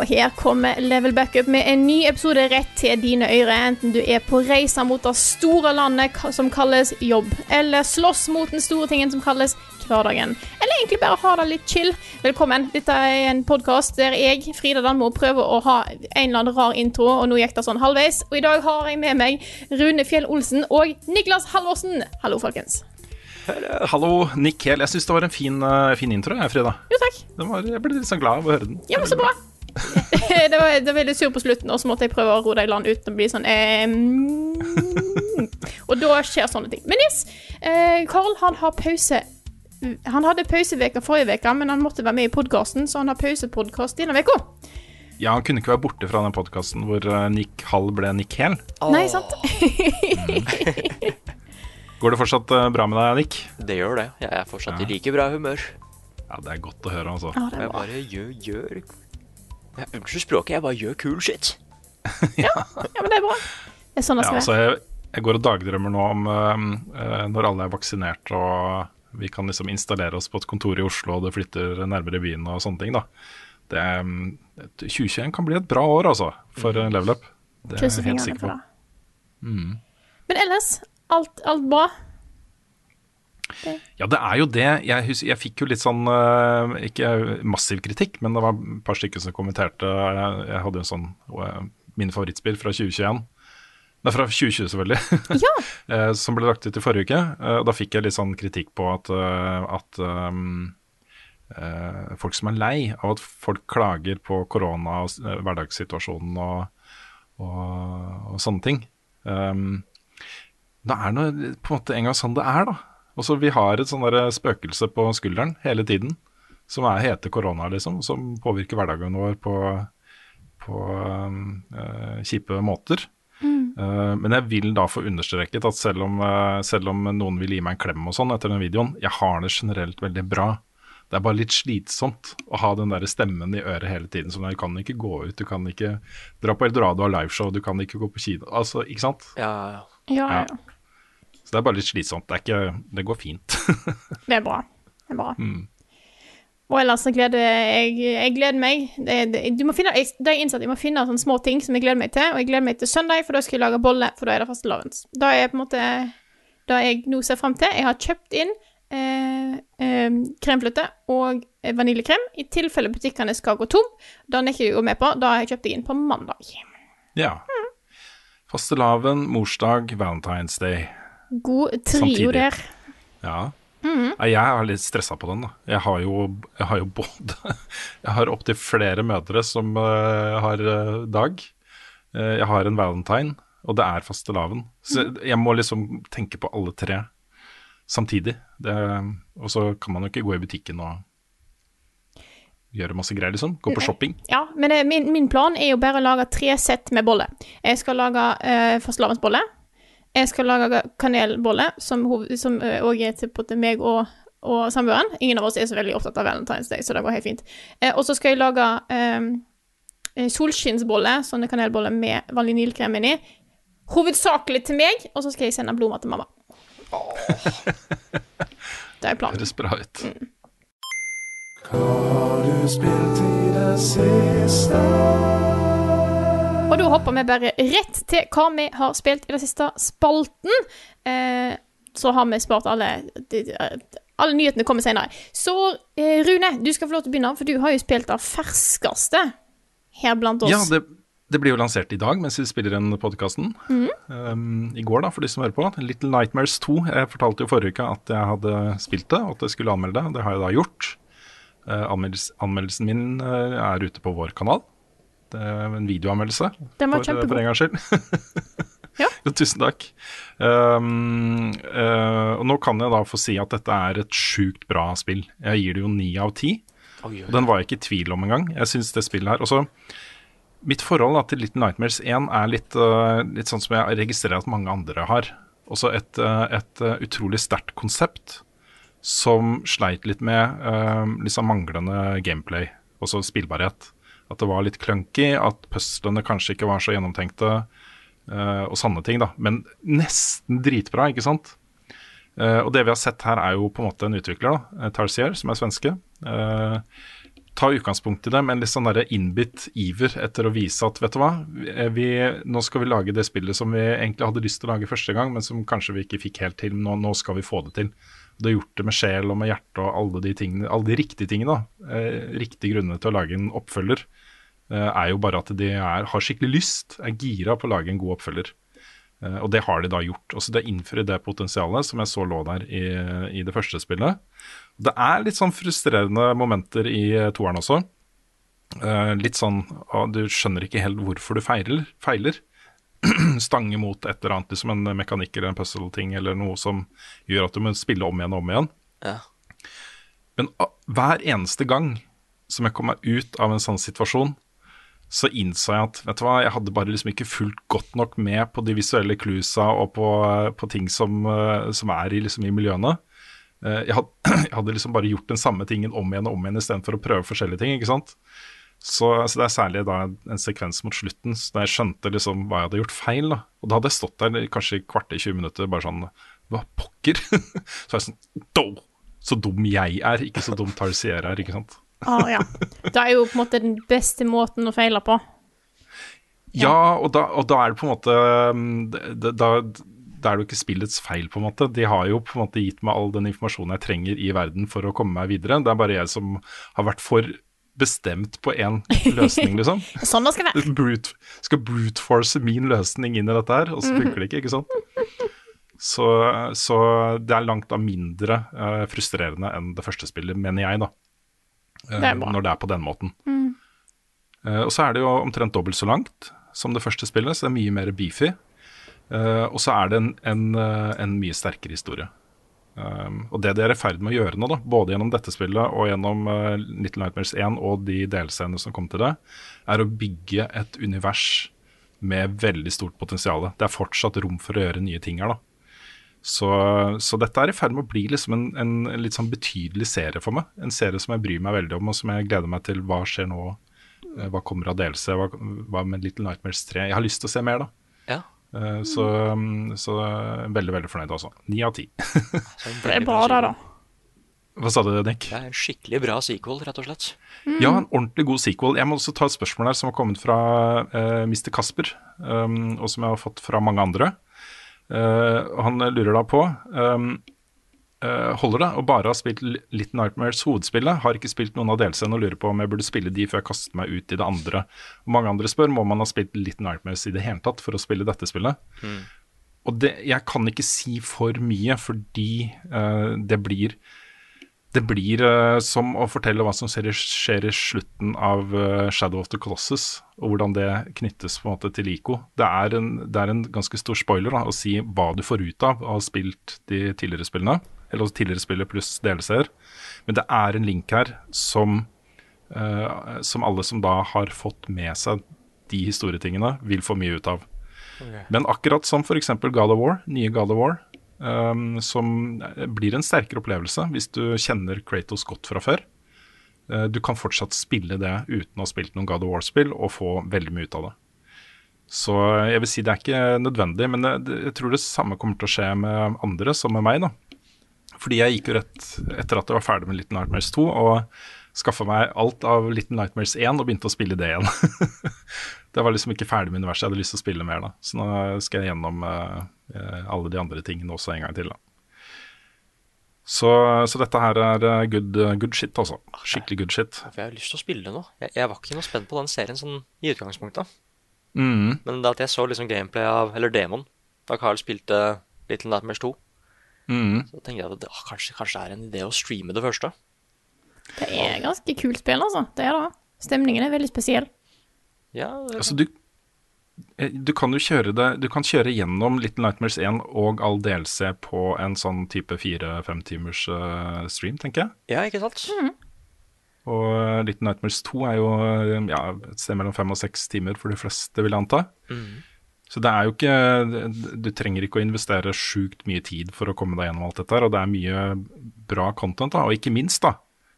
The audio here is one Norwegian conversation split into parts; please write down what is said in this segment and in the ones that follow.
Og her kommer Level Backup med en ny episode rett til dine ører, enten du er på reise mot det store landet som kalles jobb, eller slåss mot den store tingen som kalles hverdagen, eller egentlig bare ha det litt chill. Velkommen. Dette er en podkast der jeg, Frida Danmo, prøver å ha en eller annen rar intro, og nå gikk det sånn halvveis. Og i dag har jeg med meg Rune Fjell Olsen og Niklas Halvorsen. Hallo, folkens. Hallo, Nick Hel. Jeg syns det var en fin, eh, fin intro, jeg, Frida. Jo, takk. Var, jeg ble litt sånn glad av å høre den. Ja, men så bra. det, var, det var veldig sur på slutten, og så måtte jeg prøve å roe deg i land uten å bli sånn eh, mm. Og da skjer sånne ting. Men yes, eh, Carl han har pause Han hadde pauseveka forrige uke, men han måtte være med i podkasten, så han har pausepodkast denne uka. Ja, Han kunne ikke være borte fra den podkasten hvor eh, Nick Hall ble Nick Hel. Nei, sant? Går det fortsatt eh, bra med deg, Nick? Det gjør det. Jeg er fortsatt Ja. i like bra humør. Ja, Det er godt å høre, altså. Ja, det er Jeg bare gjør, gjør ja, Unnskyld språket, jeg bare gjør cool shit. Ja, men det er bra. Det er sånn det Ja, skal altså, jeg, jeg går og dagdrømmer nå om eh, eh, når alle er vaksinert og vi kan liksom installere oss på et kontor i Oslo og det flytter nærmere byen og sånne ting. da. Det, eh, 2021 kan bli et bra år, altså, for eh, Level Up. Det er jeg helt sikker på. Mm. Men ellers, alt, alt bra? Ja, det er jo det. Jeg, husker, jeg fikk jo litt sånn eh, Ikke massiv kritikk, men det var et par stykker som kommenterte. Jeg, jeg hadde jo en sånn Min favorittspill fra 2021. Nei, fra 2020, selvfølgelig. Ja. eh, som ble lagt ut i forrige uke. Eh, og da fikk jeg litt sånn kritikk på at, eh, at um, eh, folk som er lei av at folk klager på korona og eh, hverdagssituasjonen og, og, og sånne ting. Um, det er nå på en måte en gang sånn det er, da. Og så Vi har et sånn spøkelse på skulderen hele tiden, som er hete korona, liksom. Som påvirker hverdagen vår på, på eh, kjipe måter. Eh, men jeg vil da få understreket at selv om, uh, selv om noen vil gi meg en klem og sånn etter den videoen, jeg har det generelt veldig bra. Det er bare litt slitsomt å ha den der stemmen i øret hele tiden. Sånn, du kan ikke gå ut, du kan ikke dra på Eldorado og liveshow, du kan ikke gå på kino. Altså, ikke sant? Ja, Ja, ja. Ja. Så det er bare litt slitsomt. Det, ikke, det går fint. Det er bra. Det er bra. Mm. Og ellers så gleder jeg, jeg gleder meg. Det, det, du må finne, jeg, det har jeg må finne sånne små ting som jeg gleder meg til. Og jeg gleder meg til søndag, for da skal jeg lage bolle, for da er det fastelavns. Da er på en måte det jeg nå ser fram til. Jeg har kjøpt inn eh, eh, kremfløte og vaniljekrem i tilfelle butikkene skal gå tom. Da nekker jeg å gå med på. Da har jeg kjøpt det inn på mandag. Ja. Fastelavn, morsdag, Valentine's Day. God trio der. Ja. Nei, Jeg er litt stressa på den. da. Jeg har jo, jeg har jo både Jeg har opptil flere mødre som uh, har uh, dag. Uh, jeg har en valentine, og det er fastelavn. Så jeg må liksom tenke på alle tre samtidig. Det, og så kan man jo ikke gå i butikken og gjøre masse greier, liksom. Gå på shopping. Ja, men min, min plan er jo bare å lage tre sett med bolle. Jeg skal lage uh, fastelavnsbolle. Jeg skal lage kanelbolle, som òg som, også er til, til meg og, og samboeren. Ingen av oss er så veldig opptatt av Valentine's Day, så det går helt fint. Eh, og så skal jeg lage eh, eh, solskinnsbolle, sånne kanelboller med vaniljekrem inni. Hovedsakelig til meg, og så skal jeg sende blomster til mamma. Det er planen. Høres bra ut. Og da hopper vi bare rett til hva vi har spilt i den siste spalten. Eh, så har vi spart alle Alle nyhetene kommer senere. Så eh, Rune, du skal få lov til å begynne, for du har jo spilt det ferskeste her blant oss. Ja, det, Det blir jo lansert i dag mens vi spiller inn podkasten. Um, I går, da, for de som hører på. Little Nightmares 2. Jeg fortalte jo forrige uke at jeg hadde spilt det, og at jeg skulle anmelde det. Det har jeg da gjort. Uh, anmeldels anmeldelsen min uh, er ute på vår kanal. Er en videoanmeldelse. Den var for, kjempegod. For en gangs skyld. Ja. Tusen takk. Um, uh, og nå kan jeg da få si at dette er et sjukt bra spill. Jeg gir det jo ni av ti. Og den var jeg ikke i tvil om engang. Jeg syns det spillet her også Mitt forhold da, til Little Nightmares 1 er litt, uh, litt sånn som jeg registrerer at mange andre har. Også et, uh, et uh, utrolig sterkt konsept som sleit litt med uh, liksom manglende gameplay, også spillbarhet. At det var litt clunky, at puslene kanskje ikke var så gjennomtenkte, uh, og sanne ting, da. Men nesten dritbra, ikke sant? Uh, og det vi har sett her, er jo på en måte en utvikler, da, uh, Tarsier, som er svenske. Uh, ta utgangspunkt i det men litt sånn innbitt iver etter å vise at vet du hva, vi, nå skal vi lage det spillet som vi egentlig hadde lyst til å lage første gang, men som kanskje vi ikke fikk helt til. Nå, nå skal vi få det til. Du har gjort det med sjel og med hjerte og alle de tingene, alle de riktige tingene. Eh, riktige grunnene til å lage en oppfølger eh, er jo bare at de er, har skikkelig lyst, er gira på å lage en god oppfølger. Eh, og det har de da gjort. Også det innfrir det potensialet som jeg så lå der i, i det første spillet. Det er litt sånn frustrerende momenter i eh, toeren også. Litt sånn du skjønner ikke helt hvorfor du feiler. feiler. Stange mot et eller annet, liksom en mekanikk eller en puzzle-ting eller noe som gjør at du må spille om igjen og om igjen. Ja. Men hver eneste gang som jeg kom meg ut av en sånn situasjon, så innså jeg at vet du hva, jeg hadde bare liksom ikke fulgt godt nok med på de visuelle cluesa og på, på ting som, eh, som er i, liksom, i miljøene. Eh, Jeg hadde, jeg hadde liksom bare gjort den samme tingen om igjen og om igjen istedenfor å prøve forskjellige ting. ikke sant? Så, så det er særlig da en sekvens mot slutten så da jeg skjønte liksom hva jeg hadde gjort feil. da. Og da hadde jeg stått der kanskje i kvarter 20 minutter bare sånn Hva pokker? så er jeg sånn Do! Så dum jeg er, ikke så dum Tarsier er, ikke sant. Ah, ja. Det er jo på en måte den beste måten å feile på. Ja, og da, og da er det på en måte um, Da, da er det jo ikke spillets feil, på en måte. De har jo på en måte gitt meg all den informasjonen jeg trenger i verden for å komme meg videre. Det er bare jeg som har vært for bestemt på én løsning, liksom. Sånn det skal være. brute, skal brute force min løsning inn i dette her, og så funker det ikke, ikke sant? Så, så det er langt av mindre uh, frustrerende enn det første spillet, mener jeg, da. Uh, Det bra. Når det er på den måten. Eh, og så er det jo omtrent dobbelt så langt som det første spillet, så det er mye mer beefy. Eh, og så er det en, en, eh, en mye sterkere historie. Um, og det de er i ferd med å gjøre nå, da, både gjennom dette spillet og gjennom uh, Little Nightmares 1 og de delscenene som kom til det, er å bygge et univers med veldig stort potensial. Det er fortsatt rom for å gjøre nye ting her, da. Så, så dette er i ferd med å bli liksom en, en, litt sånn betydelig serie for meg. En serie som jeg bryr meg veldig om, og som jeg gleder meg til. Hva skjer nå? Eh, Hva kommer av DLC? Hva, hva med Little Nightmares 3? Jeg har lyst til å se mer, da. Ja. Eh, Så, så veldig, veldig fornøyd, altså. Ni av ti. Det er bra, da, da. Hva sa du, Nick? Det er en skikkelig bra sequel, rett og slett. Ja, en ordentlig god sequel. Jeg må også ta et spørsmål her som har kommet fra uh, Mr. Kasper, um, og som jeg har fått fra mange andre. Uh, han lurer da på um, eh, Holder det Og bare har spilt Little Nightmares hovedspillet? Har ikke spilt noen av delscenene og lurer på om jeg burde spille de før jeg kaster meg ut i det andre. Og mange andre spør må man ha spilt Little Nightmares i det hele tatt for å spille dette spillet. Og det, jeg kan ikke si for mye, fordi uh, det blir det blir uh, som å fortelle hva som skjer i, skjer i slutten av uh, Shadow of the Colossus, og hvordan det knyttes på en måte til Ico. Det er en, det er en ganske stor spoiler da, å si hva du får ut av å ha spilt de tidligere spillene, eller også tidligere spillet pluss delseer. Men det er en link her som, uh, som alle som da har fått med seg de historietingene, vil få mye ut av. Men akkurat som f.eks. God of War, nye God of War, um, som blir en sterkere opplevelse hvis du kjenner Kratos godt fra før. Uh, du kan fortsatt spille det uten å ha spilt noen God of War-spill og få veldig mye ut av det. Så jeg vil si det er ikke nødvendig, men jeg tror det samme kommer til å skje med andre, som med meg. da. Fordi jeg gikk jo rett etter at jeg var ferdig med Little Nightmares 2 og skaffa meg alt av Little Nightmares 1 og begynte å spille det igjen. det var liksom ikke ferdig med universet, jeg hadde lyst til å spille mer da. Så nå skal jeg gjennom eh, alle de andre tingene også en gang til. da. Så, så dette her er eh, good, good shit, altså. Skikkelig good shit. Jeg har lyst til å spille det nå. Jeg, jeg var ikke noe spent på den serien sånn i utgangspunktet. Mm. Men det at jeg så liksom gameplay av Eller demoen da Carl spilte Little Nightmares 2, Mm. så tenkte jeg at det, ah, kanskje, kanskje det er en idé å streame det første. Det er ganske kult spill, altså. Det er det. Stemningen er veldig spesiell. Ja, det- Altså, du, eh, du kan jo kjøre det Du kan kjøre gjennom Little Nightmares 1 og all DLC på en sånn type fire-fem timers eh, stream, tenker jeg. ja ikke sant? Og eh, Little Nightmares 2 er jo ja, et sted mellom fem og seks timer for de fleste, vil jeg anta. Så det er jo ikke Du trenger ikke å investere sjukt mye tid for å komme deg gjennom alt dette her, og det er mye bra content, da. Og ikke minst, da,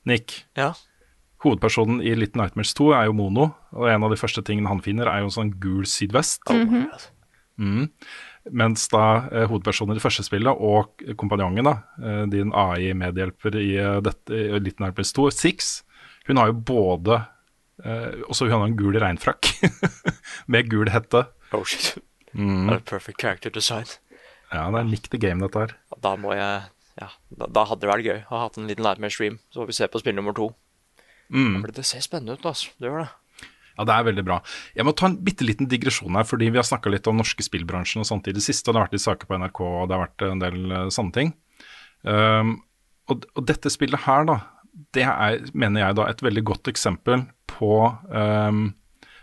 Nick. Ja. Hovedpersonen i Little Nightmares 2 er jo mono, og en av de første tingene han finner, er jo en sånn gul sydvest. Mm -hmm. Mm. Mens da eh, hovedpersonen i det første spillet og kompanjongen, da, eh, din AI-medhjelper i eh, dette i Little Nightmares 2, Six, hun har jo både eh, Også hun har en gul regnfrakk med gul hette. Oh shit. Mm. Det er perfect character design. Ja, det er likt the game, dette her. Da må jeg Ja, da, da hadde det vært gøy å ha hatt en liten Nightmare stream. Så får vi se på spill nummer to. Mm. Det ser spennende ut, altså. Det gjør det. Ja, det er veldig bra. Jeg må ta en bitte liten digresjon her, fordi vi har snakka litt om norske spillbransjen og sånt i det siste, og det har vært litt saker på NRK, og det har vært en del uh, sånne ting. Um, og, og dette spillet her, da, det er, mener jeg da, et veldig godt eksempel på um,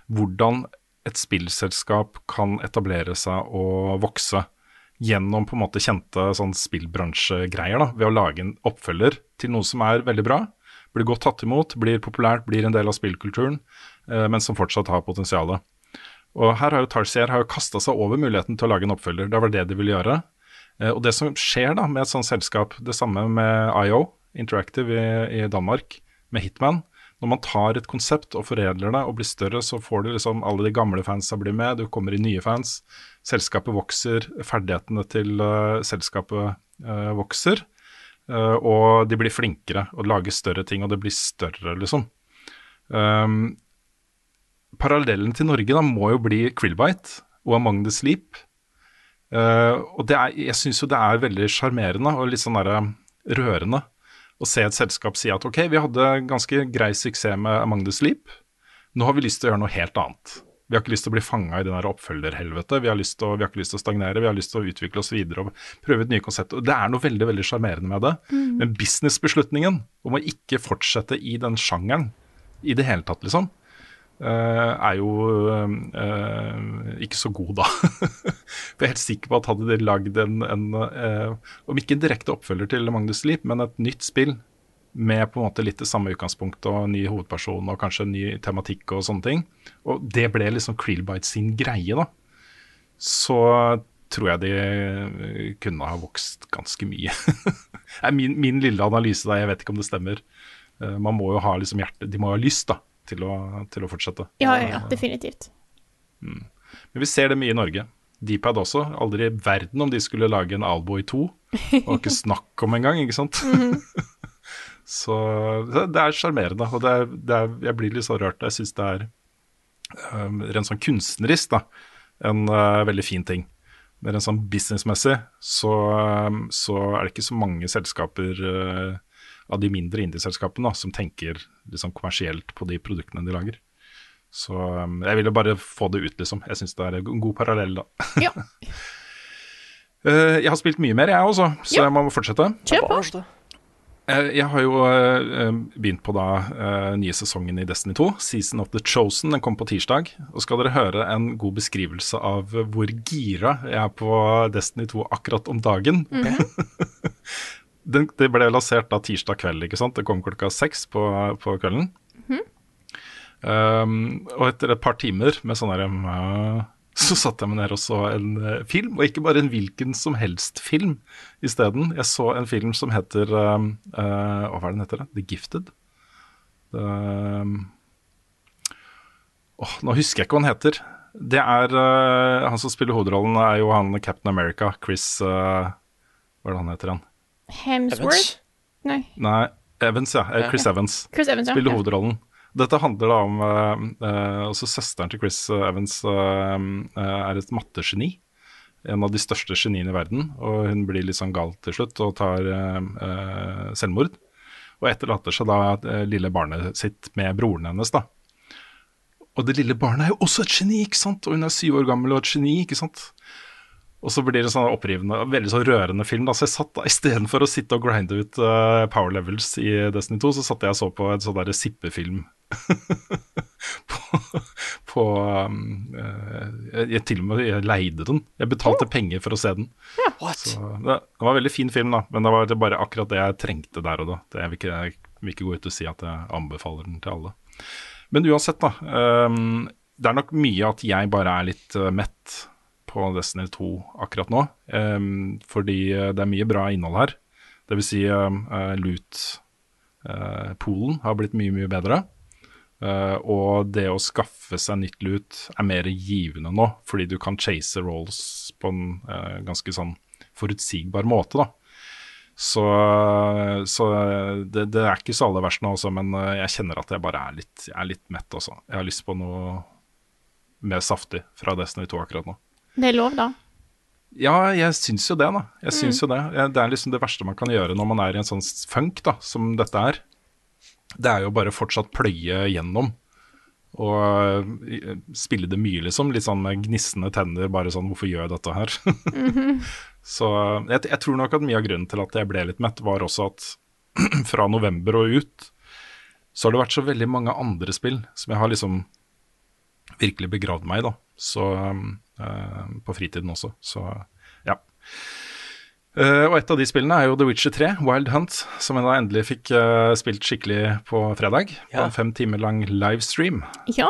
hvordan et spillselskap kan etablere seg og vokse gjennom på en måte kjente sånn spillbransjegreier, ved å lage en oppfølger til noe som er veldig bra, blir godt tatt imot, blir populært, blir en del av spillkulturen, eh, men som fortsatt har potensial. Og her har jo Tarsier har kasta seg over muligheten til å lage en oppfølger. Det var det de ville gjøre. Eh, og det som skjer da med et sånt selskap, det samme med IO, Interactive i, i Danmark, med Hitman. Når man tar et konsept og foredler det og blir større, så får du liksom alle de gamle fansa bli med, du kommer i nye fans. Selskapet vokser, ferdighetene til uh, selskapet uh, vokser. Uh, og de blir flinkere og lager større ting, og det blir større, liksom. Um, parallellen til Norge da må jo bli Krillbite og Among the Sleep. Og det er, jeg syns jo det er veldig sjarmerende og litt sånn derre rørende å se et selskap si at ok, vi hadde ganske grei suksess med Among the Sleep, nå har vi lyst til å gjøre noe helt annet. Vi har ikke lyst til å bli fanga i det oppfølgerhelvetet. Vi har, lyst til å, vi har ikke lyst til å stagnere, vi har lyst til å utvikle oss videre og prøve ut nye konsept. Og Det er noe veldig veldig sjarmerende med det. Men businessbeslutningen om å ikke fortsette i den sjangeren i det hele tatt, liksom, er jo eh, ikke så god, da. For jeg er helt sikker på at hadde de lagd en, en eh, om ikke en direkte oppfølger til Magnus Leap, men et nytt spill med på en måte litt det samme utgangspunktet og ny hovedperson og kanskje ny tematikk og sånne ting, og det ble liksom Krillbite sin greie, da, så tror jeg de eh, kunne ha vokst ganske mye. Min, min lille analyse der, jeg vet ikke om det stemmer. Eh, Man må jo ha liksom hjerte, De må ha lyst da, til å, til å fortsette. Ja, ja, ja, definitivt. Men vi ser det mye i Norge. Deepad også. Aldri i verden om de skulle lage en Alboy 2. Det var ikke snakk om engang, ikke sant? så det det er sjarmerende. Og det er, det er, jeg blir litt så rørt. Jeg syns det er um, rent sånn kunstnerisk da, en uh, veldig fin ting. Men rent sånn businessmessig så, um, så er det ikke så mange selskaper uh, av de mindre indieselskapene som tenker liksom, kommersielt på de produktene de lager. Så um, jeg ville bare få det ut, liksom. Jeg syns det er en god parallell, da. Ja, Eh, jeg har spilt mye mer, jeg også, så Ja. jeg må fortsette. kjør på. Eh, jeg har jo eh, begynt på da eh, nye sesongen i Destiny 2, Season of the Chosen. Den kom på tirsdag. Og skal dere høre en god beskrivelse av hvor gira jeg er på Destiny 2 akkurat om dagen. Den, det ble lansert da tirsdag kveld, ikke sant. Det kom klokka seks på, på kvelden. Um, og etter et par timer med sånn her, uh, så satte jeg meg ned og så en uh, film, og ikke bare en hvilken som helst film isteden. Jeg så en film som heter uh, uh, Hva er den heter? det? The Gifted. Um, nå husker jeg ikke hva han heter. Det er uh, Han som spiller hovedrollen, er jo han Captain America, Chris Hva er det han heter igjen? Hemsworth? Nei, Nei, Evans, ja. eh, Chris Evans Chris Evans, ja. spiller hovedrollen. Dette handler da om eh, eh, Også søsteren til Chris Evans uh, eh, er et mattegeni. En av de største geniene i verden. Og hun blir litt sånn gal til slutt og tar uh, eh, selvmord. Og etterlater seg da det lille barnet sitt med broren hennes, da. Og det lille barnet er jo også et geni, ikke sant? Og hun er syv år gammel og et geni, ikke sant? Og så blir det sånn opprivende, veldig sånn rørende film. da, Så jeg satt da, istedenfor å sitte og grinde ut uh, power levels i Destiny 2, så satt jeg og så på en sånn derre sippefilm. på, på um, jeg, jeg, til og med jeg leide den. Jeg betalte oh. penger for å se den. What? Så det, det, var en veldig fin film, da, men det var bare akkurat det jeg trengte der og da. Det, jeg, vil ikke, jeg vil ikke gå ut og si at jeg anbefaler den til alle. Men uansett, da. Um, det er nok mye at jeg bare er litt uh, mett på Destiny 2 akkurat nå. Um, fordi uh, det er mye bra innhold her. Vil si uh, loot-poolen uh, har blitt mye, mye bedre. Uh, og det å skaffe seg nytt loot er mer givende nå, fordi du kan chase rolls på en uh, ganske sånn forutsigbar måte, da. Så, så det, det, er ikke så aller verst nå, også, men jeg kjenner at jeg bare er litt, jeg er litt mett også. Jeg har lyst på noe mer saftig fra Destiny 2 akkurat nå. Det er lov, da? Ja, jeg syns jo det, da. Jeg syns mm. jo det. Det er liksom det verste man kan gjøre når man er i en sånn funk da, som dette er det er jo bare fortsatt pløye gjennom. Og eh, spille det mye, liksom. Litt sånn med gnissende tenner, bare sånn 'hvorfor gjør jeg dette her?' mm -hmm. Så jeg, jeg, tror nok at mye av grunnen til at jeg ble litt mett, var også at fra november og ut så har det vært så veldig mange andre spill som jeg har liksom virkelig begravd meg i, da. Så uh, På fritiden også. Så ja. Uh, og et av de spillene er jo The Witcher 3, Wild Hunt, som jeg da endelig fikk uh, spilt skikkelig på fredag. Ja. På en fem timer lang livestream. Ja.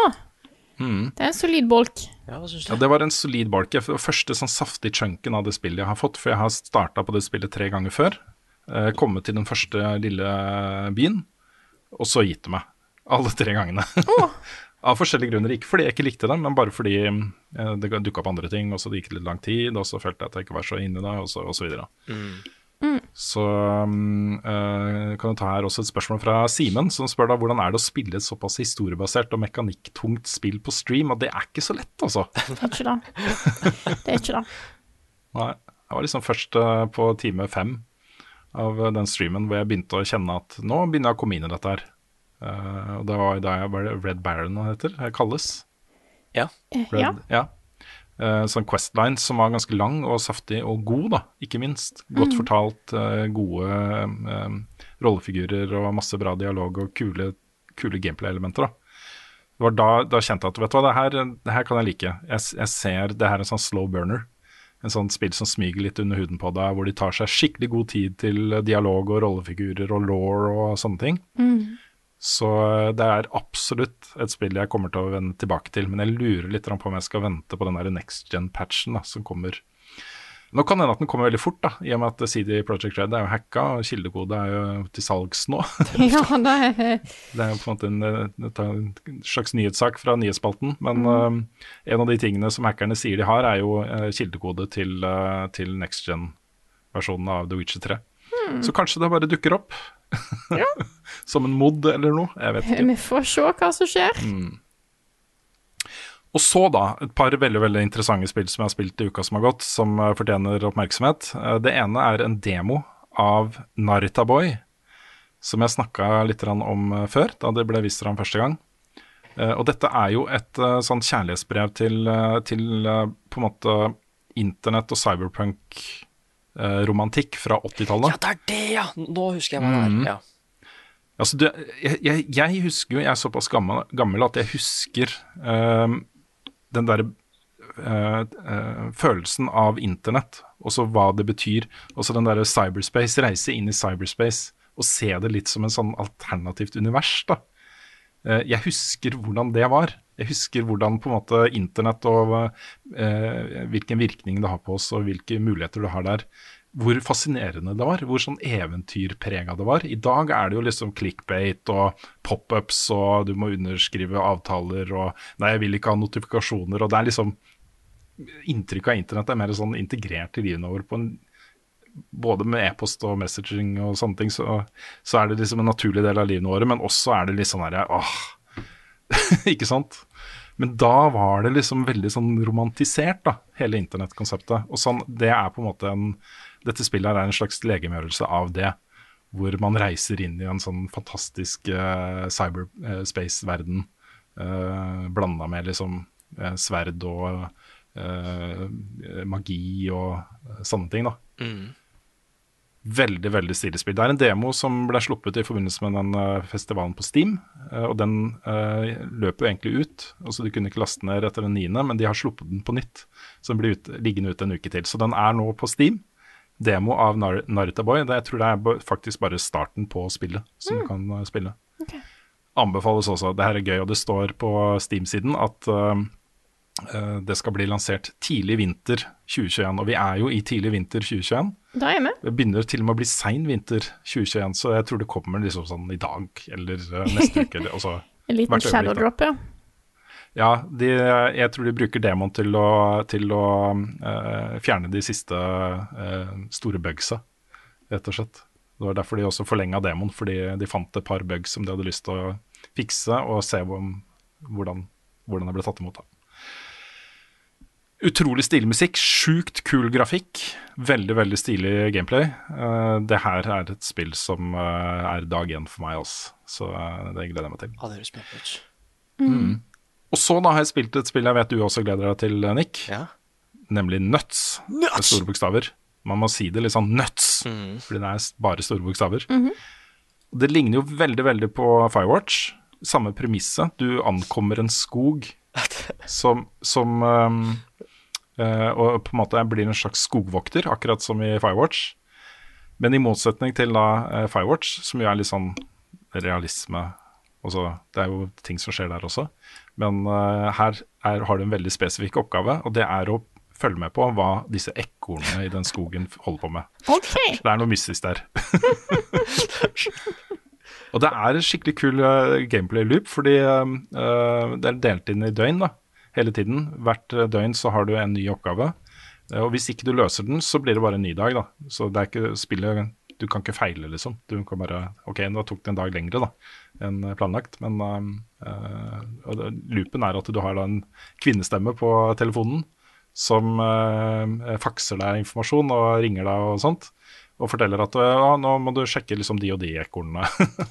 Mm. Det er en solid bolk. Ja, ja, det var en solid bolk. Det var første sånn saftig chunken av det spillet jeg har fått, for jeg har starta på det spillet tre ganger før. Uh, kommet til den første lille byen, og så gitt det meg. Alle tre gangene. Oh. Av forskjellige grunner. Ikke fordi jeg ikke likte dem, men bare fordi eh, det dukka opp andre ting, og så det gikk litt lang tid, og så følte jeg at jeg ikke var så inne i det, og så, og så videre. Mm. Mm. Så um, uh, kan du ta her også et spørsmål fra Simen, som spør da hvordan er det å spille et såpass historiebasert og mekanikktungt spill på stream, og det er ikke så lett, altså. Det er ikke det. Det er ikke det. Nei. Jeg var liksom først uh, på time fem av den streamen hvor jeg begynte å kjenne at nå begynner jeg å komme inn i dette her. Uh, og det var da jeg var Red Baron han heter, kalles. Ja. Eh, Red, ja. ja. Uh, sånn Questline som var ganske lang og saftig og god, da, ikke minst. Godt mm. fortalt, uh, gode rollefigurer og masse bra dialog og kule, kule gameplay-elementer. da. Det var da, da kjente jeg at vet du hva, det her, det her kan jeg like. Jeg, jeg ser det her er en sånn slow burner. En sånn spill som smyger litt under huden på deg, hvor de tar seg skikkelig god tid til dialog og rollefigurer og law og sånne ting. Mm. Så eh, det er absolutt et spill jeg kommer til å vende tilbake til. Men jeg lurer litt på om jeg skal vente på den der next gen-patchen som kommer. Nå kan det hende at den kommer veldig fort, da, i og med at CD Project Red er jo hacka, og kildekode er jo til salgs nå. ja, det, er... det er jo på en måte en, en slags nyhetssak fra nyhetsspalten. Men mm. uh, en av de tingene som hackerne sier de har, er jo uh, kildekode til, uh, til next gen-versjonen av The Witcher 3. Mm. Så kanskje det bare dukker opp. Ja. som en mod eller noe. Jeg vet ikke. Vi får se hva som skjer. Mm. Og så, da, et par veldig veldig interessante spill som jeg har spilt i uka som har gått, som uh, fortjener oppmerksomhet. Uh, det ene er en demo av Narita Boy, som jeg snakka litt om uh, før, da det ble vist fram første gang. og dette er jo et sånn kjærlighetsbrev til, til på en måte internett og cyberpunk eh, romantikk fra 80-tallet. Ja, det er det, ja! Nå husker jeg hva det er. Mm. Ja. Altså, du, jeg, jeg, jeg, husker jo, jeg er såpass gammel, gammel at jeg husker uh, den derre uh, uh, følelsen av internett, og så hva det betyr. Også den derre cyberspace, reise inn i cyberspace og se det litt som en sånn alternativt univers, da. Eh, jeg husker hvordan det var. Jeg husker hvordan på en måte internett og eh, hvilken virkning det har på oss og hvilke muligheter du har der. Hvor fascinerende det var, hvor sånn eventyrprega det var. I dag er det jo liksom clickbait og pop-ups og du må underskrive avtaler og Nei, jeg vil ikke ha notifikasjoner. Og det er liksom Inntrykket av internett er mer sånn integrert i livene våre på en både med e-post og messaging og sånne ting, så, så, er det liksom en naturlig del av livene våre. Men også er det litt sånn herre åh, Ikke sant? Men da var det liksom veldig sånn romantisert, da, hele internettkonseptet. Og sånn, det er på en måte en Dette spillet er en slags legemgjørelse av det. Hvor man reiser inn i en sånn fantastisk uh, cyberspace-verden uh, blanda med liksom eh, sverd og uh, magi og eh, sånne ting. da. Mm. Veldig veldig stilig spill. Det er en demo som ble sluppet i forbindelse med den eh, festivalen på Steam. eh, og den uh, løper jo egentlig ut. altså Du kunne ikke laste ned etter den niende, men de har sluppet den på nytt. Så den blir ut, liggende ute en uke til. Så den er nå på Steam. Demo av Nar Narita Boy. Det, jeg tror det er faktisk bare starten på spillet som du kan spille. spille. Anbefales også. Det her er gøy, og det står på Steam-siden at eh, eh, det skal bli lansert tidlig vinter 2021. Og vi er jo i tidlig vinter 2021. Da er jeg med. Det begynner til og med å bli sein vinter 2021, så jeg tror det kommer liksom sånn i dag eller eh, neste uke. Eller, altså, En liten shadow drop, ja. ja, de, jeg tror de bruker demon til å, til å uh, fjerne de siste uh, store bugsa, rett og slett. Det var derfor de også forlenga demon, fordi de fant et par bugs som de hadde lyst til å fikse, og se om, hvordan, hvordan det ble tatt imot. da. Utrolig stilig musikk, sjukt kul grafikk, veldig veldig stilig gameplay. Uh, det her er et spill som uh, er dag én for meg også, så uh, det gleder jeg meg til. Ja, det høres mm. ut. Og så da har jeg spilt et spill jeg vet du også gleder deg til, Nick, Ja. nemlig Nuts, med store bokstaver. Man må si det litt sånn Nuts, Mm. fordi det er bare store bokstaver. Det ligner jo veldig, veldig på Firewatch. Samme premisset. Du ankommer en skog som, som um, Og på en måte blir en slags skogvokter, akkurat som i Firewatch. Men i motsetning til da eh, Firewatch, som jo er litt sånn realisme også, Det er jo ting som skjer der også. Men uh, her er, har du en veldig spesifikk oppgave, og det er å følge med på hva disse ekornene i den skogen holder på med. Okay. Det er noe mystisk der. og det er en skikkelig kul eh, gameplay loop, fordi eh, eh, det er delt inn i døgn da, hele tiden. Hvert eh, døgn så har du en ny oppgave. Eh, og hvis ikke du løser den, så blir det bare en ny dag. da. Så det er ikke spillet Du kan ikke feile, liksom. Du kan bare OK, nå tok det en dag lengre da, enn planlagt. Men uh, eh, loopen er at du har da en kvinnestemme på telefonen som uh, fakser deg informasjon og ringer deg og sånt. Og forteller at ja, nå må du sjekke liksom de og de ekornene.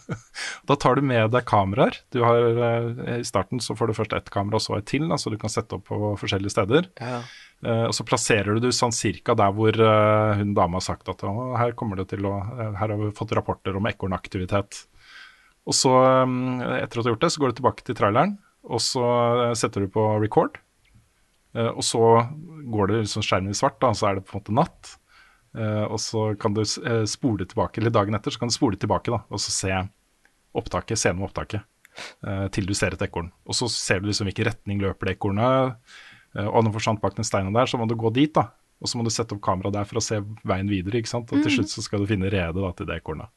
da tar du med deg kameraer. Du har, eh, I starten så får du først ett kamera og så et til, så du kan sette opp på forskjellige steder. Ja. Eh, og så plasserer du sånn cirka der hvor eh, hun dama har sagt at her kommer det til å eh, Her har vi fått rapporter om ekornaktivitet. Og så, eh, etter at du har gjort det, så går du tilbake til traileren, og så setter du på record. Eh, og så går det liksom skjermen i svart, da, så er det på en måte natt. Eh, og så kan du eh, spole tilbake, eller dagen etter så kan du spole tilbake da, og så se opptaket, scenen med opptaket, eh, til du ser et ekorn. Og så ser du liksom hvilken retning løper det ekornet, og når du forsvant bak den steinen der, så må du gå dit da. Og så må du sette opp kamera der for å se veien videre, ikke sant. Og til slutt så skal du finne redet da, til det ekornet.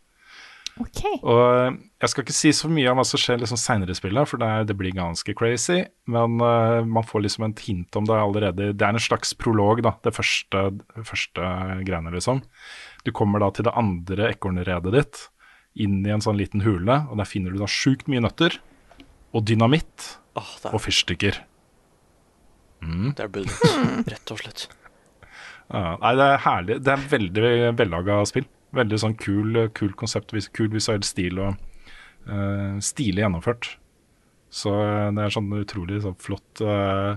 OK. Og eh, jeg skal ikke si så mye om hva som skjer liksom seinere i spillet, for det, er, det blir ganske crazy. Men uh, man får liksom et hint om det allerede. Det er en slags prolog, da. Det første, første greiene, liksom. Du kommer da til det andre ekornredet ditt, inn i en sånn liten hule, og der finner du da sjukt mye nøtter. Og dynamitt oh, er... og fyrstikker. Mm. det er brilliant, rett og slett. Ja, nei, det er herlig. Det er veldig vellaga spill. Veldig sånn kul, kul konsept, kul visuell stil og uh, stilig gjennomført. Så eh, det er sånn utrolig sånn flott uh,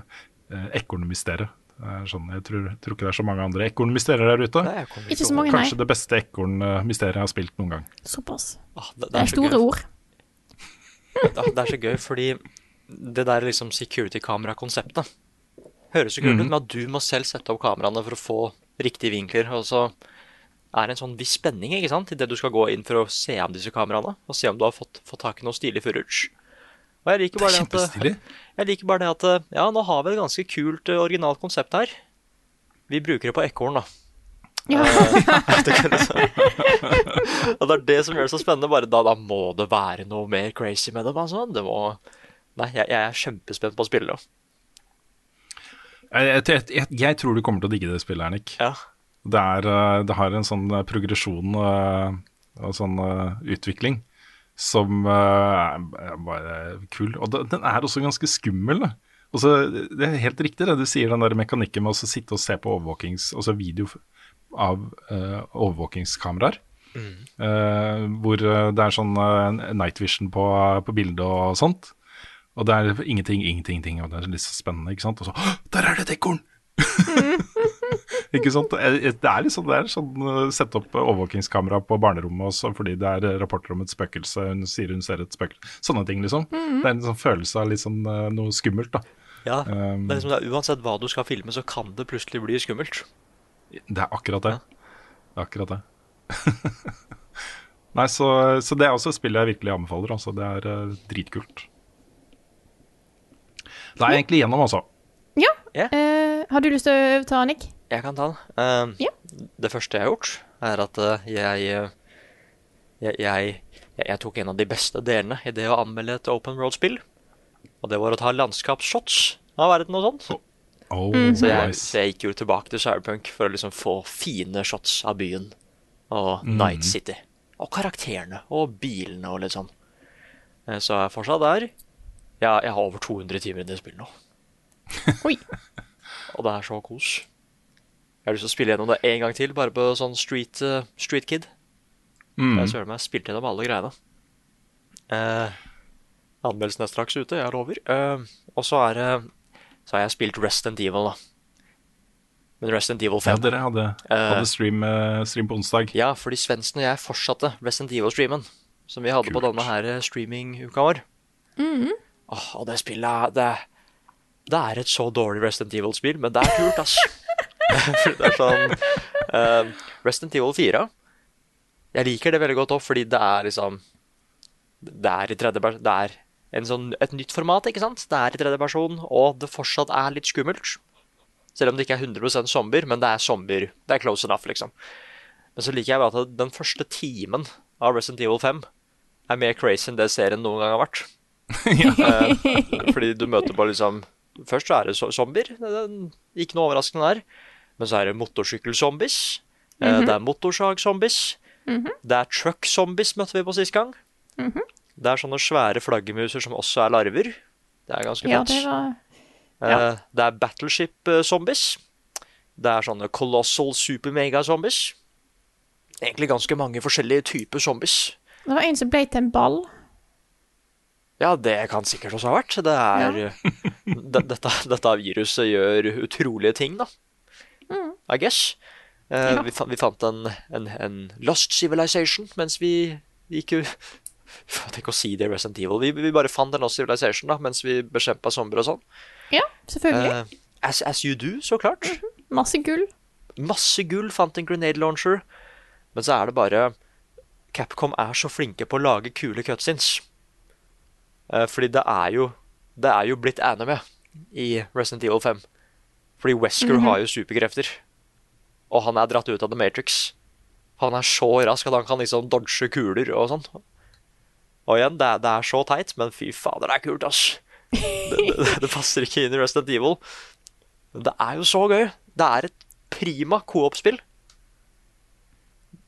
ekornmysterium. Er Sånn, jeg tror, tror ikke det er så mange andre ekornmysterier der ute. Nei, Ikke så mange, nei. Kanskje det beste ekornmysteriet jeg har spilt noen gang. Såpass. Ah, det, Det er så store gøy. ord. det, det er så gøy, fordi det der liksom security-kamera-konseptet høres så kult ut, men at du må selv sette opp kameraene for å få riktige vinkler. Og så er en sånn viss spenning ikke sant, idet du skal gå inn for å se an disse kameraene, og se om du har fått, fått tak i noe stilig footage. Og jeg liker Det er bare det, at kjempestilig. Jeg liker bare det at Ja, nå har vi et ganske kult eh, originalt konsept her. Vi bruker det på ekorn, da. Ja. Det liksom- og det er det som gjør det så spennende. Bare da, da må det være noe mer crazy med dem. Altså. Det må Nei, jeg, jeg er kjempespent på å spille det. Jeg, jeg, jeg, jeg tror du kommer til å digge det spillet, Ernik. Nick. Ja. Det, er, eh, det har en sånn eh, progresjon eh, og sånn utvikling som er bare kul. Og den er også ganske skummel. Da. Også, det er helt riktig det du sier, den der mekanikken med å sitte og se på overvåkings, altså video av uh, overvåkingskameraer. Eh, hvor eh, det er sånn uh, night vision på, på bildet og sånt. Og det er ingenting, ingenting, ingenting, og det er litt så spennende, ikke sant. Og så «Åh, Der er det et ekorn! Ikke sant. Det er litt sånn, det er sånn uh, sette opp overvåkingskamera på barnerommet også fordi det er rapporter om et spøkelse. Hun sier hun ser et spøkelse. Sånne ting, liksom. Det er en sånn følelse av litt sånn uh, noe skummelt, da. Ja, Um, det er liksom det, er Uansett hva du skal filme, så kan det plutselig bli skummelt. Det er akkurat det. Det er akkurat det. Nei, så, så det er også et spill jeg virkelig anbefaler. Altså. Det er uh, dritkult. Det er egentlig gjennom, altså. Ja. Yeah. Uh, har du lyst til å ta, Nick? Jeg kan ta den. Um, Ja. Det første jeg har gjort, er at uh, jeg, uh, jeg, jeg, jeg Jeg tok en av de beste delene i det å anmelde et open world-spill. Og det var å ta landskapsshots av verden og sånt. Oh, Så jeg, så jeg gikk jo tilbake til Cyberpunk for å liksom få fine shots av byen. Og Night City. Og karakterene og bilene og litt sånn. Eh, Så jeg er fortsatt der. Ja, jeg har over 200 timer i det spillet nå. Oi. Og det er så kos. Jeg har lyst til å spille gjennom det en gang til, bare på sånn Street, uh, street Kid. Mm. Jeg søren meg spilt gjennom alle greiene. Uh, anmeldelsen er straks ute, jeg lover. Uh, og så er uh, Så har jeg spilt Resident Evil, da. Men Resident Evil 5 Ja, dere hadde, hadde stream, stream på onsdag. Ja, fordi Svendsen og jeg fortsatte Resident Evil-streamen. Som vi hadde på denne her streaminguka vår. Åh, og det spillet det, det er et så dårlig Resident Evil-spill, men det er kult, ass. Det er sånn eh, Resident Evil 4 Jeg liker det veldig godt òg, fordi det er liksom Det er i tredje person Det er en sånn, et nytt format, ikke sant? Det er i tredje person, og det fortsatt er litt skummelt. Selv om det ikke er 100% zombier, men det er zombier. Det er close enough, liksom. Men så liker jeg bare at den første timen av Resident Evil 5 er mer crazy enn det serien noen gang har vært. eh, fordi du møter bare liksom Først så er det zo- zombier. Er Ikke noe overraskende der. Men så er det motorsykkelzombies. Mm -hmm. Det er motorsagzombies. Det er truck-zombies møtte vi på sist gang. Det er sånne svære flaggermuser som også er larver. Det er ganske Ja, fett. det var ja. Det er battleship-zombies. Det er sånne colossal super-mega-zombies. Egentlig ganske mange forskjellige typer zombies. Det var en som ble til en ball. Ja, det kan sikkert også ha vært. Det er ja. dette, dette viruset gjør utrolige ting, da. I guess. Uh, Ja. vi, fant, vi fant en, en, en lost civilization mens vi gikk jo Tenk å si det Resident Evil. Vi, vi bare fant en lost civilization da, mens vi bekjempa zombier og sånn. Ja, selvfølgelig. Uh, as, as you do, så klart. Masse gull. Masse gull, fant en grenade launcher. Men så er det bare Capcom er så flinke på å lage kule cutscenes. Uh, fordi det er jo Det er jo blitt anime i Resident Evil 5. Fordi Wesker har jo superkrefter. Og han er dratt ut av The Matrix. Han er så rask at han kan liksom dodge kuler og sånn. Og igjen, det er, det er så teit, men fy fader, det er kult, ass. Det, det, det passer ikke inn i Resident Evil. Men det er jo så gøy. Det er et prima co-op-spill.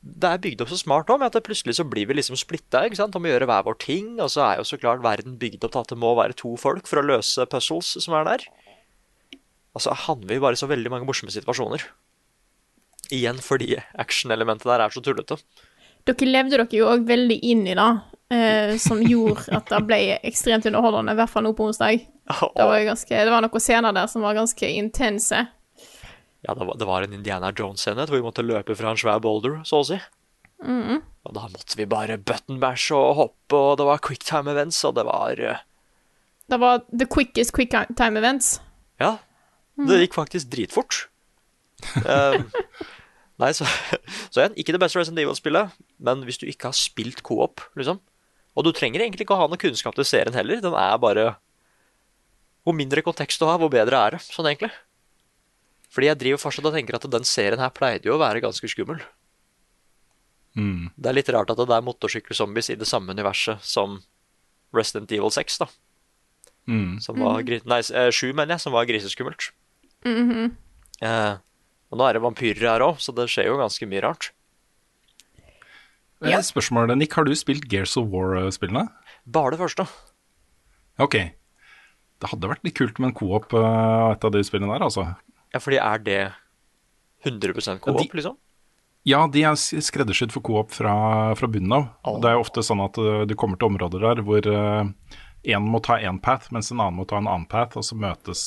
Det er bygd opp så smart òg, med at plutselig så blir vi liksom splitta om å gjøre hver vår ting. Og så er jo så klart verden bygd opp til at det må være to folk for å løse puzzles som er der. Altså, handler vi bare så veldig mange morsomme situasjoner. Igjen fordi action-elementet der er så tullete. Dere levde dere jo òg veldig inn i det, eh, som gjorde at det ble ekstremt underholdende, i hvert fall nå på onsdag. Det var, ganske, det var noen scener der som var ganske intense. Ja, det var, det var en Indiana Jones-scene hvor vi måtte løpe fra en svær boulder, så å si. Og da måtte vi bare button bash og hoppe, og det var quicktime events, og det var uh... Det var the quickest quick time events. Ja, det gikk faktisk dritfort. Um, nei, så, så igjen, ikke det beste Resident Evil-spillet, men hvis du ikke har spilt co-op, liksom Og du trenger egentlig ikke å ha noe kunnskap til serien heller, den er bare Hvor mindre kontekst du har, hvor bedre er det, sånn egentlig. Fordi jeg driver fortsatt og tenker at den serien her pleide jo å være ganske skummel. Mm. Det er litt rart at det er motorsykkelzombies i det samme universet som Resident Evil 6, da. Mm. Som var gri Nei, eh, 7, mener jeg, som var griseskummelt. eh, og nå er det vampyrer her òg, så det skjer jo ganske mye rart. Ja. Spørsmålet, Nick, har du spilt Gears of War-spillene? Bare det første. Ok. Det hadde vært litt kult med en co-op av et av de spillene der, altså. Ja, fordi er det 100% co-op, de- liksom? Ja, de er skreddersydd for co-op fra, fra bunnen av. Oh. Det er jo ofte sånn at uh, du kommer til områder der hvor én må ta én path, mens en annen må ta en annen path, og så møtes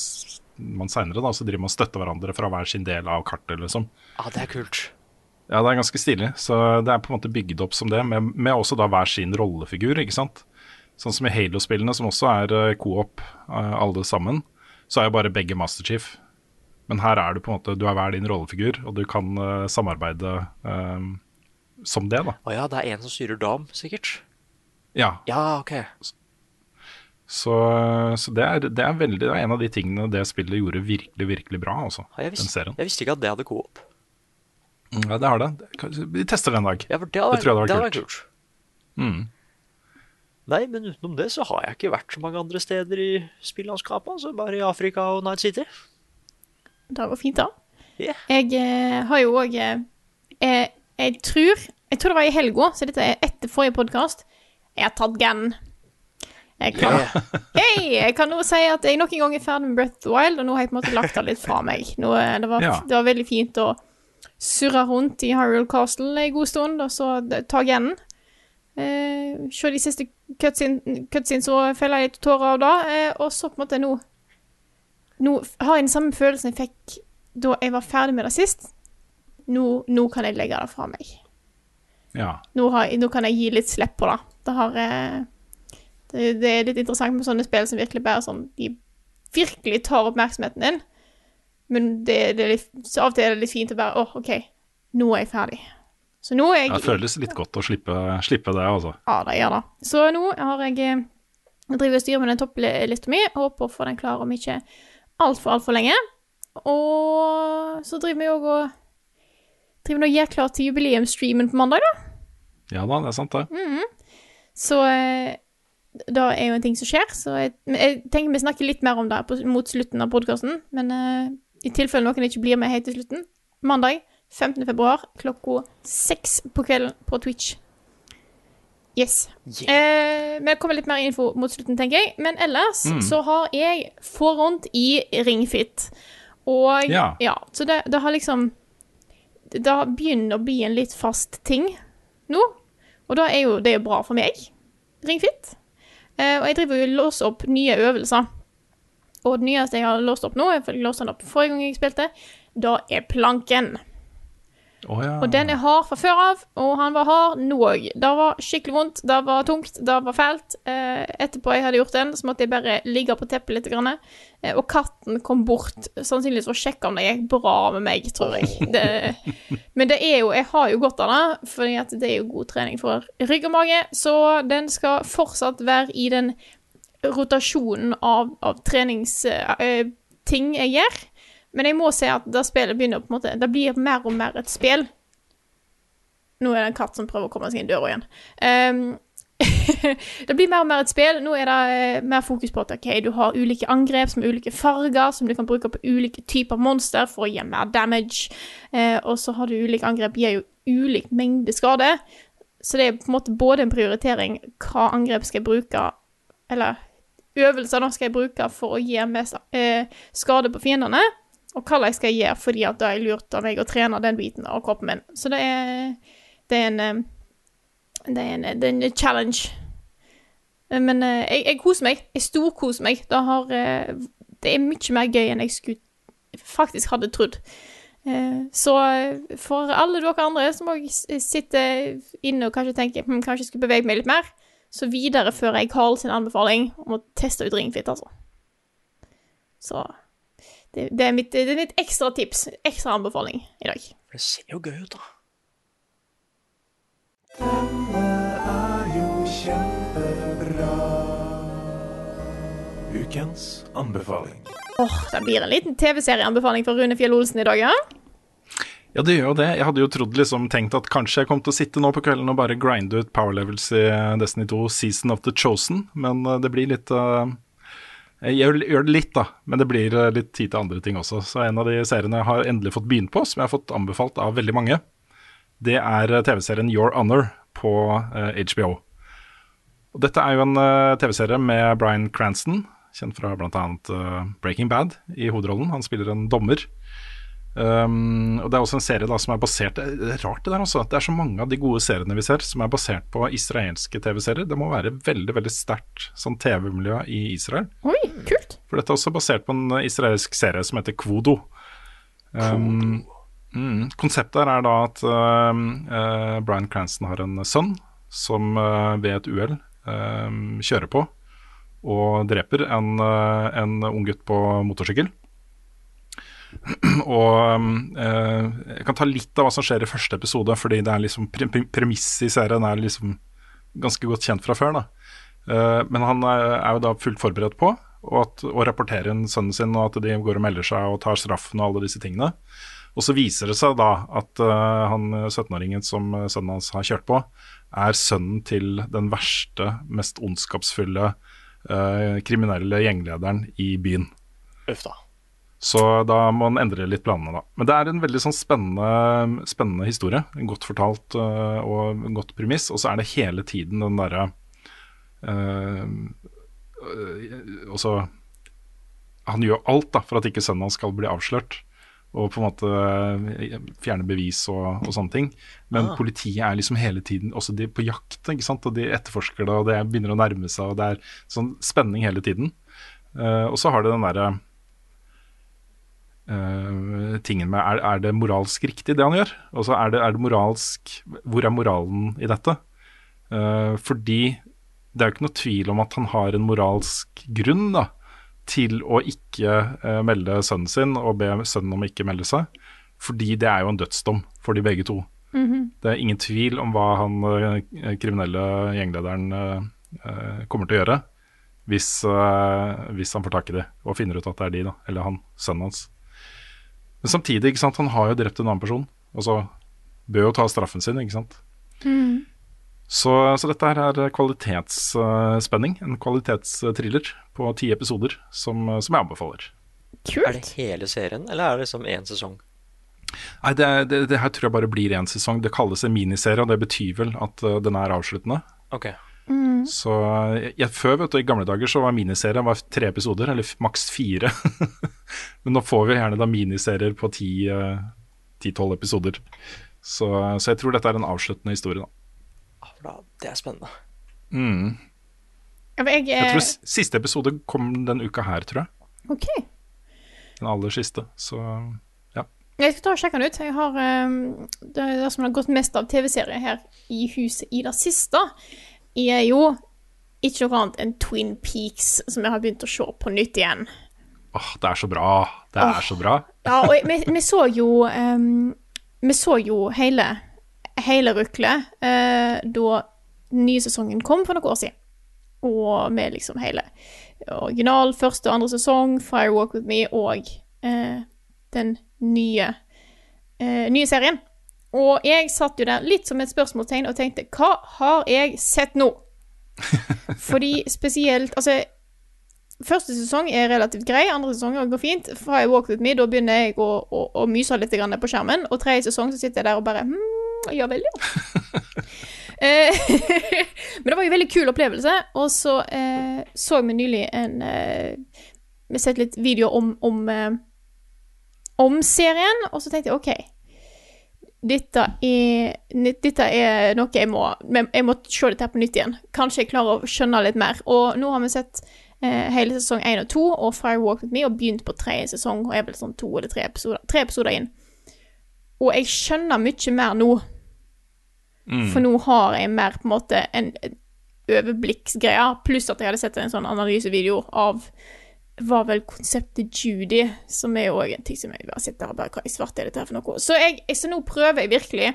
man seinere, da, så driver man og støtter hverandre fra hver sin del av kartet, liksom. Ja, det er kult. Ja, det er ganske stilig. Så det er på en måte bygd opp som det, med, med også da hver sin rollefigur, ikke sant. Sånn som i Halo-spillene, som også er uh, co-op uh, alle sammen, så er jo bare begge Master Chief. Men her er du på en måte, du er hver din rollefigur, og du kan uh, samarbeide som det, da. Å ja, det er en som styrer dam, sikkert? Ja. Ja, ok. Så, så det, er, det, er veldig, det, er, en av de tingene det spillet gjorde virkelig, virkelig bra, Også, jeg, visste, den serien. jeg visste ikke at det hadde co-op. Ja, det har det. Vi tester det en dag. Ja, for det, hadde, det tror jeg det hadde vært kult. kult. Mm. Nei, men utenom det så har jeg ikke vært så mange andre steder i spillandskapet. Altså bare i Afrika og Night City. Det går fint, da. Yeah. Jeg eh, har jo òg eh, jeg, jeg tror Jeg tror det var i helga, så dette er etter forrige podkast. Jeg har tatt Gann. Jeg kan, hey, jeg kan nå si at jeg nok en gang er ferdig med Breath of the Wild, og nå har jeg på en måte lagt det litt fra meg. Nå, eh, det, var, det var veldig fint å surre rundt i Hyrule Castle en god stund, og så ta igjen. Eh, se de siste cutscene- cutscenes og felle litt tårer av det. Eh, og så på en måte nå Nå har jeg den samme følelsen jeg fikk da jeg var ferdig med det sist. Nå, nå kan jeg legge det fra meg. Ja. Nå, har, jeg- nå kan jeg gi litt slipp på det. Det, har, eh, det, det er litt interessant med sånne spill som virkelig bare sånn De virkelig tar oppmerksomheten din. Men det, det litt, så av og til er det litt fint å bare Å, OK, nå er jeg ferdig. Så nå er jeg Det føles litt godt å slippe, slippe det, altså. Ja, det gjør det. Så nå har jeg eh, driver og styrer med den topplista mi, håper å få den klar om ikke altfor, altfor lenge. Og så driver vi òg og driver og gjør klar til jubileumsstreamen på mandag, da. Ja da, det er sant, det. Så eh, det er jo en ting som skjer, så jeg, jeg tenker vi snakker litt mer om det på, mot slutten av podkasten. Men uh, i tilfelle noen ikke blir med helt til slutten, mandag 15. februar klokka seks på kvelden på Twitch. Yes. Eh, men det kommer litt mer info mot slutten, tenker jeg. Men ellers så har jeg forhånd i Ringfit. Og Ja. så det, det har liksom Det begynner å bli en litt fast ting nå. Og da er jo det er bra for meg. Ringfit. Eh, og jeg driver jo låser opp nye øvelser. Og det nyeste jeg har låst opp nå, jeg låste den opp forrige gang jeg spilte, da er planken. Å ja. Og den er hard fra før av, og han var hard nå òg. Det var skikkelig vondt, det var tungt, det var fælt. Eh, etterpå jeg hadde gjort den, så måtte jeg bare ligge på teppet litt. Grann, eh, og katten kom bort, sannsynligvis for å sjekke om det gikk bra med meg, tror jeg. Det, men det er jo, jeg har jo godt av det, for det er jo god trening for rygg og mage. Så den skal fortsatt være i den rotasjonen av, av treningsting jeg gjør. Men jeg må si at da spillet begynner på en måte Det blir mer og mer et spill. Nå er det en katt som prøver å komme seg inn døra igjen. Um, det blir mer og mer et spill. Nå er det eh, mer fokus på at okay, du har ulike angrep som er ulike farger, som du kan bruke på ulike typer monster for å gi mer damage. Uh, og så har du ulike angrep gir jo ulik mengde skade. Så det er på en måte både en prioritering hva angrep skal jeg bruke, eller øvelser da skal jeg bruke for å gi mest uh, skade på fiendene, og hva jeg skal gjøre fordi at da er lurt av meg å trene den biten av kroppen min. Så det er, det er en eh, det er en, det er en challenge. Eh, Men eh, jeg, jeg koser meg. Jeg storkoser meg. Det, har, det er mye mer gøy enn jeg skulle faktisk hadde trodd. Så for alle dere andre som sitter inne og kanskje tenker hm, kanskje jeg skulle bevege meg litt mer, så viderefører jeg Carl sin anbefaling om å teste ut Ringfit, altså. Så det, det, er mitt, det er mitt ekstra tips, ekstra anbefaling i dag. For det ser jo gøy ut, da. Denne er jo kjempebra. Ukens anbefaling. Åh, det blir en liten TV-serieanbefaling fra Rune Fjell Olsen i dag, ja? Ja, det gjør jo det. Jeg hadde jo trodd liksom tenkt at kanskje jeg kom til å sitte nå på kvelden og bare grinde ut power levels i Destiny 2 Season of the Chosen, men eh, det blir litt eh, Jeg gjør, det litt, da, men det blir eh, litt tid til andre ting også. Så en av de seriene jeg har endelig fått begynt på, som jeg har fått anbefalt av veldig mange, det er eh, TV-serien Your Honor på eh, HBO. Og dette er jo en eh, TV-serie med Bryan Cranston, kjent fra bl.a. Breaking Bad, i hovedrollen. Han spiller en dommer. Um, og Det er også en serie da som er basert Det er rart det der altså, det er så mange av de gode seriene vi ser som er basert på israelske TV-serier. Det må være veldig veldig sterkt sånn TV-miljø i Israel. Oi, kult. For dette er også basert på en israelsk serie som heter Kvodo. Um, mm, konseptet her er da at uh, uh, Bryan Cranston har en sønn som uh, ved et uhell kjører på og dreper en, en ung gutt på motorsykkel. Og eh, jeg kan ta litt av hva som skjer i første episode, fordi det er liksom pre premisset i serien er liksom ganske godt kjent fra før. Eh, men han er, er, jo da fullt forberedt på å rapportere inn sønnen sin, og at de går og melder seg og tar straffen og alle disse tingene. Og så viser det seg da at uh, han 17-åringen som sønnen hans har kjørt på, er sønnen til den verste, mest ondskapsfulle uh, kriminelle gjenglederen i byen. Uff da. Så da må en endre litt planene, da. Men det er en veldig sånn spennende, spennende historie. Godt fortalt uh, og godt premiss. Og så er det hele tiden den derre uh, uh, Også Han gjør alt da for at ikke sønnen hans skal bli avslørt. Og på en måte fjerne bevis og, og sånne ting. Men ah. politiet er liksom hele tiden også de på jakt, ikke sant? og de etterforsker det, og det begynner å nærme seg, og det er sånn spenning hele tiden. og så har det den derre uh, tingen med er, er, det moralsk riktig, det han gjør? Altså, er det, er det moralsk Hvor er moralen i dette? Uh, fordi det er jo ikke noe tvil om at han har en moralsk grunn da, til å ikke uh, melde sønnen sin og be sønnen om å ikke melde seg. Fordi det er jo en dødsdom for de begge to. Mm -hmm. Det er ingen tvil om hva han kriminelle gjenglederen kommer til å gjøre hvis, hvis han får tak i det og finner ut at det er de, da, eller han, sønnen hans. Men samtidig, ikke sant, han har jo drept en annen person, og så bør jo ta straffen sin, ikke sant. Mm. Så, så, dette her er kvalitetsspenning, en kvalitetstriller på ti episoder, som, som, jeg anbefaler. Kult. Er det hele serien, eller er det liksom én sesong? Nei, det, det, det, her tror jeg bare blir én sesong. Det kalles en miniserie, og det betyr vel at uh, den er avsluttende. Okay. Mm. Så jeg, Før, vet du, i gamle dager, så var miniserien var tre episoder, eller maks fire. Men nå får vi gjerne da miniserier på eh, ti-tolv episoder. Så, så, jeg tror dette er en avsluttende historie, da. det er spennende. Mm. Jeg, jeg, tror siste episode kom den uka her, tror jeg. Ok Den aller siste, så ja. Jeg skal ta og sjekke den ut. Jeg har um, det, det som har gått mest av TV-serier her i huset i det siste er jo ikke noe annet enn Twin Peaks, som jeg har begynt å se på nytt igjen. Åh, det er så bra. Det er så bra. ja, og vi, vi, så jo um, Vi så jo hele, hele ruklet uh, da nye sesongen kom for noen år siden. Og med liksom hele original første og andre sesong, Firewalk With Me og uh, den nye, uh, nye serien. Og jeg satt jo der litt som et spørsmålstegn og tenkte hva har jeg sett nå? Fordi spesielt Altså, første sesong er relativt grei, andre sesong går fint. Fra jeg Walk With Me, da begynner jeg å, å, å myse litt på skjermen. Og tredje sesong så sitter jeg der og bare hm, ja vel, ja. Eh, men det var jo en veldig kul opplevelse. Og så eh, så vi nylig en eh, Vi har sett litt video om, om, eh, om serien, og så tenkte jeg OK dette er, dette er noe jeg må Jeg må se dette på nytt igjen. Kanskje jeg klarer å skjønne litt mer. Og nå har vi sett eh, hele sesong én og to og Fire Walk With Me og begynt på tredje sesong og er vel sånn to eller tre episoder, tre episoder inn. Og jeg skjønner mye mer nå. Mm. For nå har jeg mer på en måte en, en overblikksgreie, pluss at jeg hadde sett en sånn analysevideo av var vel konseptet Judy, som er òg en ting som jeg bare sett der og bare Hva i svart er dette her for noe? Så, jeg, så nå prøver jeg virkelig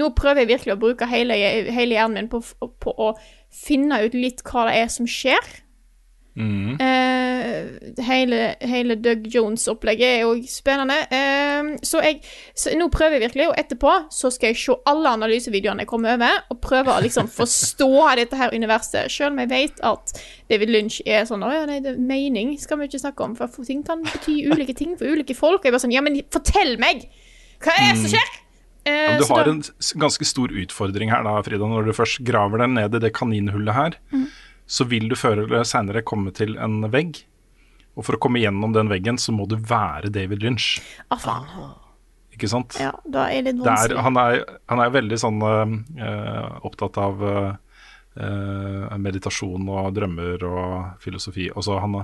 Nå prøver jeg virkelig å bruke hele, hele hjernen min på, på, å finne ut litt hva det er som skjer. Mm. Uh, hele, hele, Doug Jones-opplegget er òg spennende. Uh, så, jeg, så nå prøver jeg virkelig, og etterpå så skal jeg se alle analysevideoene jeg kommer over, og prøve å liksom forstå dette her universet. Selv om jeg vet at David Lynch er sånn Å ja, nei, det er mening skal vi ikke snakke om, for ting kan bety ulike ting for ulike folk. Og jeg bare sånn Ja, men fortell meg! Hva er det som mm. skjer? Uh, ja, du har en ganske stor utfordring her da, Frida, når du først graver deg ned i det kaninhullet her. Mm så vil du før eller seinere komme til en vegg. Og for å komme gjennom den veggen, så må du være David Lynch. Ah, faen. ikke sant? Ja, da er det litt er, vanskelig. han, er, han er veldig sånn uh, opptatt av uh, meditasjon og drømmer og filosofi. Og så han,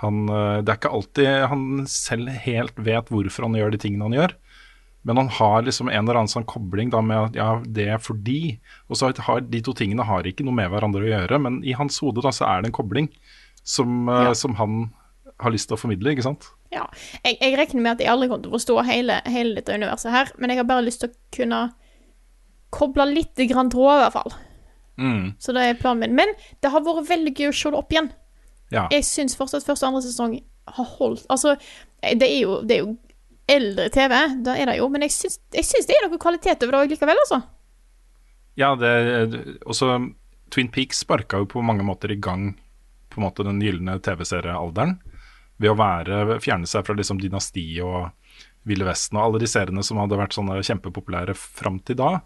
han, det er ikke alltid han selv helt vet hvorfor han gjør de tingene han gjør. Men han har liksom en eller annen sånn kobling da med at ja, det er fordi Og så har de to tingene har ikke noe med hverandre å gjøre, men i hans hode da så er det en kobling som, eh, Ja. som han har lyst til å formidle, ikke sant? Ja. Jeg, jeg regner med at jeg aldri kommer til å forstå hele, hele dette universet her, men jeg har bare lyst til å kunne koble litt grann tråder, i hvert fall. Mm. Så det er planen min. Men det har vært veldig gøy å se det opp igjen. Ja. Jeg syns fortsatt første og andre sesong har holdt Altså, det er jo, det er jo eldre TV, da er det jo, men jeg syns, det er noe kvalitet over det òg likevel, altså. Ja, det også Twin Peaks sparka jo på mange måter i gang på en måte den gylne TV-seriealderen ved å være, fjerne seg fra liksom Dynasti og Ville Vesten og alle de seriene som hadde vært sånne kjempepopulære fram til da.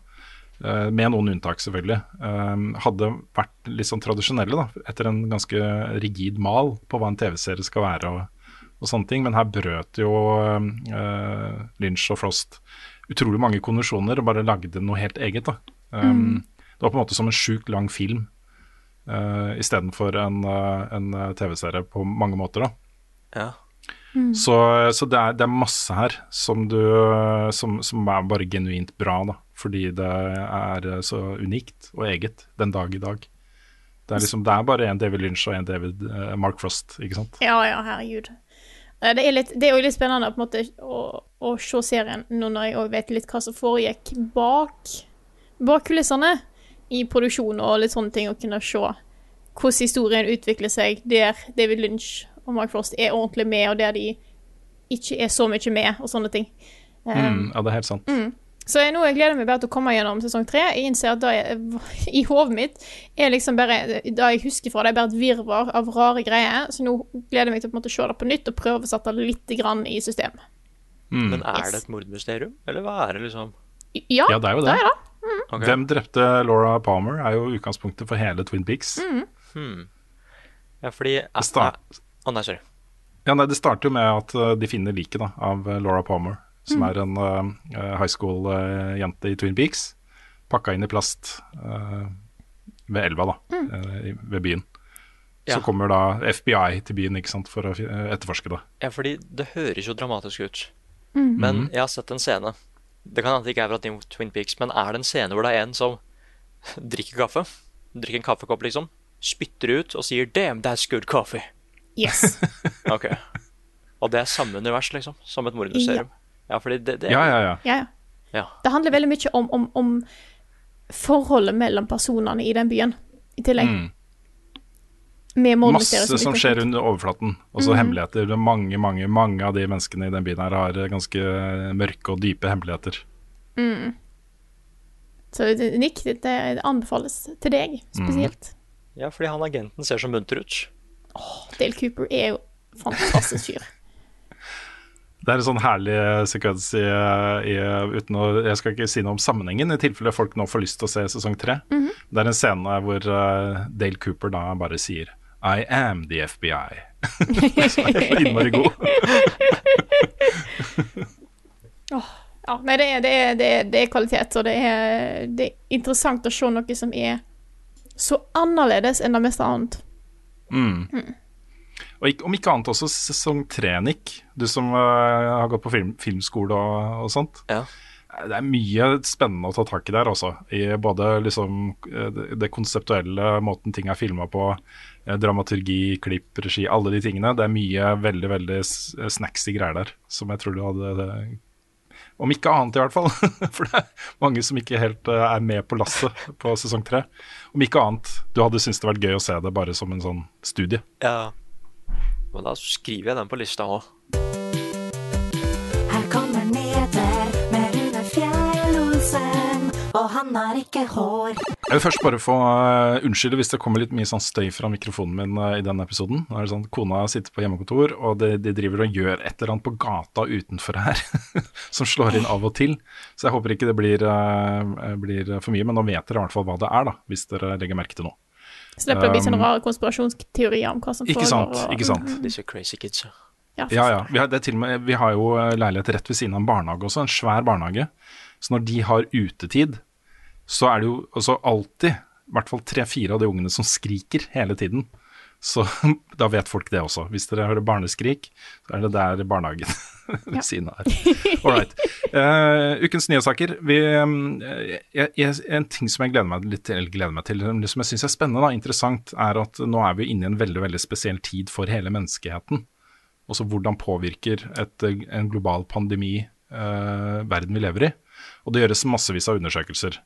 eh, med noen unntak, selvfølgelig. eh, hadde vært litt sånn tradisjonelle, da, etter en ganske rigid mal på hva en TV-serie skal være. og og sånne ting, Men her brøt jo eh, Lynch og Frost utrolig mange konvensjoner og bare lagde noe helt eget. da. Um, Det var på en måte som en sjukt lang film uh, istedenfor en, uh, en uh, TV-serie på mange måter. da. Ja. Så, så det, er, det er masse her som, du, som, som er bare genuint bra, da. Fordi det er så unikt og eget den dag i dag. Det er, liksom, det er bare en David Lynch og en David uh, Mark Frost, ikke sant. Ja, ja, herregud. Eh, Det er, litt, det er jo litt spennende på en måte å, å se serien nå når jeg vet litt hva som foregikk bak, bak kulissene i produksjon og litt sånne ting, og kunne se hvordan historien utvikler seg der David Lynch og Mark Frost er ordentlig med, og der de ikke er så mye med, og sånne ting. Um, Mm, ja, det er helt sant. Så jeg, nå jeg gleder meg bare til å komme gjennom sesong tre. Jeg innser at det er, i hodet mitt er liksom bare Det jeg husker fra det, er bare et virvar av rare greier. Så nå gleder jeg meg til å på en måte se det på nytt og prøve å sette det litt grann i system. Mm. Men er Yes. det et mordmysterium, eller hva er det liksom? Ja, Ja, det er jo det. det er det. Ok. Hvem drepte Laura Palmer, er jo utgangspunktet for hele Twin Peaks. Hmm. Ja, fordi Det start, oh, nei, sorry. Ja, nei, Det starter jo med at uh, de finner liket av Laura Palmer, som er en uh, high school-jente i Twin Peaks. Pakka inn i plast uh, ved elva, da, uh, ved byen. Ja. Så kommer da FBI til byen ikke sant, for å etterforske det. Ja, fordi det høres jo dramatisk ut. Mm. Men jeg har sett en scene. Det kan hende det ikke er fra Twin Peaks, men er det en scene hvor det er en som drikker kaffe? Drikker en kaffekopp, liksom. Spytter ut og sier 'damn, that's good coffee'. Yes. Ok. Og det er samme univers, liksom, som et mordmysterium. Ja, fordi det, det Ja, ja, ja. Ja, ja. Ja. Det handler veldig mye om, om, om forholdet mellom personene i den byen, i tillegg. Mm. Med Masse som skjer under overflaten. Også hemmeligheter. Er Mange, mange, mange av de menneskene i den byen her har uh, ganske uh, mørke og dype hemmeligheter. Så det- Nick, det, det anbefales til deg spesielt. ja, fordi han agenten ser så munter ut. Dale Cooper er jo fantastisk fyr. Det er en sånn herlig sekvens i, i uten å, Jeg skal ikke si noe om sammenhengen, i tilfelle folk nå får lyst til å se sesong tre. Det er en scene hvor eh, Dale Cooper da bare sier I am the FBI. Som er innmari god. Ja, nei, det er, det, er, det, er, det er kvalitet, og det er, det er interessant å se noe som er så annerledes enn det meste annet. Og om ikke annet også sesong tre, Nick. Du som uh, har gått på film, filmskole og, og sånt. Ja. Det er mye spennende å ta tak i der også. I både liksom eh, det, konseptuelle, måten ting er filma på, eh, dramaturgi, klipp, regi, alle de tingene. Det er mye veldig veldig snacksy greier der som jeg tror du hadde Om ikke annet, i hvert fall. For det er mange som ikke helt eh, er med på lasset på sesong tre. Om ikke annet, du hadde syntes det vært gøy å se det bare som en sånn studie. Ja. Men da skriver jeg den på lista òg. Her kommer nyheter med Rune Fjell-Olsen, og han har ikke hår. Jeg vil først bare få uh, unnskylde hvis det kommer litt mye sånn støy fra mikrofonen min uh, i denne episoden. Nå er det sånn, Kona sitter på hjemmekontor, og de, de driver og gjør et eller annet på gata utenfor her som slår inn av og til. Så jeg håper ikke det blir, uh, blir for mye, men nå vet dere i hvert fall hva det er, da, hvis dere legger merke til noe. Slipper det å bli sånne Um, rare konspirasjonsteorier om hva som Ikke foregår. sant, og- ikke sant. Disse crazy kidsa. Ja, Ja, ja. Vi har, det er til og med, vi har jo eh, leilighet rett ved siden av en barnehage også, en svær barnehage. Så når de har utetid, så er det jo altså alltid i hvert fall tre-fire av de ungene som skriker hele tiden. Så da vet folk det også. Hvis dere hører barneskrik, så er det der barnehagen ved siden av right. Eh, ukens nyhetssaker. Vi, eh, en ting som jeg gleder meg litt gleder meg til, som jeg syns er spennende og interessant, er at nå er vi inne i en veldig veldig spesiell tid for hele menneskeheten. Også hvordan påvirker et, en global pandemi uh, verden vi lever i. Og det gjøres massevis av undersøkelser.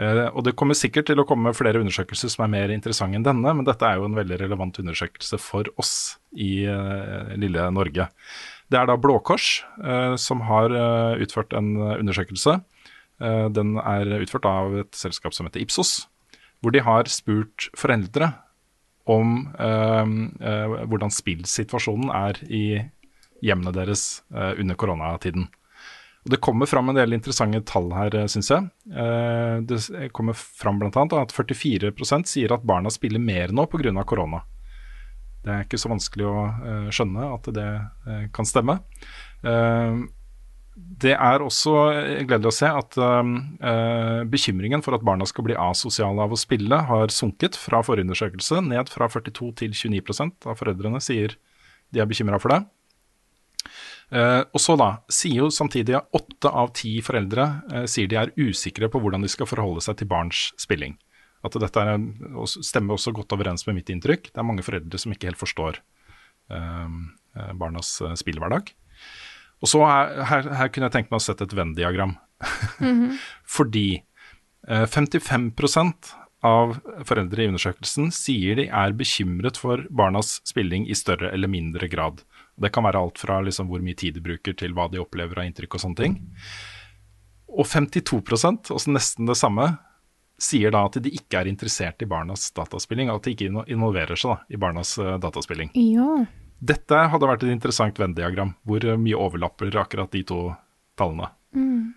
Eh, og det kommer sikkert til å komme flere undersøkelser som er mer interessante enn denne, men dette er jo en veldig relevant undersøkelse for oss i eh, lille Norge. Det er da Blå Kors eh, som har utført en undersøkelse. Den er utført av et selskap som heter Ipsos, hvor de har spurt foreldre om hvordan spillsituasjonen er i hjemmene deres under koronatiden. Og Det kommer fram en del interessante tall her, syns jeg. Eh, Det s- kommer fram bl.a. at 44% sier at barna spiller mer nå pga. korona. Det er ikke så vanskelig å eh, skjønne at det eh, kan stemme. Eh, det er også eh, gledelig å se at eh, bekymringen for at barna skal bli asosiale av å spille, har sunket fra forrige undersøkelse, ned fra 42 til 29% av foreldrene sier de er bekymra for det. Eh, og så da, sier jo samtidig at åtte av ti foreldre uh, sier de er usikre på hvordan de skal forholde seg til barns spilling. At dette er, stemmer også godt overens med mitt inntrykk. Det er mange foreldre som ikke helt forstår eh, barnas spillhverdag. Og så er, her, her kunne jeg tenkt meg å sette et Venn-diagram. Fordi eh, 55% av foreldre i undersøkelsen sier de er bekymret for barnas spilling i større eller mindre grad. Det kan være alt fra liksom hvor mye tid de bruker til hva de opplever av inntrykk og sånne ting. Og 52% altså nesten det samme, sier da at de ikke er interessert i barnas dataspilling. At de ikke involverer seg da, i barnas eh, dataspilling. Ja. Dette hadde vært et interessant Venn-diagram, hvor mye overlapper akkurat de to tallene. Eh,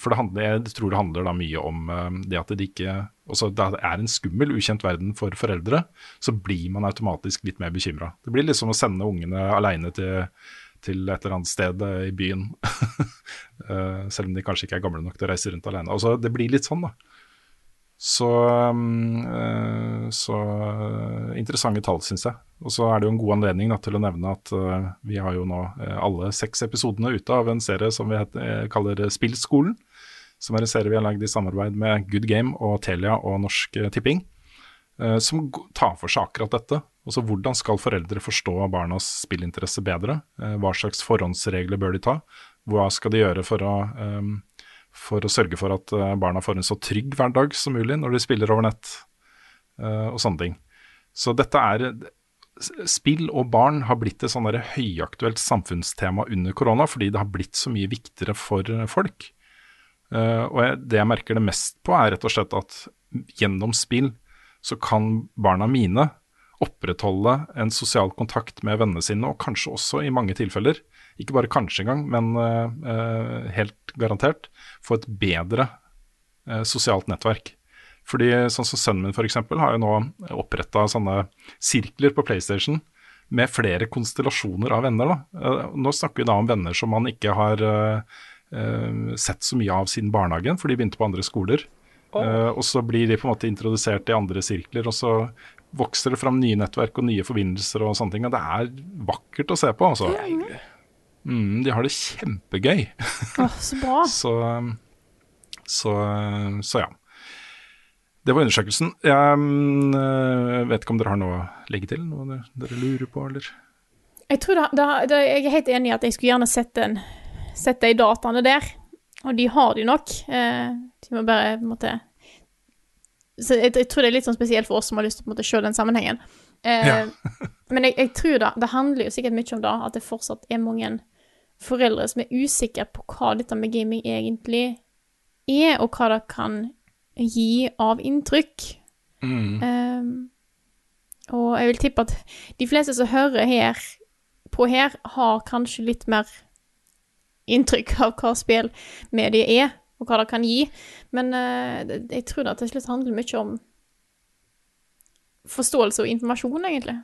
For det handler, jeg tror det handler da mye om eh, det at det ikke også Det er en skummel, ukjent verden for foreldre, så blir man automatisk litt mer bekymra. Det blir liksom å sende ungene aleine til, til et eller annet sted eh, i byen. Eh, Selv om de kanskje ikke er gamle nok til å reise rundt aleine. Altså, det blir litt sånn, da. Så, eh, så eh, interessante tall, syns jeg. Og så er det jo en god anledning da, til å nevne at uh, vi har jo nå eh, alle seks episodene ute av en serie som vi het, eh, kaller Spillskolen. Som er en serie vi har lagd i samarbeid med Good Game og Telia og Norsk Tipping. Uh, som tar for seg akkurat dette. Også Hvordan skal foreldre forstå barnas spillinteresse bedre? Hva slags forhåndsregler bør de ta? Hva skal de gjøre for å um, for å sørge for at barna får en så trygg hverdag som mulig når de spiller over nett, og sånne ting. Så dette er Spill og barn har blitt et sånn høyaktuelt samfunnstema under korona, fordi det har blitt så mye viktigere for eh, folk. Uh, og jeg, det jeg merker det mest på, er rett og slett at gjennom spill så kan barna mine opprettholde en sosial kontakt med vennene sine, og kanskje også i mange tilfeller, ikke bare kanskje engang, men uh, uh, helt garantert, få et bedre sosialt nettverk. Fordi sånn som Sønnen min f.eks. har jo nå oppretta sånne sirkler på PlayStation med flere konstellasjoner av venner. Da. Eh, Nå snakker vi da om venner som man ikke har eh, sett så mye av siden barnehagen, for de begynte på andre skoler. Eh, og så blir de på en måte introdusert i andre sirkler, og så vokser det fram nye nettverk og nye forbindelser og sånne ting. Og det er vakkert å se på, altså. Mm, de har det kjempegøy. Å, så bra. Så, så, så ja. Det var undersøkelsen. Jeg mm, vet ikke om dere har noe å legge til? Noe dere, lurer på, eller? Jeg tror da, da, da jeg er helt enig i at jeg skulle gjerne sett, en, sett de dataene der. Og de har de nok. Eh, de må bare på en måte så jeg, jeg tror det er litt sånn spesielt for oss som har lyst til å se den sammenhengen. Eh, Ja. men jeg, jeg tror da, det handler jo sikkert mye om da, at det fortsatt er mange foreldre som er usikre på hva dette med gaming egentlig er, og hva det kan gi av inntrykk. Eh, og jeg vil tippe at de fleste som hører her på her, har kanskje litt mer inntrykk av hva spillmediet er, og hva det kan gi. Men uh, jeg tror det til slutt handler mye om forståelse og informasjon, egentlig.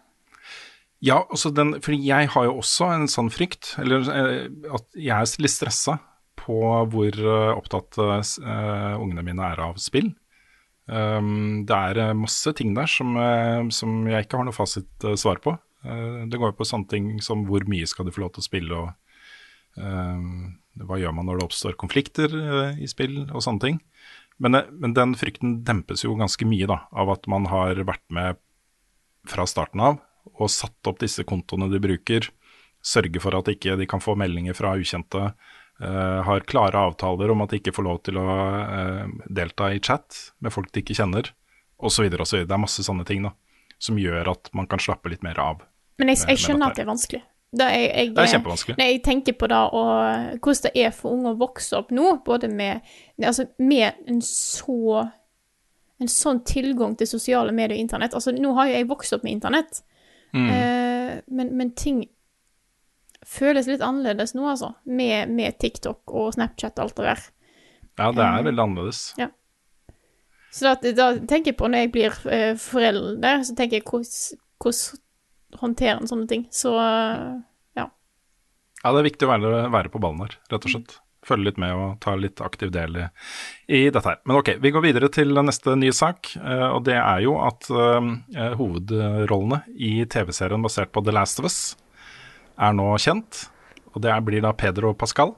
Ja, altså den, for jeg har jo også en sånn frykt, eller eh, at jeg er litt stressa på hvor eh, opptatt eh, eh, ungene mine er av spill. Um, det er masse ting der som, som jeg ikke har noe fasit eh, svar på. Det går på sånne ting som hvor mye skal de få lov til å spille, og eh, hva gjør man når det oppstår konflikter i spill, og sånne ting. Men, men den frykten dempes jo ganske mye da, av at man har vært med fra starten av og satt opp disse kontoene de bruker, sørge for at ikke de kan få meldinger fra ukjente, har klare avtaler om at de ikke får lov til å eh, delta i chat med folk de ikke kjenner, osv. osv. Det er masse sånne ting da, som gjør at man kan slappe litt mer av. Men jeg, jeg skjønner at det er vanskelig. Jeg, jeg, Det er kjempevanskelig. Når jeg tenker på det, og hvordan det er for unge å vokse opp nå, både med, altså med en så en sånn tilgang til sosiale medier og internett. Altså, nå har jo jeg vokst opp med internett, Mm. eh, men, men ting føles litt annerledes nå, altså. Med, med TikTok og Snapchat og alt det der. Ja, det er veldig annerledes. Så da, da tenker jeg på når jeg blir uh, forelder, så tenker jeg hvordan hvordan håndterer en sånne ting. Så ja. Ja, det er viktig å være, være på ballen her, rett og slett. Følge litt med og ta litt aktiv del i, i dette her. Men ok, vi går videre til neste nye sak. Uh, og det er jo at uh, hovedrollene i TV-serien basert på The Last of Us er nå kjent. Og det er, blir da Pedro Pascal,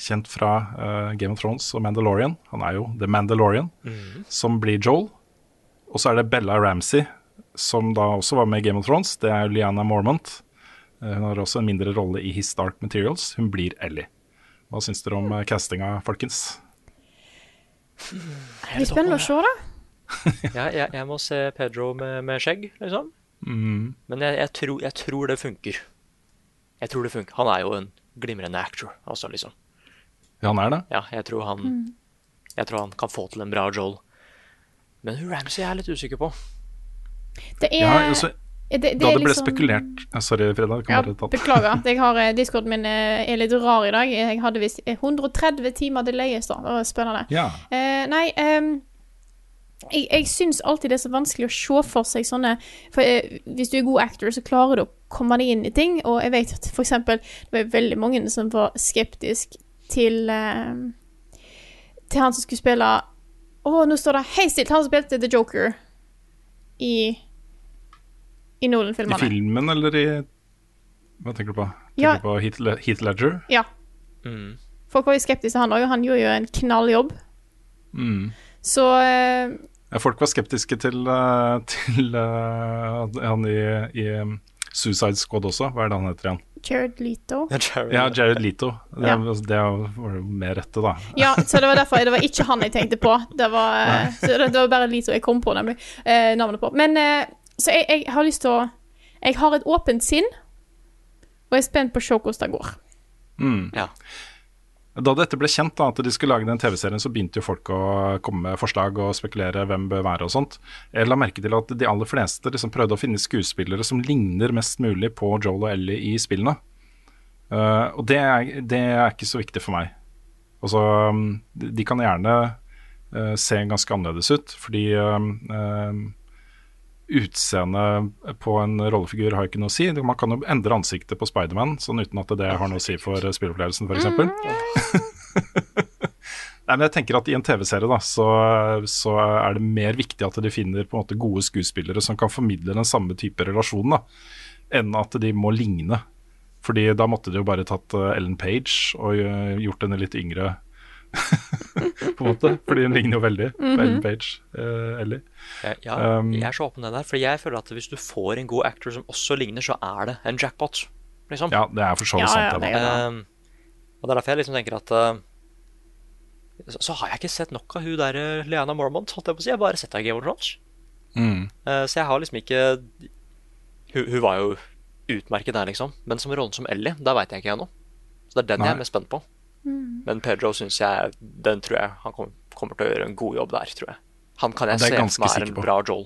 kjent fra uh, Game of Thrones og Mandalorian. Han er jo The Mandalorian, som blir Joel. Og så er det Bella Ramsey, som da også var med i Game of Thrones. Det er Liana Mormont. Eh, Hun har også en mindre rolle i His Dark Materials. Hun blir Ellie. Hva syns dere om eh, castinga, folkens? det blir spennende å se, da. Ja, jeg, jeg må se Pedro med, med skjegg, liksom. Men jeg, jeg, tror, jeg tror det funker. Jeg tror det funker. Han er jo en glimrende actor, altså, liksom. Ja, han er det. Ja, jeg tror han Jeg tror han kan få til en bra Joel. Men hun Ramsey er jeg litt usikker på. Det er, Ja, altså, det, det da det ble liksom- spekulert Sorry, Freda. Ja, bare ta det. beklager. Jeg har, eh, Discorden min eh, er litt rar i dag. Jeg hadde visst eh, 130 timer delay i stad. spennende. Ja. Eh, nei, ehm, jeg, jeg syns alltid det er så vanskelig å se for seg sånne For eh, hvis du er god actor, så klarer du å komme deg inn i ting. Og jeg vet at for eksempel det var veldig mange som var skeptisk til eh, Til han som skulle spille Å, nå står det helt stilt! Han som spilte The Joker i i I Nolan-filmene. filmen eller i Hva tenker du på? Tenker Ja. du på Heath, Le- Heath Ledger? Ja. Mm. Folk var jo skeptiske til han òg, han gjorde jo en knalljobb. Mm. Så eh, Ja, folk var skeptiske til, eh, til uh, han i, i um, Suicide Squad også. Hva er det han heter igjen? Jared Leto Ja, Jared, Ja, Jared Leto. Det, Ja. det var jo mer rette, da. Ja, så det var derfor Det var ikke han jeg tenkte på. Det var, eh, så det, det var bare Leto jeg kom på, nemlig. Eh, navnet på. Men eh, Så jeg, jeg har lyst til å Jeg har et åpent sinn, og jeg er spent på å se hvordan det går. Mm. Ja. Da dette ble kjent, da, at de skulle lage den TV-serien, så begynte jo folk å komme med forslag og spekulere hvem bør være og sånt. Jeg la merke til at de aller fleste liksom prøvde å finne skuespillere som ligner mest mulig på Joel og Ellie i spillene. Uh, og det er, det er ikke så viktig for meg. Altså, um, de, kan gjerne uh, se ganske annerledes ut, fordi uh, Utseendet på en rollefigur har ikke noe å si. Man kan jo endre ansiktet på Spiderman sånn uten at det har noe å si for spillopplevelsen, spilleopplevelsen, f.eks. Nei, men jeg tenker at I en TV-serie da, så, så er det mer viktig at de finner på en måte gode skuespillere som kan formidle den samme type relasjon, da, enn at de må ligne. Fordi Da måtte de jo bare tatt eh, Ellen Page og eh, gjort henne litt yngre. på en måte, Fordi hun ligner jo veldig på Ellen Page. Uh, Ellie. Ja, ja, Um, jeg er så åpen det der. For jeg føler at hvis du får en god actor som også ligner, så er det en jackpot. Liksom. Ja, det er for så vidt Ja, sant. ja, det, det da. er- Ehm, og det er derfor jeg liksom tenker at uh, så, så har jeg ikke sett nok av hun der eh, Leana Mormont. Holdt jeg på å si. Jeg har bare sett henne i Game of Thrones. Mm. Så jeg har liksom ikke hun, hun var jo utmerket der, liksom. Men som rollen som Ellie, der veit jeg ikke ennå. Så det er den jeg er mest spent på. Men Pedro syns jeg Den tror jeg han kommer, kommer til å gjøre en god jobb der, tror jeg. Han kan jeg se for meg er en på. bra Joel.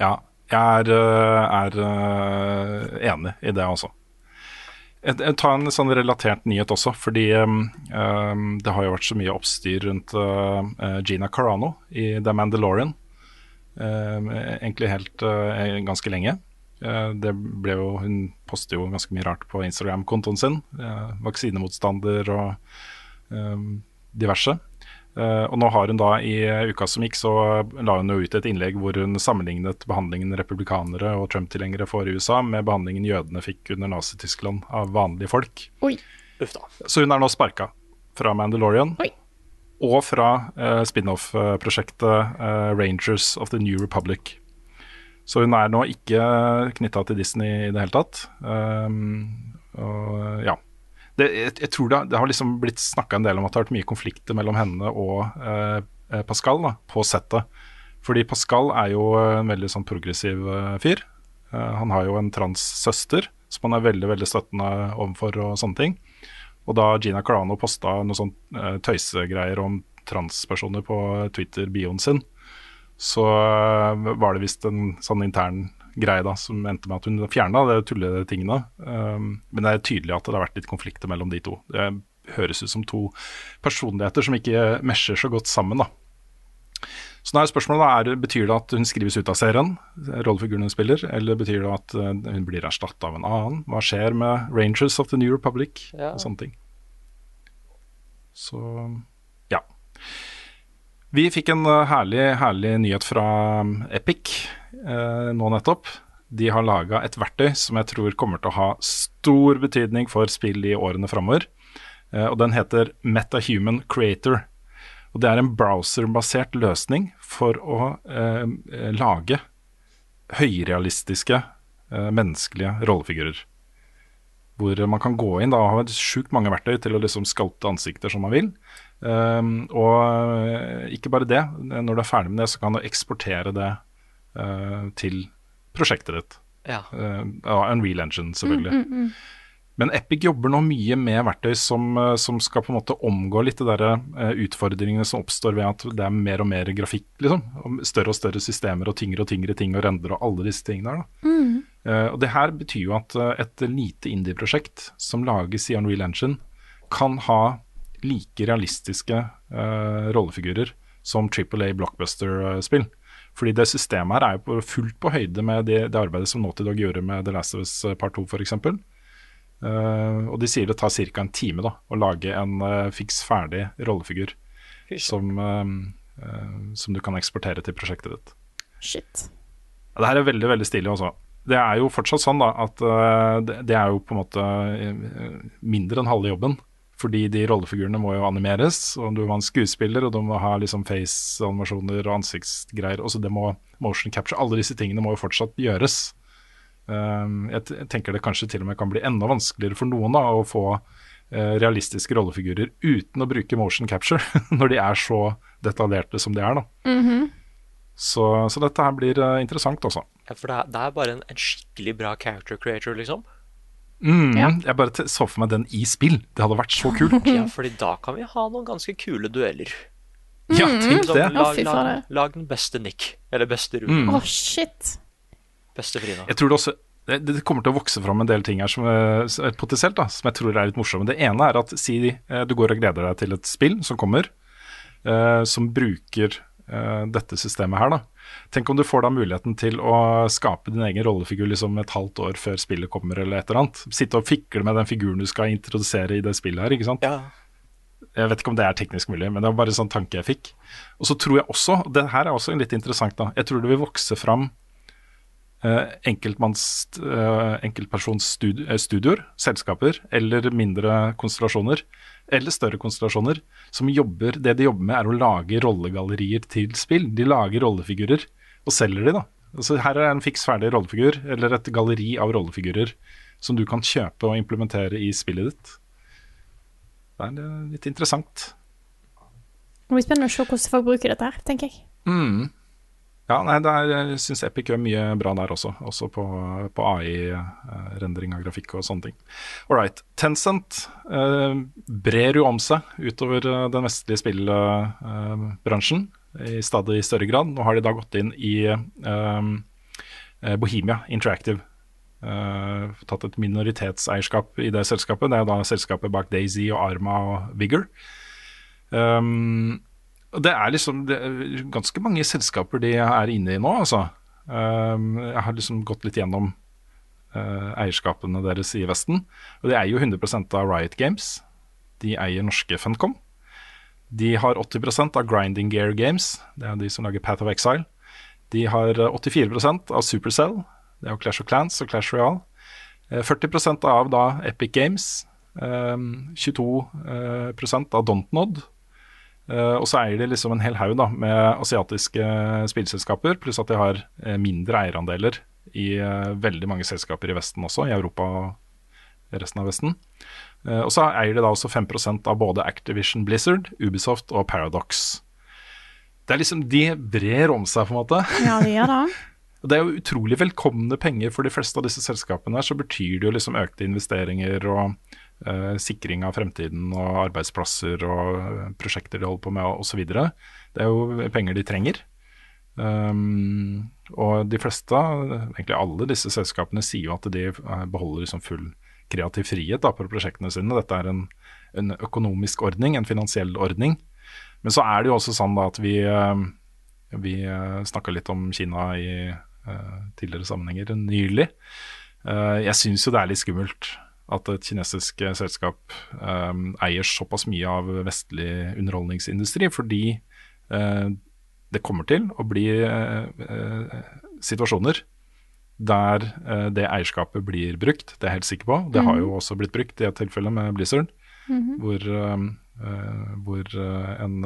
Ja, jeg er, øh, er øh, enig i det jeg tar en sånn relatert nyhet også, fordi øhm, det har jo vært så mye oppstyr rundt øh, Gina Carano i The Mandalorian. Um, egentlig helt uh, ganske lenge. Eh, det ble jo, hun poster jo ganske mye rart på Instagram-kontoen sin. eh, vaksinemotstander og eh, diverse. Eh, og nå har hun da i uka som gikk, så la hun jo ut et innlegg hvor hun sammenlignet behandlingen republikanere og Trump-tilhengere får i USA med behandlingen jødene fikk under Nazi-Tyskland av vanlige folk. Oi. Uff da. Så hun er nå sparka fra Mandalorian. Oi. Og fra eh, spin-off-prosjektet eh, Rangers of the New Republic. Så hun er nå ikke knytta til Disney i det hele tatt. Um, og ja. Det, jeg, jeg tror det, det har liksom blitt snakka en del om at det har vært mye konflikter mellom henne og eh, Pascal da, på settet. Fordi Pascal er jo en veldig sånn progressiv eh, fyr. Eh, han har jo en transsøster som han er veldig veldig støttende overfor og sånne ting. Og da Gina Carano posta noen sånn eh, tøysegreier om transpersoner på Twitter-bioen sin, så eh, var det visst en sånn intern greie da, som endte med at hun fjerna de tulletingene. Um, men det er tydelig at det har vært litt konflikter mellom de to. Det høres ut som to personligheter som ikke mesjer så godt sammen. da. Så nå er spørsmålet er, Betyr det at hun skrives ut av serien, rollefiguren hun spiller, eller betyr det at eh, hun blir erstatta av en annen? Hva skjer med Rangers of the New Republic Ja. og sånne ting? Så. Vi fikk en eh, herlig, herlig nyhet fra um, Epic eh, nå nettopp. De har laga et verktøy som jeg tror kommer til å ha stor betydning for spill i årene framover. Eh, og den heter MetaHuman Creator. Og det er en browserbasert løsning for å eh, lage høyrealistiske menneskelige rollefigurer. Hvor man kan gå inn da, og ha sjukt mange verktøy til å liksom skalte ansikter som man vil. Um, og eh, ikke bare det, når du er ferdig med det, så kan du eksportere det uh, til prosjektet ditt. Ja. Uh, Unreal Engine, selvfølgelig. Men Epic jobber nå mye med verktøy som, som skal på en måte omgå litt de der, eh, utfordringene som oppstår ved at det er mer og mer grafikk, liksom. Og større og større systemer og tyngre og tyngre ting og render og alle disse tingene der. Eh, og det her betyr jo at et lite indie-prosjekt som lages i Unreal Engine, kan ha like realistiske uh, rollefigurer som Triple A blockbuster-spill. Fordi det systemet her er jo fullt på høyde med det, det arbeidet som Naughty Dog gjorde med The Last of Us eh, Part 2 f.eks. Uh, og de sier det tar ca. en time da, å lage en uh, fiks ferdig rollefigur som, uh, eh, som du kan eksportere til prosjektet ditt. Shit. Ja, det her er veldig veldig stilig også. Det er jo fortsatt sånn da at det, det er jo på en måte mindre enn halve jobben. Fordi de rollefigurene må jo animeres, og du må ha en skuespiller, og du må ha liksom face-animasjoner og ansiktsgreier. Også det må motion capture. Alle disse tingene må jo fortsatt gjøres. Um, jeg, tenker det kanskje til og med kan bli enda vanskeligere for noen da, å få eh, realistiske rollefigurer uten å bruke motion capture, når de er så detaljerte som de er. da. så, så dette her blir eh, interessant også. ja, for det er, det er bare en, en skikkelig bra character creator, liksom. Mm, Ja. Jeg bare så for meg den i spill. Det hadde vært så kult. Ja, fordi da kan vi ha noen ganske kule dueller. Ja, tenk Liksom, det. Lag, lag, lag den beste Nick. Eller beste Rune. Mm. Oh, shit. Beste Frida. Jeg tror det også det, det kommer til å vokse fram en del ting her som, eh, er potensielt da, som jeg tror er litt morsomme. Det ene er at si eh, du går og gleder deg til et spill som kommer, eh, som bruker eh, dette systemet her. da. Tenk om du får da muligheten til å skape din egen rollefigur liksom et halvt år før spillet kommer, eller et eller annet. Sitte og fikle med den figuren du skal introdusere i det spillet her. ikke sant? Ja. Jeg vet ikke om det er teknisk mulig, men det var bare en sånn tanke jeg fikk. Og så tror jeg også, og det her er også litt interessant, da. Jeg tror det vil vokse fram eh, enkeltmanns, eh, enkeltpersonsstudioer, selskaper, eller mindre konstellasjoner, eller større konstellasjoner, som jobber Det de jobber med, er å lage rollegallerier til spill. De lager rollefigurer og selger de, da. Altså, her er en fiks ferdig rollefigur, eller et galleri av rollefigurer som du kan kjøpe og implementere i spillet ditt. Det er litt interessant. Det blir spennende å se hvordan folk bruker dette her, tenker jeg. Ja, nei, er, jeg syns Epic gjør mye bra der også. Også på, på AI-rendring av grafikk og sånne ting. All right. Tencent eh, brer jo om seg utover eh, den vestlige spillbransjen i stadig større grad. Nå har de da gått inn i eh, eh, Bohemia Interactive. eh, tatt et minoritetseierskap i det selskapet. Det er da selskapet bak Daisy og Arma og Vigor. Um, det er liksom det er ganske mange selskaper de er inne i nå, altså. Um, jeg har liksom gått litt gjennom eh, eierskapene deres i Vesten. Og de eier jo 100 av Riot Games. De eier norske Funcom. De har 80% av Grinding Gear Games, det er de som lager Path of Exile. De har eh, 84% av Supercell, det er jo Clash of Clans og Clash Royale. Eh, 40% av da Epic Games. eh, 22 eh, av Dontnod. Eh, og så eier de liksom en hel haug da, med asiatiske spillselskaper, pluss at de har eh, mindre eierandeler i uh, veldig mange selskaper i Vesten også, i Europa og resten av Vesten. Uh, og så eier de da også 5% av både Activision Blizzard, Ubisoft og Paradox. Det er liksom, De brer om seg, på en måte. Ja, det gjør det. Det er jo utrolig velkomne penger for de fleste av disse selskapene. her, Så betyr det jo liksom økte investeringer og eh, sikring av fremtiden og arbeidsplasser og eh, prosjekter de holder på med osv. Det er jo penger de trenger. Um, og de fleste, egentlig alle disse selskapene, sier jo at de eh, beholder liksom full kreativ frihet da, på prosjektene sine. Dette er en, en økonomisk ordning, en finansiell ordning. Men så er det jo også sånn da at vi, eh, vi snakka litt om Kina i uh, tidligere sammenhenger nylig. Uh, jeg syns jo det er litt skummelt at et kinesisk eh, selskap um, eier såpass mye av vestlig underholdningsindustri, fordi uh, det kommer til å bli uh, situasjoner der det eierskapet blir brukt, det er jeg helt sikker på. Det har jo også blitt brukt i et tilfelle med Blizzard, hvor, eh, eh, hvor eh, en,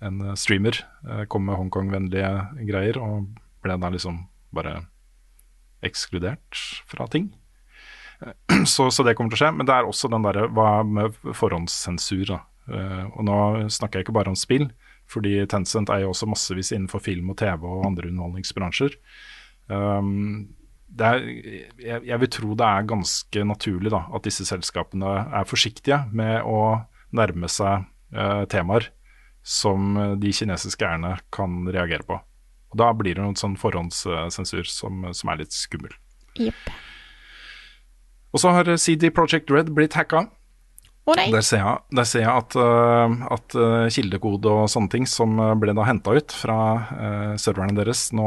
en streamer kom med Hongkong-vennlige greier og ble da liksom bare ekskludert fra ting. Så, så det kommer til å skje. Men det er også den derre hva med forhåndssensur, da. Eh, og nå snakker jeg ikke bare om spill, fordi Tencent er jo også massevis innenfor film og TV og andre underholdningsbransjer. Um, er, jeg, jeg vil tro det er ganske naturlig da, at disse selskapene er forsiktige med å nærme seg uh, temaer som de kinesiske eierne kan reagere på. Og Da blir det noen sånn forhåndssensur som, som er litt skummel. Jepp. Og så har CD Project Red blitt hacka. Oh. Der ser jeg, der ser jeg at, øh, at øh, kildekode og sånne ting som ble da henta ut fra uh, serverne deres, nå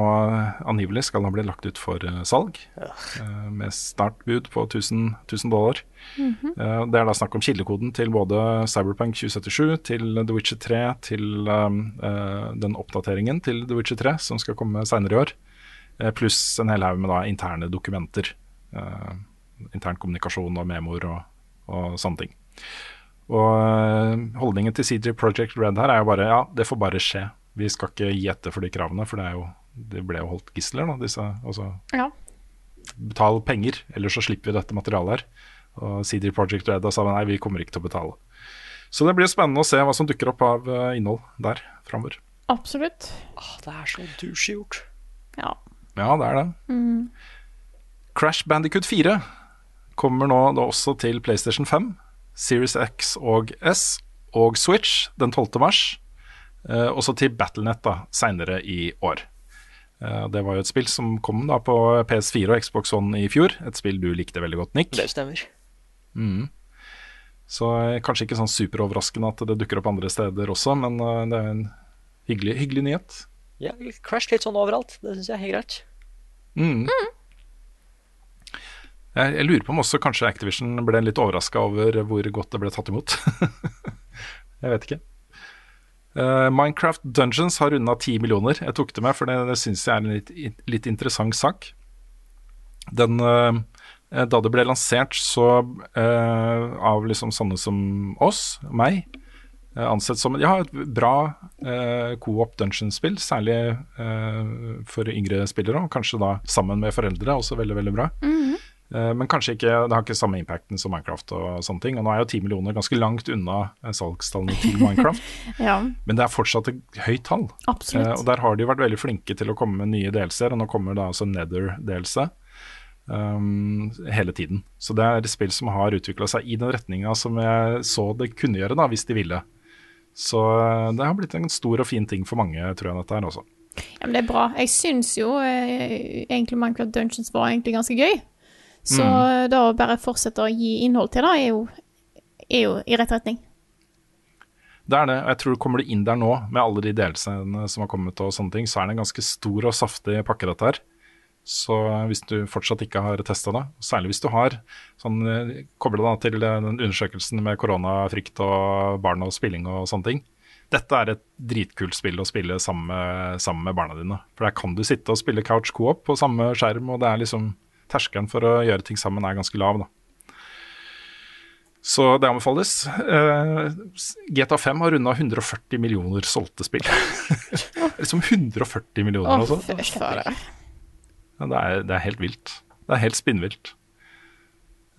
angivelig skal da bli lagt ut for salg. Uh, med startbud på 1000, 1000 dollar. Eh, det er da snakk om kildekoden til både Cyberpunk 2077, til The Witcher 3, til den oppdateringen til The Witcher 3 som skal komme seinere i år. eh, pluss en hel haug med da interne dokumenter. eh, intern kommunikasjon og memoer og, og sånne ting. Og øh, holdningen til CJ Project Red her er jo bare ja, det får bare skje. Vi skal ikke gi etter for de kravene, for det, er jo, det ble jo holdt gisler, da, disse. Altså, Ja. betal penger, ellers så slipper vi dette materialet her. Og CD Project Red sa nei, vi kommer ikke til å betale. Så det blir spennende å se hva som dukker opp av øh, innhold der framover. Absolutt. Åh, det er så douche gjort. Ja. Ja, det er det. Crash Bandicoot 4 kommer nå da også til PlayStation 5, Series X og S og Switch den 12. mars. Eh, også til Battlenet da, seinere i år. Eh, det var jo et spill som kom da på PS4 og Xbox One i fjor. Et spill du likte veldig godt, Nick. Det stemmer. Så eh, kanskje ikke sånn superoverraskende at det dukker opp andre steder også, men eh, det er en hyggelig, hyggelig nyhet. Ja, Crash litt sånn overalt. Det syns jeg er helt greit. Mm. Jeg, jeg lurer på om også kanskje Activision ble litt overraska over hvor godt det ble tatt imot. jeg vet ikke. Uh, Minecraft Dungeons har runda ti millioner. Jeg tok det med, for det, det syns jeg er en litt, litt interessant sak. Den, uh, da det ble lansert, så uh, av liksom sånne som oss, meg, ansett som ja, et bra eh, co-op dungeon-spill, særlig eh, for yngre spillere, og kanskje da sammen med foreldre, også veldig, veldig bra. Eh, men kanskje ikke, det har ikke samme impacten som Minecraft og sånne ting. Og nå er jo 10 millioner ganske langt unna eh, salgstallene til Minecraft, ja. men det er fortsatt et høyt tall. Eh, Absolutt. og der har de vært veldig flinke til å komme med nye delser, og nå kommer da altså Nether-delse. um, hele tiden. Så det er et spill som har utvikla seg i den retninga som jeg så det kunne gjøre, da, hvis de ville. Så eh, det har blitt en stor og fin ting for mange, tror jeg, dette her også. Ja, men det er bra. Jeg syns jo eh, egentlig Minecraft Dungeons var egentlig ganske gøy. Så da å bare fortsette å gi innhold til det, er jo, er jo i rett retning. Det er det, og jeg tror kommer du inn der nå med alle de delelsene som har kommet og sånne ting, så er det en ganske stor og saftig pakke dette her. Så hvis du fortsatt ikke har testa det, særlig hvis du har sånn, Kobla det til den undersøkelsen med koronafrykt og barn og spilling og sånne ting. Dette er et dritkult spill å spille sammen med, sammen med barna dine. For der kan du sitte og spille couch co-op på samme skjerm, og det er liksom terskelen for å gjøre ting sammen er ganske lav, da. Så det anbefales. Uh, GTA 5 har runda 140 millioner solgte spill. liksom 140 millioner, altså. Ja, det, er, det er helt vilt. Det er helt spinnvilt.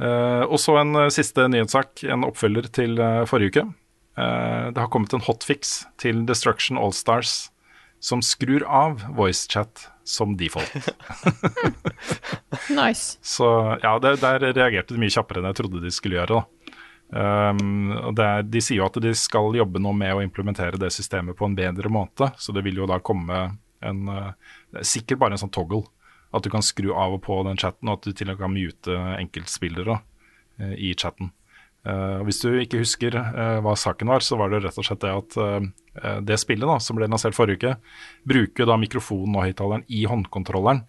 Uh, og så en uh, siste nyhetssak, en oppfølger til uh, forrige uke. Det har kommet en hotfix til Destruction Allstars som skrur av voicechat som default. Nice. Så ja, det, der reagerte de mye kjappere enn jeg trodde de skulle gjøre. da. Um, og det er, de sier jo at de skal jobbe nå med å implementere det systemet på en bedre måte. Så det vil jo da komme en er Sikkert bare en sånn toggle. At du kan skru av og på den chatten, og at du til og med kan mute enkeltspillere uh, i chatten. Uh, Hvis du ikke husker uh, hva saken var, så var det rett og slett det at uh, det spillet da, som ble lansert forrige uke, bruker da mikrofonen og høyttaleren i håndkontrolleren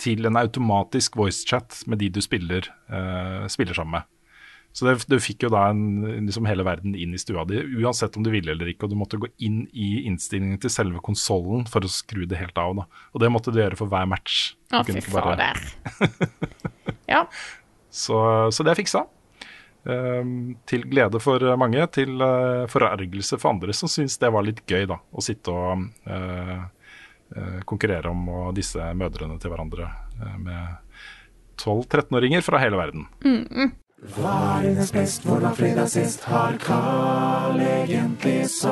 til en automatisk voicechat med de du spiller, spiller sammen med. Så det, du fikk jo da en, liksom hele verden inn i stua di, uansett om du ville eller ikke. Og du måtte gå inn i innstillingen til selve konsollen for å skru det helt av. da. Og det måtte du gjøre for hver match. Å, fy fader. ja. Så, så det er fiksa. Ehm, til glede for mange, til uh, forargelse for andre som syns det var litt gøy da, å sitte og eh, eh, konkurrere om og disse mødrene til hverandre eh, med 12-13-åringer fra hele verden. Hva er det mest, hvordan fridag sist har Carl egentlig såp?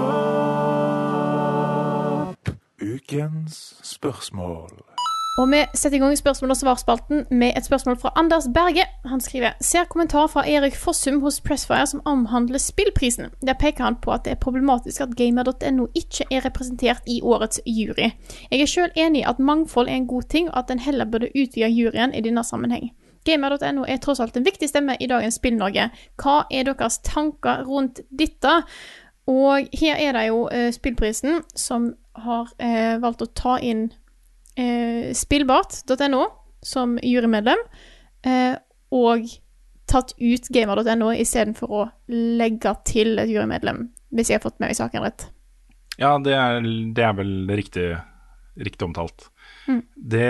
Ukens spørsmål. Og vi setter i gang spørsmål- og svarspalten med et spørsmål fra Anders Berge. Han skriver Ser kommentar fra Erik Fossum hos Pressfire som omhandler spillprisen. Der peker han på at det er problematisk at gamer.no ikke er representert i årets jury. Jeg er sjøl enig i at mangfold er en god ting, og at en heller burde utvide juryen i denne sammenheng. Gamer.no er tross alt en viktig stemme i dagens Spill-Norge. Hva er deres tanker rundt dette? Og her er det jo eh, spillprisen som har eh, valgt å ta inn eh, spillbart.no som jurymedlem, eh, og tatt ut gamer.no istedenfor å legge til et jurymedlem, hvis jeg har fått med meg saken rett. Ja, det er, det er vel riktig, riktig omtalt. Mm. Det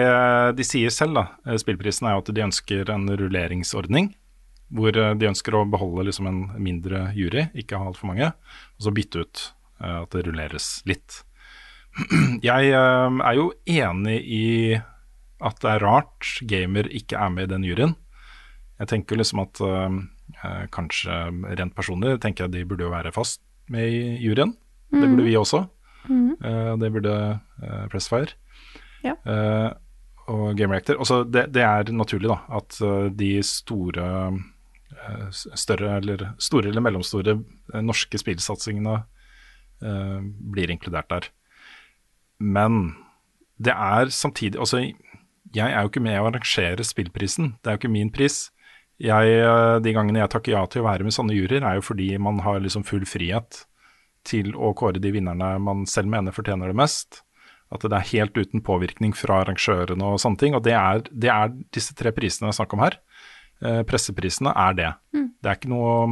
de sier selv, da, eh, spillprisen, er jo at de ønsker en rulleringsordning. Hvor eh, de ønsker å beholde liksom en mindre jury, ikke ha altfor mange, og så bytte ut eh, at det rulleres litt. Jeg eh, er jo enig i at det er rart gamer ikke er med i den juryen. Jeg tenker liksom at eh, eh, kanskje rent personlig tenker jeg de burde jo være fast med i juryen. Det burde vi også. Eh, det burde uh, Pressfire. Ja. Eh, og Game Reactor. Også det, det er naturlig da, at eh, de store eh, større eller, store eller mellomstore eh, norske spillsatsingene eh, blir inkludert der. Men det er samtidig Altså, jeg er jo ikke med å arrangere spillprisen. Det er jo ikke min pris. Jeg, eh, de gangene jeg takker ja til å være med sånne juryer, er jo fordi man har liksom full frihet til å kåre de vinnerne man selv mener fortjener det mest. At det er helt uten påvirkning fra arrangørene og sånne ting. Og det er, det er disse tre prisene det er snakk om her. Eh, presseprisene er det. Det er ikke noe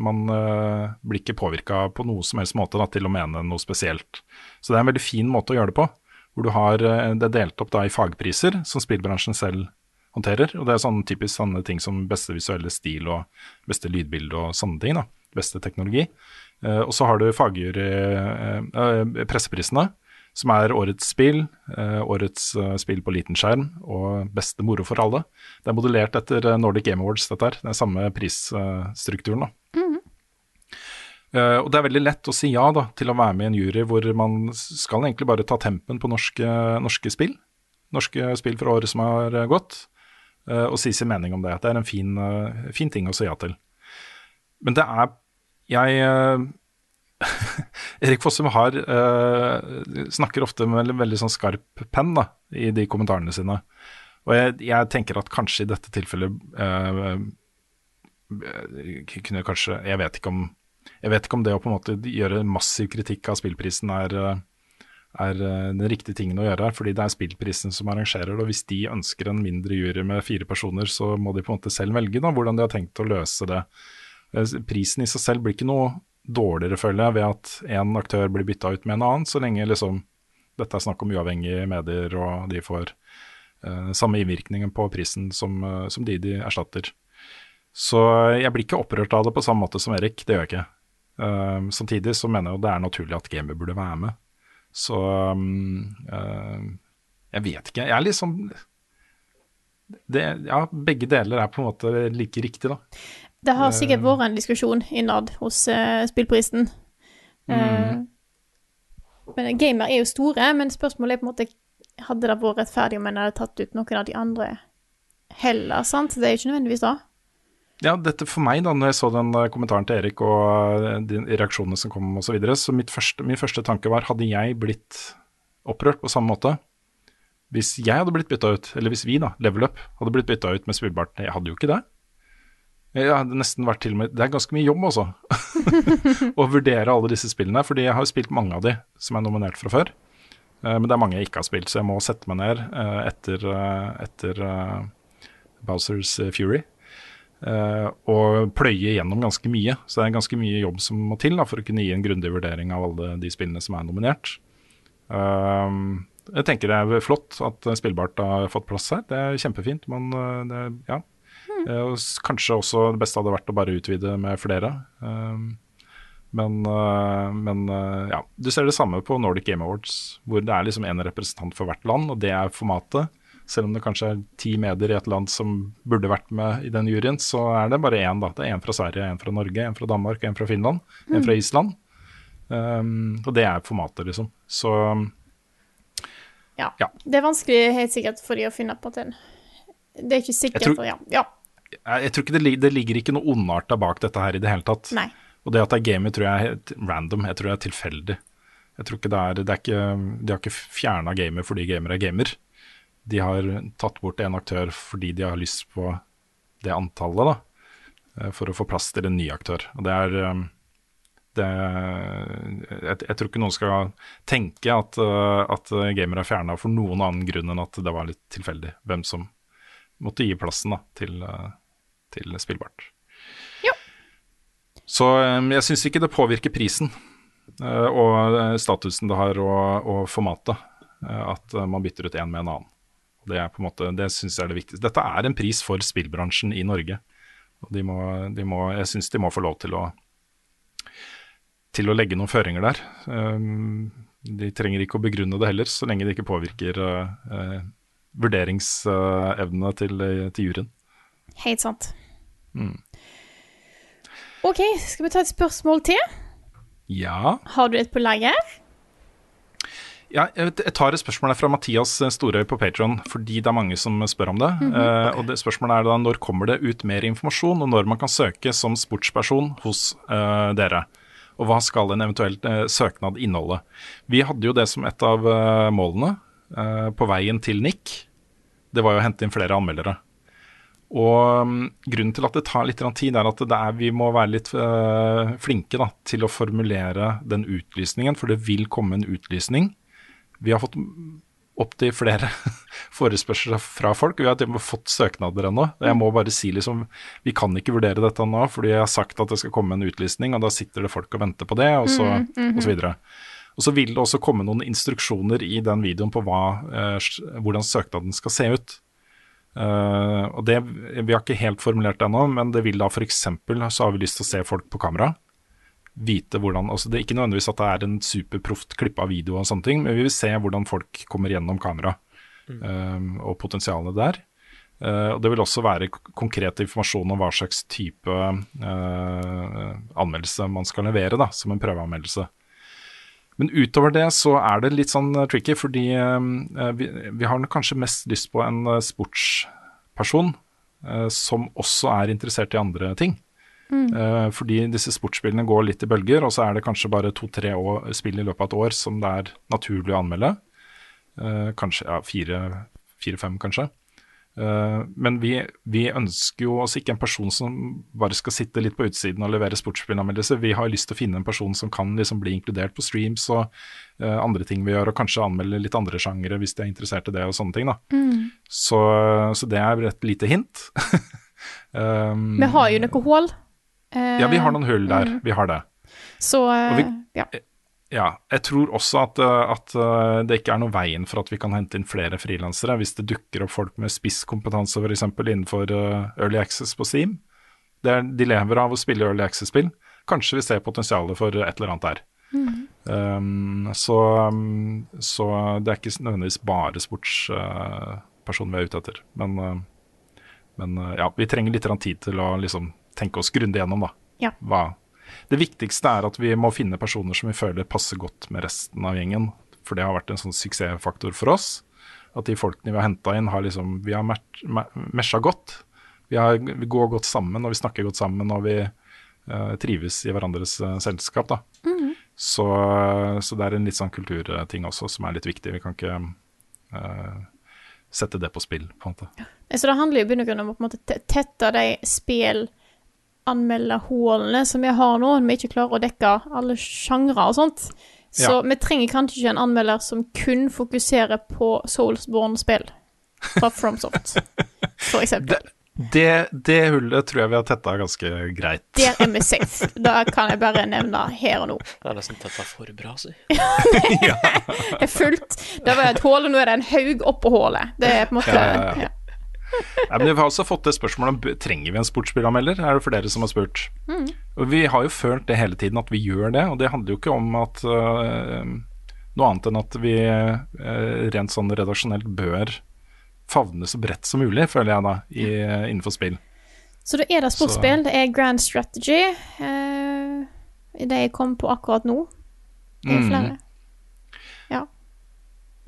Man eh, blir ikke påvirka på noe som helst måte da, til å mene noe spesielt. Så det er en veldig fin måte å gjøre det på. Hvor du har eh, det er delt opp da i fagpriser, som spillbransjen selv håndterer. Og det er sånn typisk sånne ting som beste visuelle stil og beste lydbilde og sånne ting. da, Beste teknologi. Og så har du fagjury, presseprisene, som er årets spill, eh, årets eh, spill på liten skjerm og beste moro for alle. Det er modellert etter eh, Nordic Game Awards, dette her. Er samme prisstrukturen, da. Eh, og det er veldig lett å si ja da, til å være med i en jury hvor man skal egentlig bare ta tempen på norske, norske spill. Norske spill fra året som har gått, uh, og si sin mening om det. Det er en fin, uh, fin ting å si ja til. Men det er Jeg Erik Fossum har, uh, snakker ofte med en veldig sånn skarp penn i de kommentarene sine. Og jeg, jeg tenker at kanskje i dette tilfellet uh, kunne kanskje Jeg vet ikke om jeg vet ikke om det å på en måte gjøre massiv kritikk av spillprisen er, er den riktige tingen å gjøre. Fordi det er spillprisen som arrangerer det. Og hvis de ønsker en mindre jury med fire personer, så må de på en måte selv velge da, hvordan de har tenkt å løse det. Prisen i seg selv blir ikke noe dårligere, føler jeg, ved at én aktør blir bytta ut med en annen, så lenge liksom dette er snakk om uavhengige medier, og de får uh, samme innvirkningen på prisen som, uh, som de de erstatter. Så jeg blir ikke opprørt av det på samme måte som Erik, det gjør jeg ikke. Uh, samtidig så mener jeg jo det er naturlig at gamer burde være med. Så um, jeg vet ikke. Jeg er liksom det, Ja, begge deler er på en måte like riktig, da. Det har sikkert Eh. vært en diskusjon innad hos uh, spillprisen. Eh, men gamer er jo store, men spørsmålet er på en måte Hadde det vært rettferdig om en hadde tatt ut noen av de andre heller, sant? Det er jo ikke nødvendigvis det. Ja, dette for meg, da, når jeg så den kommentaren til Erik og de reaksjonene som kom osv., så, videre, så mitt første, min første tanke var hadde jeg blitt opprørt på samme måte hvis jeg hadde blitt bytta ut, eller hvis vi, da, Level Up, hadde blitt bytta ut med spillbart? Jeg hadde jo ikke det. Jeg hadde nesten vært til og med Det er ganske mye jobb, altså. å vurdere alle disse spillene. Fordi jeg har spilt mange av de som er nominert fra før. Eh, Men det er mange jeg ikke har spilt, så jeg må sette meg ned eh, etter, eh, etter Bowsers Fury. og pløye gjennom ganske mye. Så det er ganske mye jobb som må til da, for å kunne gi en grundig vurdering av alle de spillene som er nominert. Jeg tenker det er flott at Spillbart har fått plass her. Det er kjempefint. Men det, ja. Eh, og kanskje også det beste hadde vært å bare utvide med flere. Um, men, eh, men eh, ja, du ser det samme på Nordic Game Awards, hvor det er liksom en representant for hvert land, og det er formatet. Selv om det kanskje er ti medier i et land som burde vært med i den juryen, så er det bare én. da. Det er én fra Sverige, én fra Norge, én fra Danmark, én fra Finland, én fra Island. Um, og det er formatet, liksom. Så Ja. Ja. Det er vanskelig helt sikkert for de å finne på den. Det er ikke sikkert. Tror- ja. ja. Jeg, tror ikke det, det ligger ikke noe ondarta bak dette her i det hele tatt. Nei. Og det at det er gamer, tror jeg er helt random. Jeg tror det er tilfeldig. Jeg tror ikke det er, det er ikke, De har ikke fjerna gamer fordi gamer er gamer. De har tatt bort en aktør fordi de har lyst på det antallet, da. eh, For å få plass til en ny aktør. Og det er eh, det, jeg, jeg tror ikke noen skal tenke at, eh, at gamer er fjerna for noen annen grunn enn at det var litt tilfeldig hvem som måtte gi plassen da, til, til spillbart. Så eh, jeg syns ikke det påvirker prisen eh, og eh, statusen det har og, og formatet at man bytter ut én med en annen. Det er på en måte, det syns jeg er det viktigste. Dette er en pris for spillbransjen i Norge. Og de må, de må, jeg syns de må få lov til å, til å legge noen føringer der. De trenger ikke å begrunne det heller, så lenge det ikke påvirker vurderingsevnene til, til juryen. Helt sant. Mm. OK, skal vi ta et spørsmål til? Ja. Har du et på lager? Ja, jeg, tar et spørsmål fra Mathias Storøy på Patron, fordi det er mange som spør om det. Mhm. Eh, og det Spørsmålet er da når kommer det ut mer informasjon, og når man kan søke som sportsperson hos uh, dere? Og hva skal en eventuell uh, søknad inneholde? Vi hadde jo det som et av eh, målene eh, på veien til Nick Det var jo å hente inn flere anmeldere. Og mm, grunnen til at det tar litt tid, er at det er, vi må være litt øh, flinke da, til å formulere den utlysningen, for det vil komme en utlysning. Vi har fått opptil flere forespørsler fra folk. Vi har til og med fått søknader ennå. Jeg må bare si liksom Vi kan ikke vurdere dette nå, fordi jeg har sagt at det skal komme en utlysning, og da sitter det folk og venter på det, og så, mm, mm -hmm. og så videre. Og så vil det også komme noen instruksjoner i den videoen på hva, øh, hvordan søknaden skal se ut. Eh, og det, Vi har ikke helt formulert det ennå, men det vil da f.eks. så har vi lyst til å se folk på kamera. Vite hvordan, altså Det er ikke nødvendigvis at det er en superproft klippa video, og sånne ting, men vi vil se hvordan folk kommer gjennom kamera, uh, og potensialet der. Uh, og Det vil også være konkret informasjon om hva slags type anmeldelse man skal levere, da, som en prøveanmeldelse. Men utover det så er det litt sånn eh, tricky, fordi eh, vi, vi har kanskje mest lyst på en eh, sportsperson som også er interessert i andre ting. Mm. Fordi disse sportsspillene går litt i bølger, og så er det kanskje bare to-tre spill i løpet av et år som det er naturlig å anmelde. Kanskje ja, fire- fire-fem, kanskje. Eh, men vi, vi ønsker jo oss ikke en person som bare skal sitte litt på utsiden og levere sportsspillanmeldelser. Vi har lyst til å finne en person som kan liksom bli inkludert på streams og uh, andre ting vi gjør, og kanskje anmelde litt andre sjangere hvis de er interessert i det og sånne ting. da. Så, så det er et lite hint. um, Vi har jo noen hull. Uh, Ja, vi har noen hull der. Vi har det. Så uh, vi- ja. Ja, jeg tror også at, eh, at eh, det ikke er noe veien for at vi kan hente inn flere frilansere, hvis det dukker opp folk med spisskompetanse f.eks. innenfor eh, Early Access på Steam. Er, de lever av å spille Early Access-spill. Kanskje vi ser potensialet for et eller annet der. Um, så, um, så det er ikke nødvendigvis bare sportspersonen vi er ute etter. Men, men ja, vi trenger litt tid til å liksom tenke oss grundig gjennom, da. Ja. Hva, det viktigste er at vi må finne personer som vi føler passer godt med resten av gjengen. For det har vært en sånn suksessfaktor for oss. At de folkene vi har henta inn, har liksom Vi har mesja godt. Vi, har, vi går godt sammen, og vi snakker godt sammen, og vi uh, trives i hverandres uh, selskap. da. Så, så det er en litt sånn kulturting også som er litt viktig. Vi kan ikke uh, sette det på spill, på en måte. Så det handler jo i bunn og grunn om å på en måte te- hullene som vi har nå, når vi ikke klarer å dekke alle sjangre og sånt. Så Ja. vi trenger kanskje ikke en anmelder som kun fokuserer på Soulsborne-spill fra FromSoft, for eksempel. Det, det hullet tror jeg vi har tetta ganske greit. Der er vi safe. Da kan jeg bare nevne her og nå. Det er nesten tetta for bra, si. Det er fullt. Det var et hull, og nå er det en haug oppå hullet. Det er på en måte Ja, ja, ja. ja. Nei, men Vi har også fått det spørsmålet om trenger vi en sportsspillanmelder. Er det for dere som har spurt? Mm. Og Vi har jo følt det hele tiden at vi gjør det, og det handler jo ikke om at uh, noe annet enn at vi uh, rent sånn redaksjonelt bør favne så bredt som mulig, føler jeg da, i, innenfor spill. Så da er det sportsspill, det er Grand Strategy. Eh, det jeg kom på akkurat nå. Det er Mhm. flere. Ja.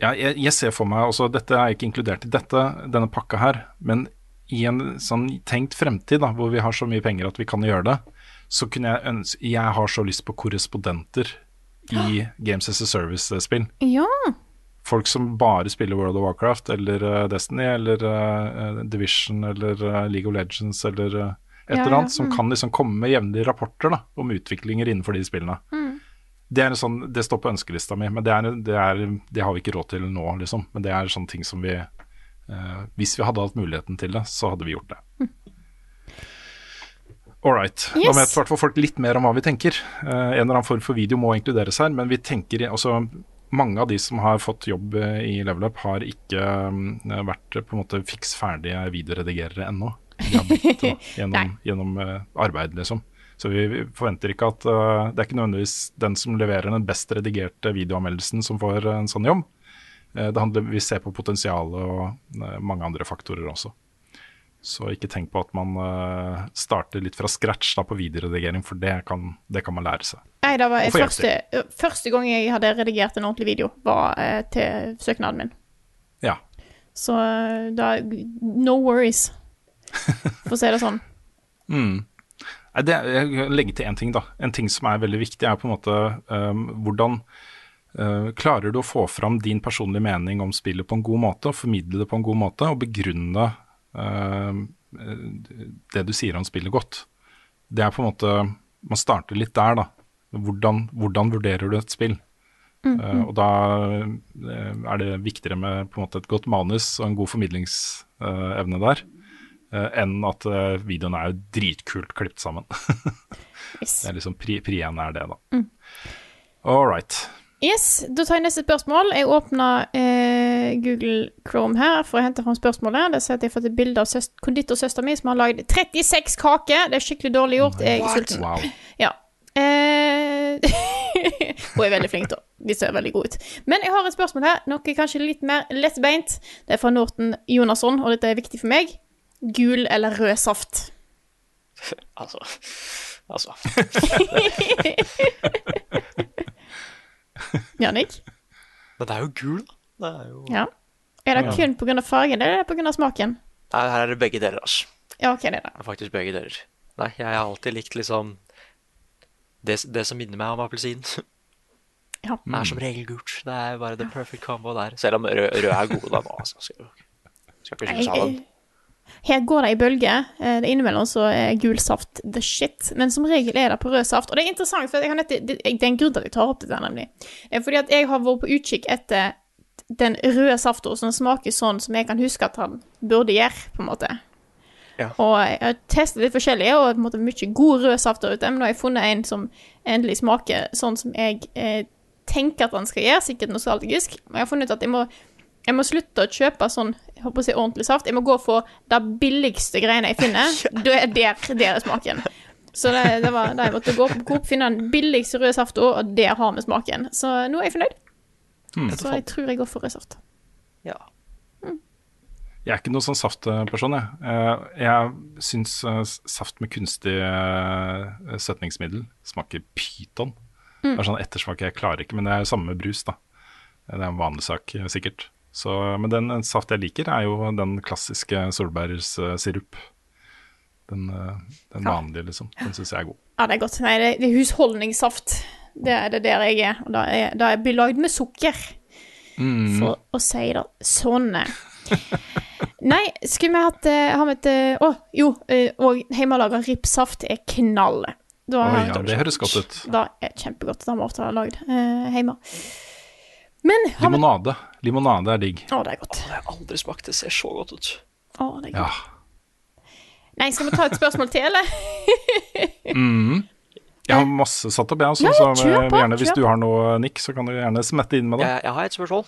Ja, jeg, jeg ser for meg også, Dette er ikke inkludert i dette, denne pakka her, men i en sånn tenkt fremtid da, hvor vi har så mye penger at vi kan gjøre det, så kunne jeg ønske Jeg har så lyst på korrespondenter i Games as a Service-spill. ja. Folk som bare spiller World of Warcraft eller uh, Destiny eller uh, Division eller uh, League of Legends eller et Ja, eller ja, annet, som kan liksom komme med jevnlige rapporter da, om utviklinger innenfor de spillene. Det, er en sånn, det står på ønskelista mi, men det, er, det, er, det har vi ikke råd til nå, liksom. Men det er sånne ting som vi eh, Hvis vi hadde hatt muligheten til det, så hadde vi gjort det. All right. Nå Yes. vet i hvert fall folk litt mer om hva vi tenker. Eh, en eller annen form for video må inkluderes her, men vi tenker altså mange av de som har fått jobb eh, i Level Up, har ikke mm, vært eh, på en måte fiks ferdige videoredigerere ennå. De har blitt gjennom, gjennom eh, arbeid, liksom. Så vi forventer ikke at uh, Det er ikke nødvendigvis den som leverer den best redigerte videoanmeldelsen som får en sånn jobb. Uh, det handler, vi ser på potensialet og uh, mange andre faktorer også. Så ikke tenk på at man starter litt fra scratch da, på videoredigering, for det kan, det kan man lære seg. Nei, det var første, første gang jeg hadde redigert en ordentlig video, var til søknaden min. Ja. Så da No worries, for å si det sånn. Mm. Det, jeg legger til én ting, da. En ting som er veldig viktig, er på en måte um, hvordan uh, klarer du å få fram din personlige mening om spillet på en god måte, og formidle det på en god måte, og begrunne uh, det du sier om spillet godt. Det er på en måte Man starter litt der, da. Hvordan, hvordan vurderer du et spill? Uh, og da uh, er det viktigere med på en måte et godt manus og en god formidlingsevne der, enn at uh, videoen er jo dritkult klippet sammen. Yes. det er liksom pri, pri er det, da. All right. Yes, Da tar jeg neste spørsmål. Jeg åpner eh, Google Chrome her for å hente fram spørsmålet. Det ser at jeg har fått et bilde av søst konditorsøstera mi som har lagd 36 kaker. Det er skikkelig dårlig gjort. Jeg er sulten. Wow. Ja. Eh, Hun er veldig flink, da. De ser veldig gode ut. Men jeg har et spørsmål her, noe kanskje litt mer lettbeint. Det er fra Norton Jonasson, og dette er viktig for meg. Gul eller rød saft? Altså Altså. Jannik? Men det er jo gul, da. Det er jo Ja. Er det kun pga. fargen, eller er det pga. smaken? Nei, her er det begge deler, altså. Ja, OK, det er det. Det er faktisk begge deler. Nei, jeg har alltid likt liksom Det, det som minner meg om appelsin. Ja. Det er som regel gult. Det er bare the perfect combo der. Selv om rød, rød er god, da nå, altså. Skal, skal ikke dem. jeg, Her går det i bølger. Eh, det Innimellom så er gul saft the shit, men som regel er det på rød saft. Og det er interessant, for nettopp, det, det er en grunn til at jeg tar opp dette, nemlig. Eh, Fordi at jeg har vært på utkikk etter den røde saften som smaker sånn som jeg kan huske at han burde gjøre, på en måte. Ja. Og jeg har testet litt forskjellige, og på en måte mye god rød saft der ute, men nå har jeg funnet en som endelig smaker sånn som jeg eh, tenker at han skal gjøre, sikkert nostalgisk. Men jeg har funnet ut at jeg må, jeg må slutte å kjøpe sånn jeg håper å si ordentlig saft. Jeg må gå for det billigste greiene jeg finner. Da er der, der er smaken. Så det, det var da jeg måtte gå på Coop, finne den billigste røde safta, og der har vi smaken. Så nå er jeg fornøyd. Så jeg tror jeg går for rød saft. Ja. Jeg er ikke noen sånn saftperson, jeg. Eh, Jeg syns eh, saft med kunstig eh, søtningsmiddel smaker pyton. Det er sånn ettersmak jeg klarer ikke, men det er samme med brus, da. Det er en vanlig sak, sikkert. Så, men den eh, saft jeg liker, er jo den klassiske solbærsirup. Den, eh, den vanlige, liksom. Den syns jeg er god. Ja, det er godt. Nei, det, det er husholdningssaft. Det er det der jeg er. Og da er da er jeg belagd med sukker, for å si det sånn. Nei, skulle vi hatt eh, Har vi et eh, Å, jo. eh, Og hjemmelaga ripssaft er knall. Da, oh, ja, det høres godt ut. da er kjempegodt. Det har vi ofte lagd eh, hjemme. Men har vi Limonade. Limonade er digg. Å, det er godt. Det har jeg aldri smakt. Det ser så godt ut. Å, det er godt. Ja. Nei, skal vi ta et spørsmål til, eller? Jeg har masse satt opp, jeg også. Ja, ja, så kjør eh, på, gjerne, hvis kjør du har noe, Nick, så kan du gjerne smette inn med det. Jeg, jeg har et spørsmål.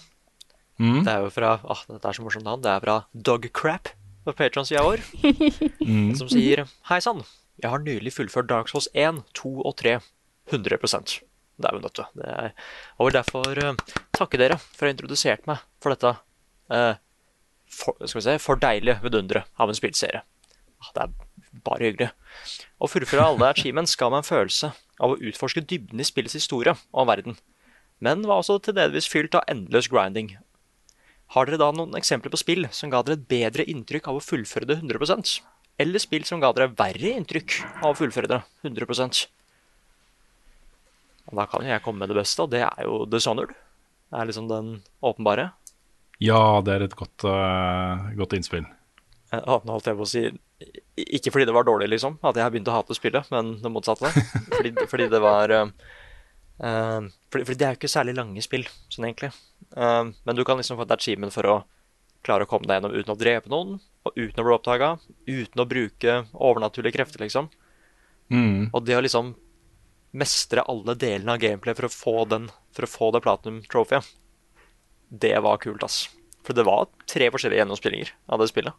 Mm. Det er jo fra Åh, Dette er så morsomt navn. Det er fra Dogcrap på Patron-sida vår. Mm. Som sier Hei sann. Jeg har nylig fullført Dark Souls 1, 2 og 3. 100 Det er du. Det er, og vil derfor uh, takke dere for å ha introdusert meg for dette uh, for, skal vi se, for deilige vidunderet av en spillserie. Ah, Det er bare hyggelig. Å fullføre alle achievements ga meg en følelse av å utforske dybden i spillets historie og verden, men var også til delvis fylt av endeløs grinding. Har dere da noen eksempler på spill som ga dere et bedre inntrykk av å fullføre det 100% eller spill som ga dere verre inntrykk av å fullføre det 100 Og Da kan jo jeg komme med det beste, og det er jo Dishonored. Det er liksom den åpenbare. Ja, det er et godt, uh, godt innspill. Nå holdt jeg på å si Ikke fordi det var dårlig, liksom, at jeg har begynt å hate spillet, men det motsatte. Fordi, fordi det var eh, fordi, fordi det er jo ikke særlig lange spill, sånn egentlig. Uh, men du kan liksom få et achievement for å klare å komme deg gjennom uten å drepe noen, og uten å bli oppdaga, uten å bruke overnaturlige krefter, liksom. Mm. Og det å liksom mestre alle delene av gameplay for å få, den, for å få det platinum trophyet, det var kult, ass. For det var tre forskjellige gjennomspillinger av det spillet.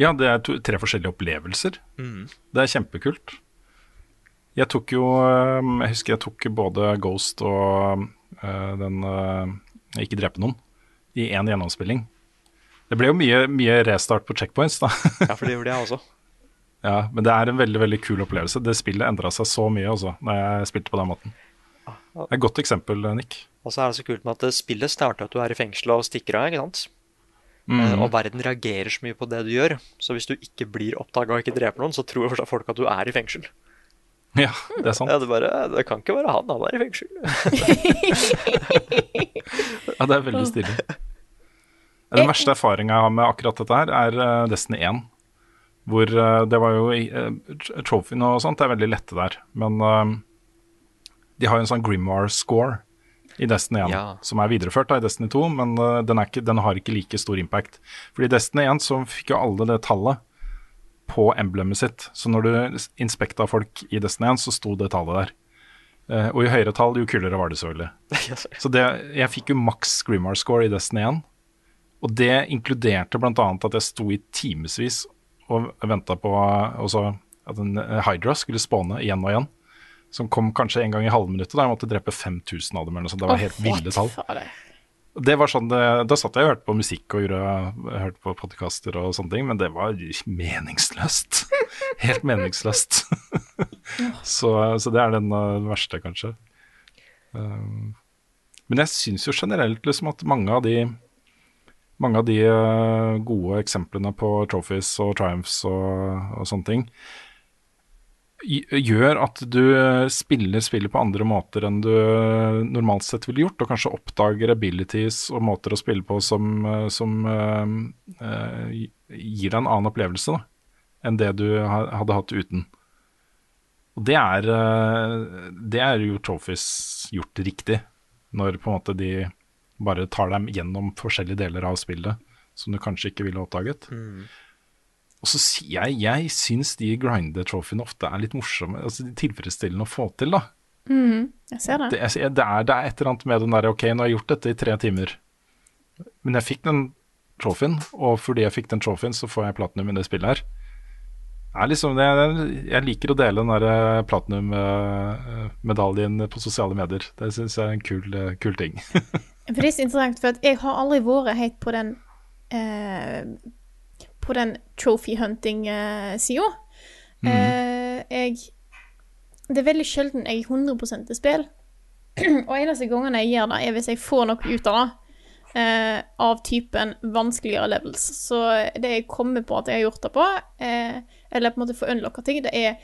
Ja, det er to, tre forskjellige opplevelser. Mm. Det er kjempekult. Jeg tok jo eh, Jeg husker jeg tok både Ghost og eh, den eh, Ikke drepe noen i én gjennomspilling. Det ble jo mye, mye restart på checkpoints, da. Ja, for det gjorde jeg også. ja, men det er en veldig veldig kul opplevelse. Det spillet endra seg så mye også, når jeg spilte på den måten. Det er et godt eksempel, Nick. Og så er det så kult med at spillet starter at du er i fengsel og stikker av, ikke sant? Mm. Eh, Og verden reagerer så mye på det du gjør. Så hvis du ikke blir oppdaga og ikke dreper noen, så tror folk at du er i fengsel. Ja, det er sant. Ja, det, bare, det kan ikke være han, han er i fengsel. Ja, det er veldig stilig. Den verste erfaringa jeg har med akkurat dette her, er eh, Destiny 1. Hvor eh, det var jo uh, Trophyene og sånt er veldig lette der. Men eh, de har jo en sånn Grimoire-score i Destiny 1, Ja. som er videreført da i Destiny 2, men eh, den, ikke, den har ikke like stor impact. Fordi i Destiny 1 så fikk jo alle det tallet på emblemet sitt. Så når du inspekta folk i Destiny 1, så sto det tallet der. Eh, og jo høyere tall, jo kulere var det selvfølgelig. Så det, jeg fikk jo maks Grimoire score i Destiny 1. Og det inkluderte bl.a. at jeg sto i timevis og venta på at en eh, Hydra skulle spåne igjen og igjen. Som kom kanskje en gang i halvminuttet, da jeg måtte drepe 5000 av dem. eller noe sånt. Det var helt ville tall. Det var sånn det, Da satt jeg og hørte på musikk og gjorde, hørte på podkaster og sånne ting, men det var meningsløst. Helt meningsløst. så, så det er den uh, verste, kanskje. Um, men jeg syns jo generelt liksom at mange av de mange av de uh, gode eksemplene på trophies og triumphs og, og sånne ting gjør at du eh, spiller spillet på andre måter enn du eh, normalt sett ville gjort, og kanskje oppdager abilities og måter å spille på som, eh, som uh, eh, gir deg en annen opplevelse da, enn det du hadde hatt uten. Og det er, eh, det er jo Trophies gjort riktig, når på en måte de bare tar dem gjennom forskjellige deler av spillet som du kanskje ikke ville oppdaget. Og så sier jeg jeg syns de grinder-trofeene ofte er litt morsomme, altså tilfredsstillende å få til, da. Jeg ser det. Det, jeg- det, er, det er et eller annet med den der Ok, nå har jeg gjort dette i tre timer, men jeg fikk den trofeen, og fordi jeg fikk den trofeen, så får jeg platinum i det spillet her. Er liksom, jeg, jeg liker å dele den der platinum-medaljen på sosiale medier. Det syns jeg er en kul, eh, kul ting. For det er så interessant, for jeg har aldri vært helt på den eh, På den trophy hunting-sida. Eh, jeg Det er veldig sjelden jeg er 100% til spill. Og eneste gangen jeg gjør det, er hvis jeg får noe ut av det. eh, av typen vanskeligere levels. Så det jeg kommer på at jeg har gjort det på, eh, eller på en måte får unlocka ting, det er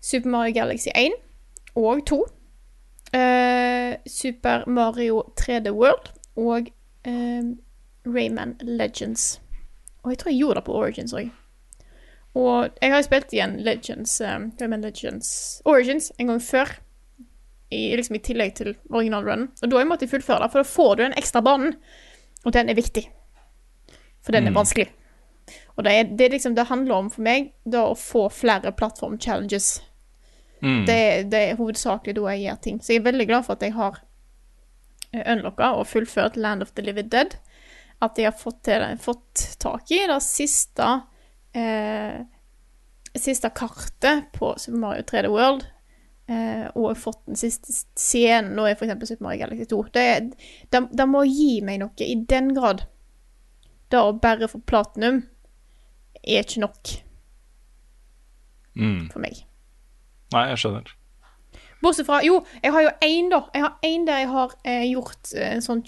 Super Mario Galaxy 1 og 2. Eh, Super Mario 3D World og uh, Rayman Legends. Og jeg tror jeg gjorde det på Origins òg. Og jeg har jo spilt igjen Legends, eh, Rayman Legends Origins en gang før. I, liksom i tillegg til originalrunnen. Og da har jeg måttet fullføre det, for da får du den ekstra banen. Og den er viktig. For den er vanskelig. Og det, er, det, er liksom, det handler om for meg da å få flere plattform-challenges. Det, det er hovedsakelig da jeg gjør ting. Så jeg er veldig glad for at jeg har unlocka og fullført Land of the Living Dead. At jeg har fått, til, fått tak i det siste eh, Siste kartet på Super Mario 3D World. Eh, og fått den siste scenen nå er f.eks. Super Mario Galaxy 2. Det, det, det må gi meg noe i den grad. Det å bare få platinum er ikke nok Mm. for meg. Nei, jeg skjønner. Bortsett fra Jo, jeg har jo én, da. Jeg har én der jeg har eh, gjort eh, en sånn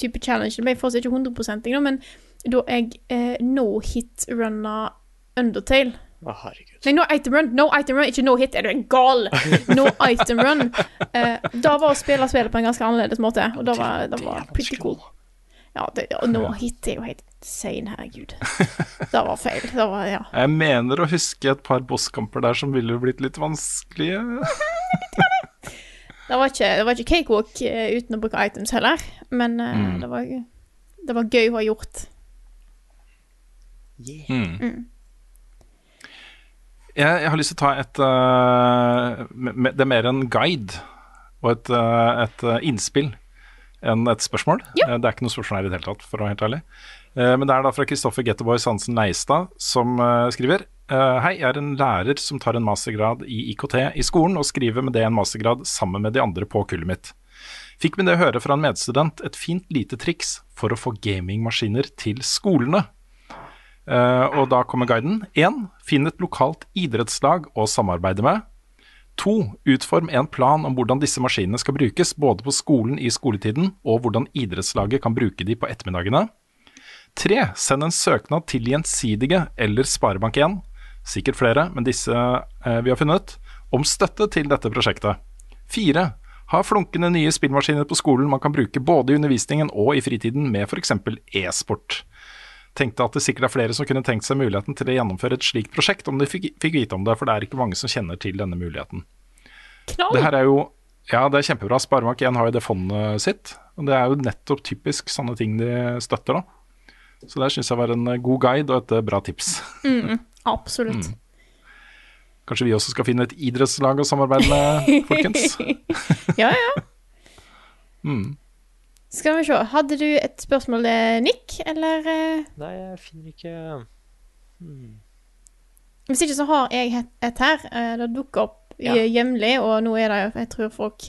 type challenge. Det ble fortsatt ikke 100% nå, men da jeg eh, no-hit-runna Undertale. Å, herregud. Nei, no item run. No item run, ikke no hit. Er du en gal? No item run. Eh, da var å spille spillet på en ganske annerledes måte, og da var det var pretty cool. Ja, det, og nå hit er jo helt sein, herregud. Det var feil. Det var, ja. Jeg mener å huske et par bosskamper der som ville blitt litt vanskelige. Det var ikke, det var ikke cakewalk eh, uten å bruke items heller, men mm. det, var, det var gøy å ha gjort. Jeg, jeg har lyst til å ta et eh, me- Det er mer en guide og et, uh, et eh, innspill enn et spørsmål. Ja. Eh, Det er ikke noe spørsmål her i det hele tatt, for å være helt ærlig. Eh, Men det er da fra Kristoffer Getterboy Hansen Leistad som eh, skriver Hei, jeg er en lærer som tar en mastergrad i IKT i skolen, og skriver med det en mastergrad sammen med de andre på kullet mitt. Fikk med det høre fra en medstudent et fint lite triks for å få gamingmaskiner til skolene. Og da kommer guiden. 1. Finn et lokalt idrettslag å samarbeide med. 2. Utform en plan om hvordan disse maskinene skal brukes, både på skolen i skoletiden, og hvordan idrettslaget kan bruke de på ettermiddagene. 3. Send en søknad til Gjensidige eller Sparebank1, sikkert flere, men disse eh, vi har funnet, om støtte til dette prosjektet. 4. Ha flunkende nye spillmaskiner på skolen man kan bruke både i undervisningen og i fritiden med f.eks. e-sport tenkte at det sikkert er flere som kunne tenkt seg muligheten til å gjennomføre et slikt prosjekt, om de fikk, fikk vite om det, for det er ikke mange som kjenner til denne muligheten. Knall! Det her er jo Ja, det er kjempebra. Sparebank1 har jo det fondet sitt, og det er jo nettopp typisk sånne ting de støtter, da. Så det syns jeg var en god guide og et bra tips. Mm, Absolutt. Kanskje vi også skal finne et idrettslag å samarbeide med, folkens? Ja, ja. Mm. Skal vi se. Hadde du et spørsmål, eh, Nick, eller eh, Nei, jeg finner ikke Hvis ikke så har jeg et, her. Eh, det dukker opp Ja. jevnlig, og nå er det jo Jeg tror folk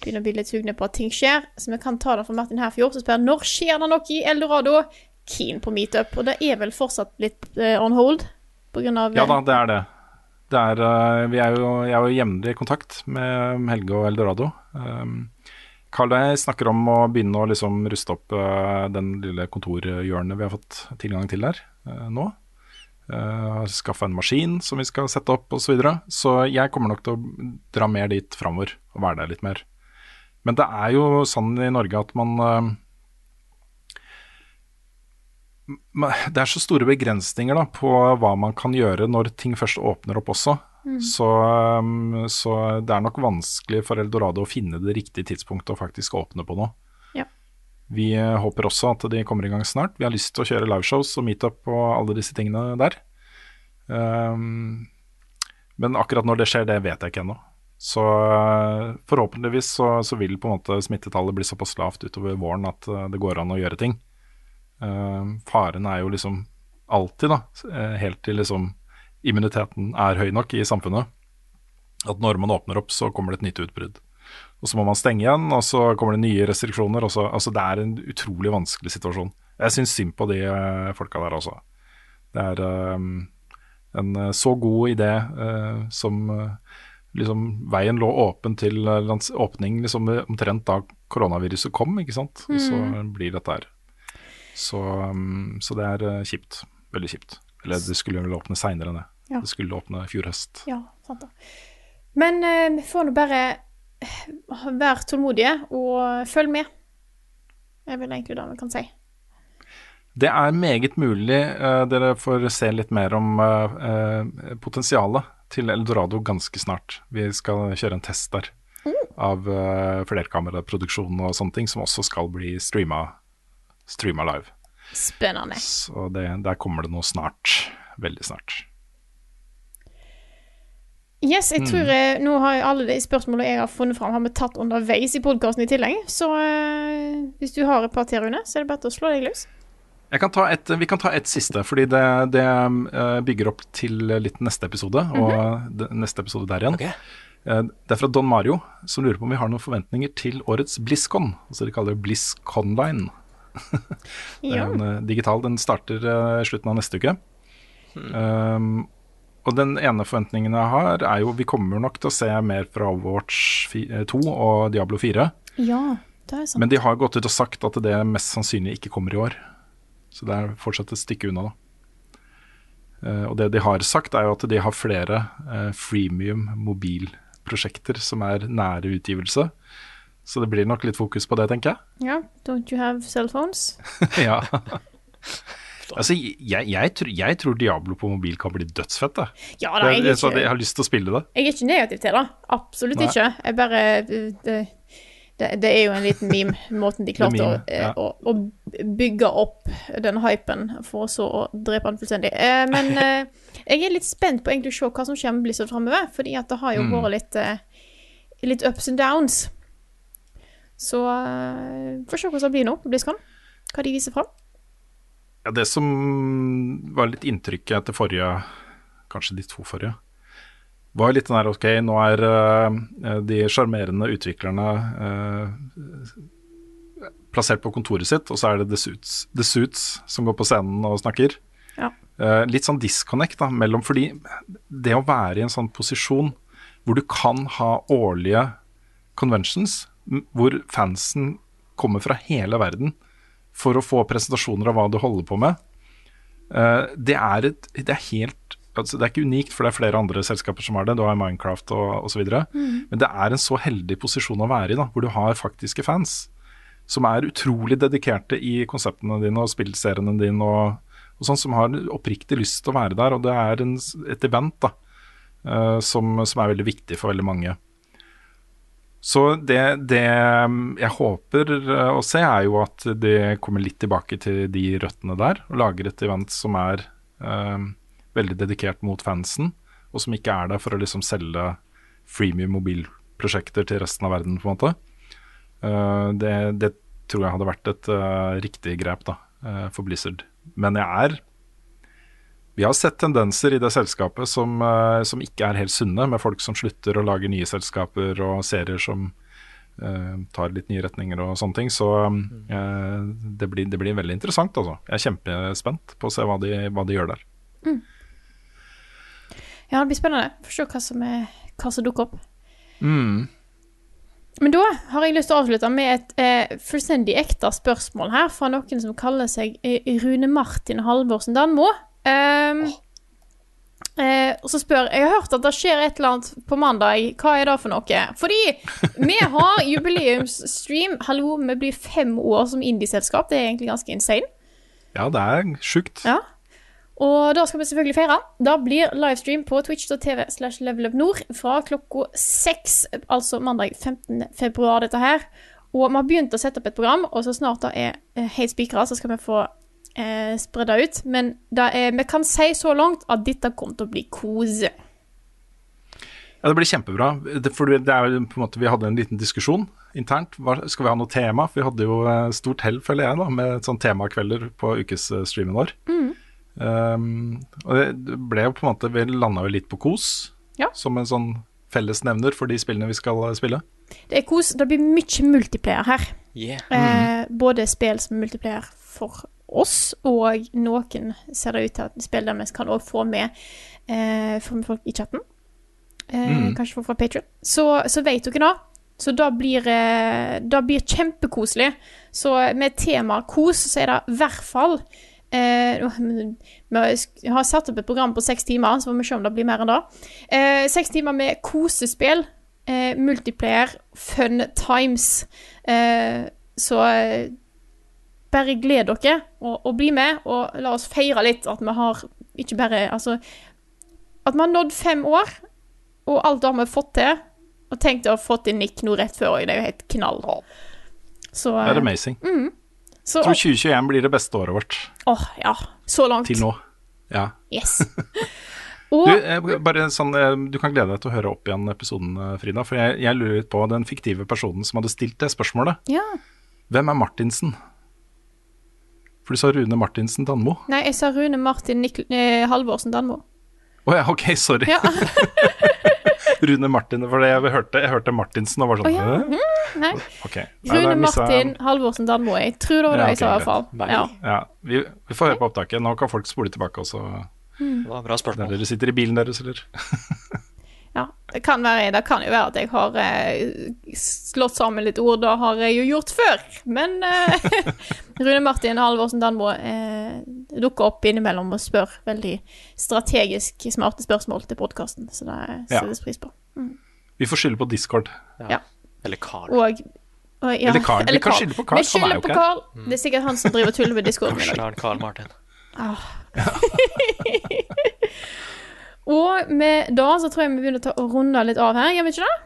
begynner å bli litt sugne på at ting skjer. Så vi kan ta det fra Martin Herfjord, som spør når skjer det noe i Eldorado. Keen på meetup, og det er vel fortsatt litt on hold på grunn av Ja da, det er det. det er, vi er jo, jeg er jo jevnlig i kontakt med Helge og Eldorado. Um, Carl og jeg snakker om å begynne å liksom ruste opp uh, den lille kontorhjørnet vi har fått tilgang til der uh, nå. Uh, har skaffa en maskin som vi skal sette opp osv. Så, videre. så jeg kommer nok til å dra mer dit framover og være der litt mer. Men det er jo sånn i Norge at man uh, Det er så store begrensninger da, på hva man kan gjøre når ting først åpner opp også. Så, um, så det er nok vanskelig for Eldorado å finne det riktige tidspunktet å faktisk åpne på nå. Ja. Vi eh, håper også at de kommer i gang snart. Vi har lyst til å kjøre liveshows og meetup og alle disse tingene der. Um, men akkurat når det skjer, det vet jeg ikke ennå. Så eh, forhåpentligvis så, så vil på en måte smittetallet bli såpass lavt utover våren at eh, det går an å gjøre ting. Uh, faren er jo liksom alltid, da, helt til liksom immuniteten er høy nok i samfunnet, at når man åpner opp, så kommer det et nytt utbrudd. Og så må man stenge igjen, og så kommer det nye restriksjoner. Og så, altså det er en utrolig vanskelig situasjon. Jeg syns synd på de eh, folka der altså. Det er um, en eh, så god idé uh, som uh, liksom Veien lå åpen til lands åpning liksom omtrent da koronaviruset kom, ikke sant. Og så blir dette her. Så, um, så det er kjipt. Veldig kjipt. Eller det skulle vel åpne seinere enn det. Ja. Det skulle åpne i fjor høst. Ja, sant da. Men eh, vi får nå bare være tålmodige og følge med. Det er vel egentlig det vi kan si. Det er meget mulig uh, dere får se litt mer om uh, uh, potensialet til Eldorado ganske snart. Vi skal kjøre en test der av uh, flerkameraproduksjon og sånne ting, som også skal bli streama, streama live. Spennende. Så det, der kommer det noe snart. Veldig snart. Yes, jeg Mm. tror jeg, nå har alle de spørsmålene jeg har funnet fram, har vi tatt underveis i podkasten i tillegg. Så eh, hvis du har et par til, Rune, så er det bare til å slå deg løs. Jeg kan ta et, vi kan ta et siste, fordi det, det eh, bygger opp til litt neste episode, og det, neste episode der igjen. Ok. Eh, det er fra Don Mario, som lurer på om vi har noen forventninger til årets BlizzCon. Altså de kaller det BlizzConline. Det er Ja. en eh, digital. Den starter eh, slutten av neste uke. Um, og den ene forventningen jeg har, er jo Vi kommer nok til å se mer fra Overwatch eh, 2 og Diablo 4. ja, det er sant. Men de har gått ut og sagt at det mest sannsynlig ikke kommer i år. Så det er fortsatt et stykke unna, da. Eh, og det de har sagt, er jo at de har flere uh, freemium mobilprosjekter som er nære utgivelse. Så det blir nok litt fokus på det, tenker jeg. Ja, don't you have cell phones? ja. Altså, jeg, jeg, tror, jeg tror Diablo på mobil kan bli dødsfett. Da. Ja da, jeg er Jeg, så jeg har lyst til å spille det. jeg er ikke negativ til det. Absolutt Nei. ikke. Jeg bare det, det, det er jo en liten meme, måten de klarte meme, å, ja. å, å bygge opp den hypen, for så å drepe den fullstendig. Eh, men eh, jeg er litt spent på egentlig å se hva som kommer med Blizzard framover, fordi at det har jo Mm. vært litt, eh, litt ups and downs. Så uh, får se hva som blir nå på BlizzCon. Hva de viser fram. Ja, det som var litt inntrykket etter forrige, kanskje de to forrige, var litt den der ok, nå er uh, de sjarmerende utviklerne uh, plassert på kontoret sitt, og så er det The Suits, The Suits som går på scenen og snakker. Ja. Uh, litt sånn disconnect da, mellom Fordi det å være i en sånn posisjon hvor du kan ha årlige conventions, hvor fansen kommer fra hele verden for å få presentasjoner av hva du holder på med, eh, det, er et, det er helt altså Det er ikke unikt, for det er flere andre selskaper som har det. Du har Minecraft og osv. Mm. Men det er en så heldig posisjon å være i, da, hvor du har faktiske fans som er utrolig dedikerte i konseptene dine og spillseriene dine, og, og sånn, som har oppriktig lyst til å være der. Og det er en, et event da, eh, som, som er veldig viktig for veldig mange. Så det, det jeg håper eh, å se, er jo at de kommer litt tilbake til de røttene der, og lager et event som er eh, veldig dedikert mot fansen, og som ikke er der for å liksom selge freemium mobilprosjekter til resten av verden, på en måte. Eh, det, det tror jeg hadde vært et eh, riktig grep da, eh, for Blizzard. Men jeg er Vi har sett tendenser i det selskapet som, eh, som ikke er helt sunne, med folk som slutter å lage nye selskaper og serier som eh, tar litt nye retninger og sånne ting. Så eh, det, blir, det blir veldig interessant, altså. Jeg er kjempespent på å se hva de, hva de gjør der. Ja, det blir spennende. Få se hva som, er, hva som dukker opp. Mm. Men da har jeg lyst til å avslutte med et eh, fullstendig ekte spørsmål her fra noen som kaller seg Rune Martin Halvorsen Danmo. Um, og så spør jeg har hørt at det skjer et eller annet på mandag. Hva er det for noe? Fordi vi har jubileumsstream. Hallo, vi blir fem år som indieselskap. Det er egentlig ganske insane. Ja, det er sjukt. Ja. Og da skal vi selvfølgelig feire. Da blir livestream på twitch.tv slash levelupnord fra klokka seks, altså mandag 15. februar, dette her. Og vi har begynt å sette opp et program, og så snart det er eh, helt spikra, så skal vi få eh, spredd det ut. Men det er, vi kan si så langt at dette kommer til å bli kose. Ja, Det blir kjempebra. Det, for det er jo på en måte, Vi hadde en liten diskusjon internt. Hva, skal vi ha noe tema? For vi hadde jo eh, stort hell, føler jeg, da, med sånn temakvelder på ukesstreamen vår. Um, og det ble jo på en måte Vi landa jo litt på kos Ja. som en sånn fellesnevner for de spillene vi skal eh, spille. Det er kos. Det blir mye multiplayer her. Yeah. Eh, både spill som er multiplayer for oss, og noen ser det ut til at spill der vi kan også få med, eh, få med folk i chatten. Eh, Kanskje folk fra Patreon Så, så vet dere det. Så da blir eh, det blir kjempekoselig. Så med tema kos, så er det i hvert fall eh, Vi har satt opp et program på seks timer, så får vi se om det blir mer enn det. Eh, seks timer med kosespill. Eh, multiplayer, fun times. Eh, så bare gled dere og, og bli med, og la oss feire litt at vi har ikke bare Altså at vi har nådd fem år, og alt det har vi fått til. Og tenk å ha fått inn Nick nå rett før òg, det er jo helt knall. Så, Det er amazing. så Jeg tror 2021 blir det beste året vårt Åh, ja. Så langt. til nå. Ja. Yes. Og du, bare sånn, eh, du kan glede deg til å høre opp igjen episoden, eh, Frida. For jeg, jeg lurer litt på den fiktive personen som hadde stilt det spørsmålet. Ja. Hvem er Martinsen? For du sa Rune Martinsen Danmo. Nei, jeg sa Rune Martin Nikl eh, Halvorsen Danmo. Å ja, ok, sorry. Ja. Rune Martin, for det jeg hørte, jeg hørte Martinsen og var sånn oh, ja. Mhm, Nei. Okay. Nei, Rune mistet Martin Halvorsen Danmo. Jeg tror det var det Ja, jeg sa, i hvert fall. Ja. Ja, vi, vi får høre på opptaket. Nå kan folk spole tilbake også, Det var bra der spørsmål. dere sitter i bilen deres, eller? Ja, det kan, være, det kan jo være at jeg har eh, slått sammen litt ord. Det har jeg jo gjort før. Men eh, Rune Martin Halvorsen Danmo eh, dukker opp innimellom og spør veldig strategisk smarte spørsmål til podkasten, så det Ja. pris på. Vi får skylde på Discord. Eller Carl. Og, og ja, Eller Carl. Vi kan skylde på Carl, Vi er skylder på Carl. Det er sikkert han som driver og tuller med Discord. Carl Martin. Og med da så tror jeg vi begynner å ta runde litt av her, gjør vi ikke det?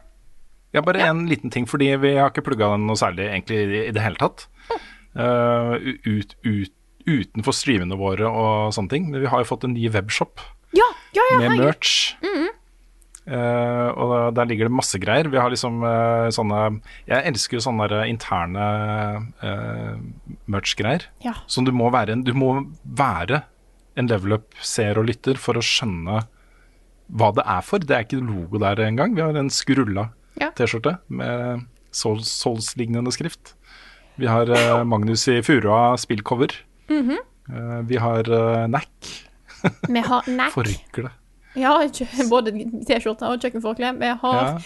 Ja, bare en liten ting, fordi vi har ikke plugga den noe særlig egentlig i, det hele tatt. Eh, ut, ut, utenfor streamene våre og sånne ting. Men vi har jo fått en ny webshop Ja, ja, ja. med hei. merch. Eh, og der ligger det masse greier. Vi har liksom uh, sånne Jeg elsker jo sånne der interne uh, merch-greier. Ja. Som du må være en Du må være en level up-seer og lytter for å skjønne hva det er for. Det er ikke logo der engang. Vi har en skrulla Ja. T-skjorte med Souls- Souls-lignende skrift. Vi har uh, Magnus i Furua spillcover. Mm -hmm. uh, vi har uh, NAC, Vi har NAC. forkle. Ja, både T-skjorte og kjøkkenforkle. Vi har Ja.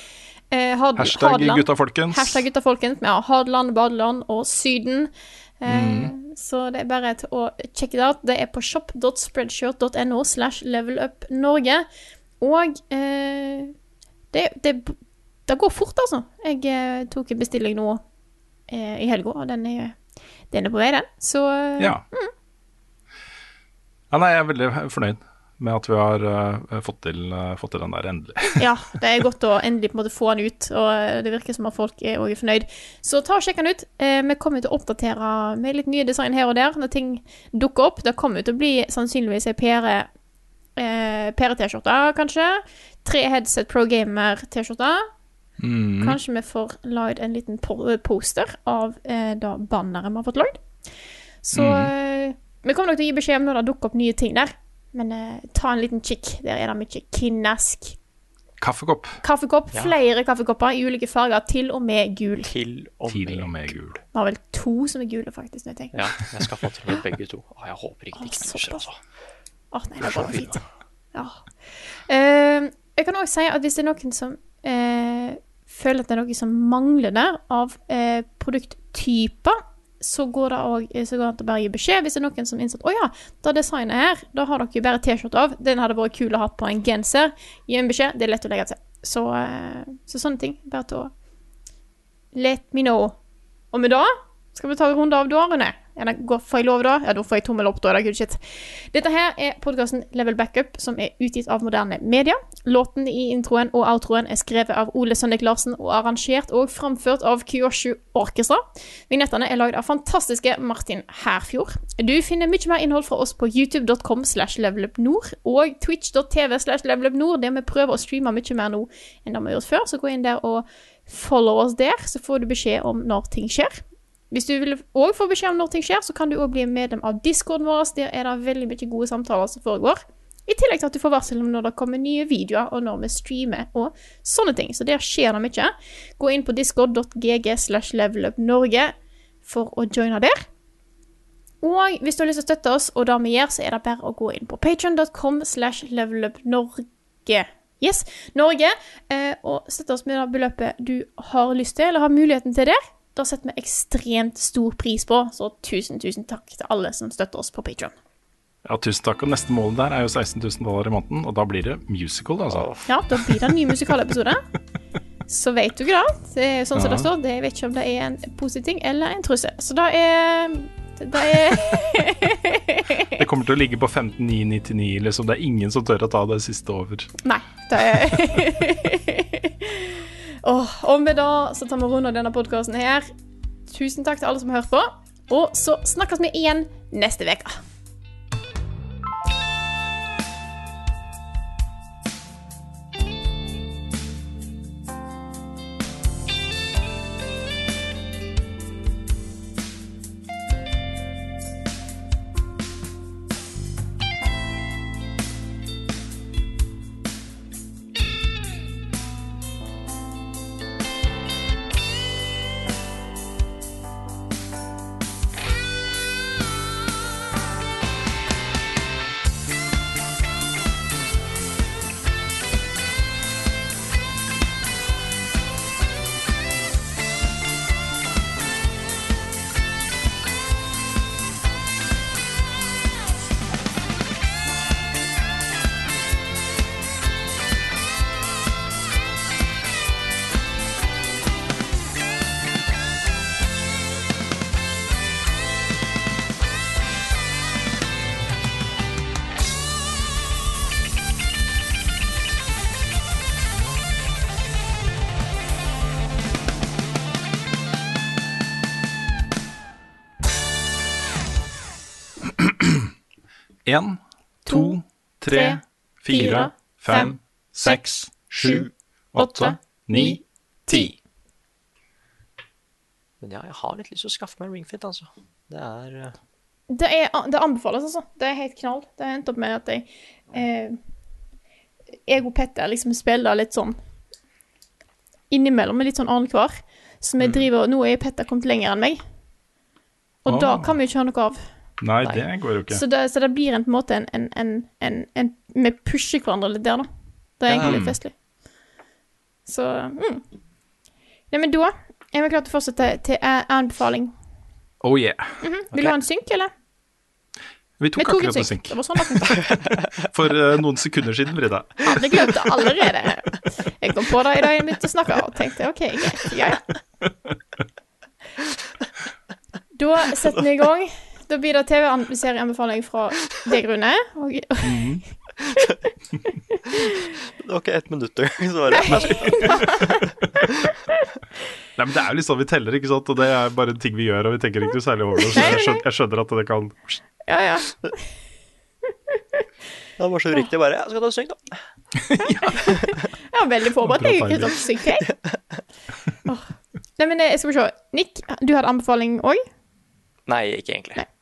eh, Had Hashtag Hadeland. gutta folkens. Hashtag gutta folkens. Vi har Hadeland, Badeland og Syden. Eh, Mm. Så det er bare til å check it out. Det er på shop.spreadshirt.no slash levelupnorge. Og eh, det, det, det går fort, altså. Jeg eh, tok en bestilling nå eh, i helga, og den er, den er på vei, den. Så eh, Ja. ja. Nei, jeg er veldig fornøyd med at vi har uh, fått, til, uh, fått til den der endelig. Ja, det er godt å endelig på en måte få den ut, og det virker som at folk er også fornøyd. Så ta og sjekk den ut. Eh, vi kommer til å oppdatere med litt nye design her og der når ting dukker opp. Det kommer til å bli sannsynligvis ei PR eh, PR-T-skjorte, kanskje. Tre Headset Pro Gamer-T-skjorter. Mm. Kanskje vi får lagd en liten poster av eh, da banneret vi har fått lagd. Så mm. vi kommer nok til å gi beskjed om når det dukker opp nye ting der. Men eh, ta en liten kikk. Der er det mye kinask. Kaffekopp Kaffekopp. Ja. Flere kaffekopper i ulike farger, til og med gul. Til og til og med gul. Vi har vel to som er gule, faktisk. Når jeg. Ja, jeg skal få til med begge to. Å, jeg håper ikke de såpass. altså. Åh, nei, det går fint. Ja. Uh, jeg kan også si at hvis det er noen som uh, føler at det er noe som mangler der av uh, produkttyper, så går det òg så går det an å bare gi beskjed hvis det er noen som innsett Å ja, det designet her, da har dere jo bare T-skjorte av. Den hadde vært kul å ha på en genser. Gi en beskjed, det er lett å legge til. Så, eh, så sånne ting. Bare til å Let me know. Og med det skal vi ta en runde av dårene. Får jeg lov da? Ja, da får jeg tommel opp, da. Good shit. Dette her er podkasten Level Backup, som er utgitt av moderne media. Låten i introen og outroen er skrevet av Ole Sønnek Larsen og arrangert og framført av Kyoshu Orkestra. Vignettene er lagd av fantastiske Martin Herfjord. Du finner mye mer innhold fra oss på youtube.com slash levelupnord og twitch.tv slash levelupnord, der vi prøver å streame mye mer nå enn det vi har gjort før. Så gå inn der og follow oss der, så får du beskjed om når ting skjer. Hvis du vil òg få beskjed om når ting skjer, så kan du òg bli medlem av discorden vår. Der er det veldig mye gode samtaler som foregår. I tillegg til at du får varsel om når det kommer nye videoer, og når vi streamer og sånne ting. Så der skjer det mye. Gå inn på discord.gg slash levelupnorge for å joine der. Og hvis du har lyst til å støtte oss, og det vi gjør, så er det bare å gå inn på patreon.com slash levelupnorge. Yes, Norge. Eh, og støtte oss med det beløpet du har lyst til, eller har muligheten til det. Det setter vi ekstremt stor pris på, så tusen, tusen takk til alle som støtter oss på Patreon. Ja, tusen takk. Og neste mål der er jo 16 000 dollar i måneden, og da blir det musical, altså. Ja, da blir det en ny musikalepisode. Så vet du ikke det. Det er sånn som Ja. det står. Det vet ikke om det er en positiv ting eller en trussel. Så da er Det er Det kommer til å ligge på 15999, liksom. Det er ingen som tør å ta det siste over. Nei, det er Åh, Og med det så tar vi rundt av denne podkasten her. Tusen takk til alle som har hørt på. Og så snakkes vi igjen neste uke. Fire, fem, seks, sju, åtte, ni, ti. Men ja, jeg har litt lyst til å skaffe meg en ringfit, altså. Det er eh, Det, er, det anbefales, altså. Det er helt knall. Det har endt opp med at jeg eh, Jeg og Petter liksom spiller litt sånn innimellom, med litt sånn annenhver. Så vi driver Nå er Petter kommet lenger enn meg. Og oh. da kan vi jo ikke ha noe av. Nei, det går jo ikke. Så det, så det blir en, på en måte en, en, en, en, en Vi pusher hverandre litt der, da. Det er egentlig litt festlig. Så mm. Nei, men da er vi klare til å fortsette til eh, anbefaling. Oh yeah. Mhm. Vil du ha en synk, eller? Vi tok Vi tok akkurat en synk. synk. Sånn For uh, noen sekunder siden, Frida. hadde glemt det allerede. Jeg kom på det i dag jeg begynte å snakke, og tenkte OK, greit. Ja, ja. Da setter vi i gang. Da blir det TV-serieanbefaling fra det grunnet. Og, Det var ikke ett minutt engang, så var det. Nei, men Det er jo litt sånn vi teller, ikke sant? og det er bare ting vi gjør, og vi tenker ikke noe særlig over det. Så jeg skjønner, jeg skjønner at det kan ja, ja. Det var så uriktig. Bare ja, skal du synge, da. Jeg var veldig forberedt. Jeg er ikke sånn syk, jeg. Nei, men jeg skal vi se. Nick, du hadde anbefaling òg? Nei, ikke egentlig.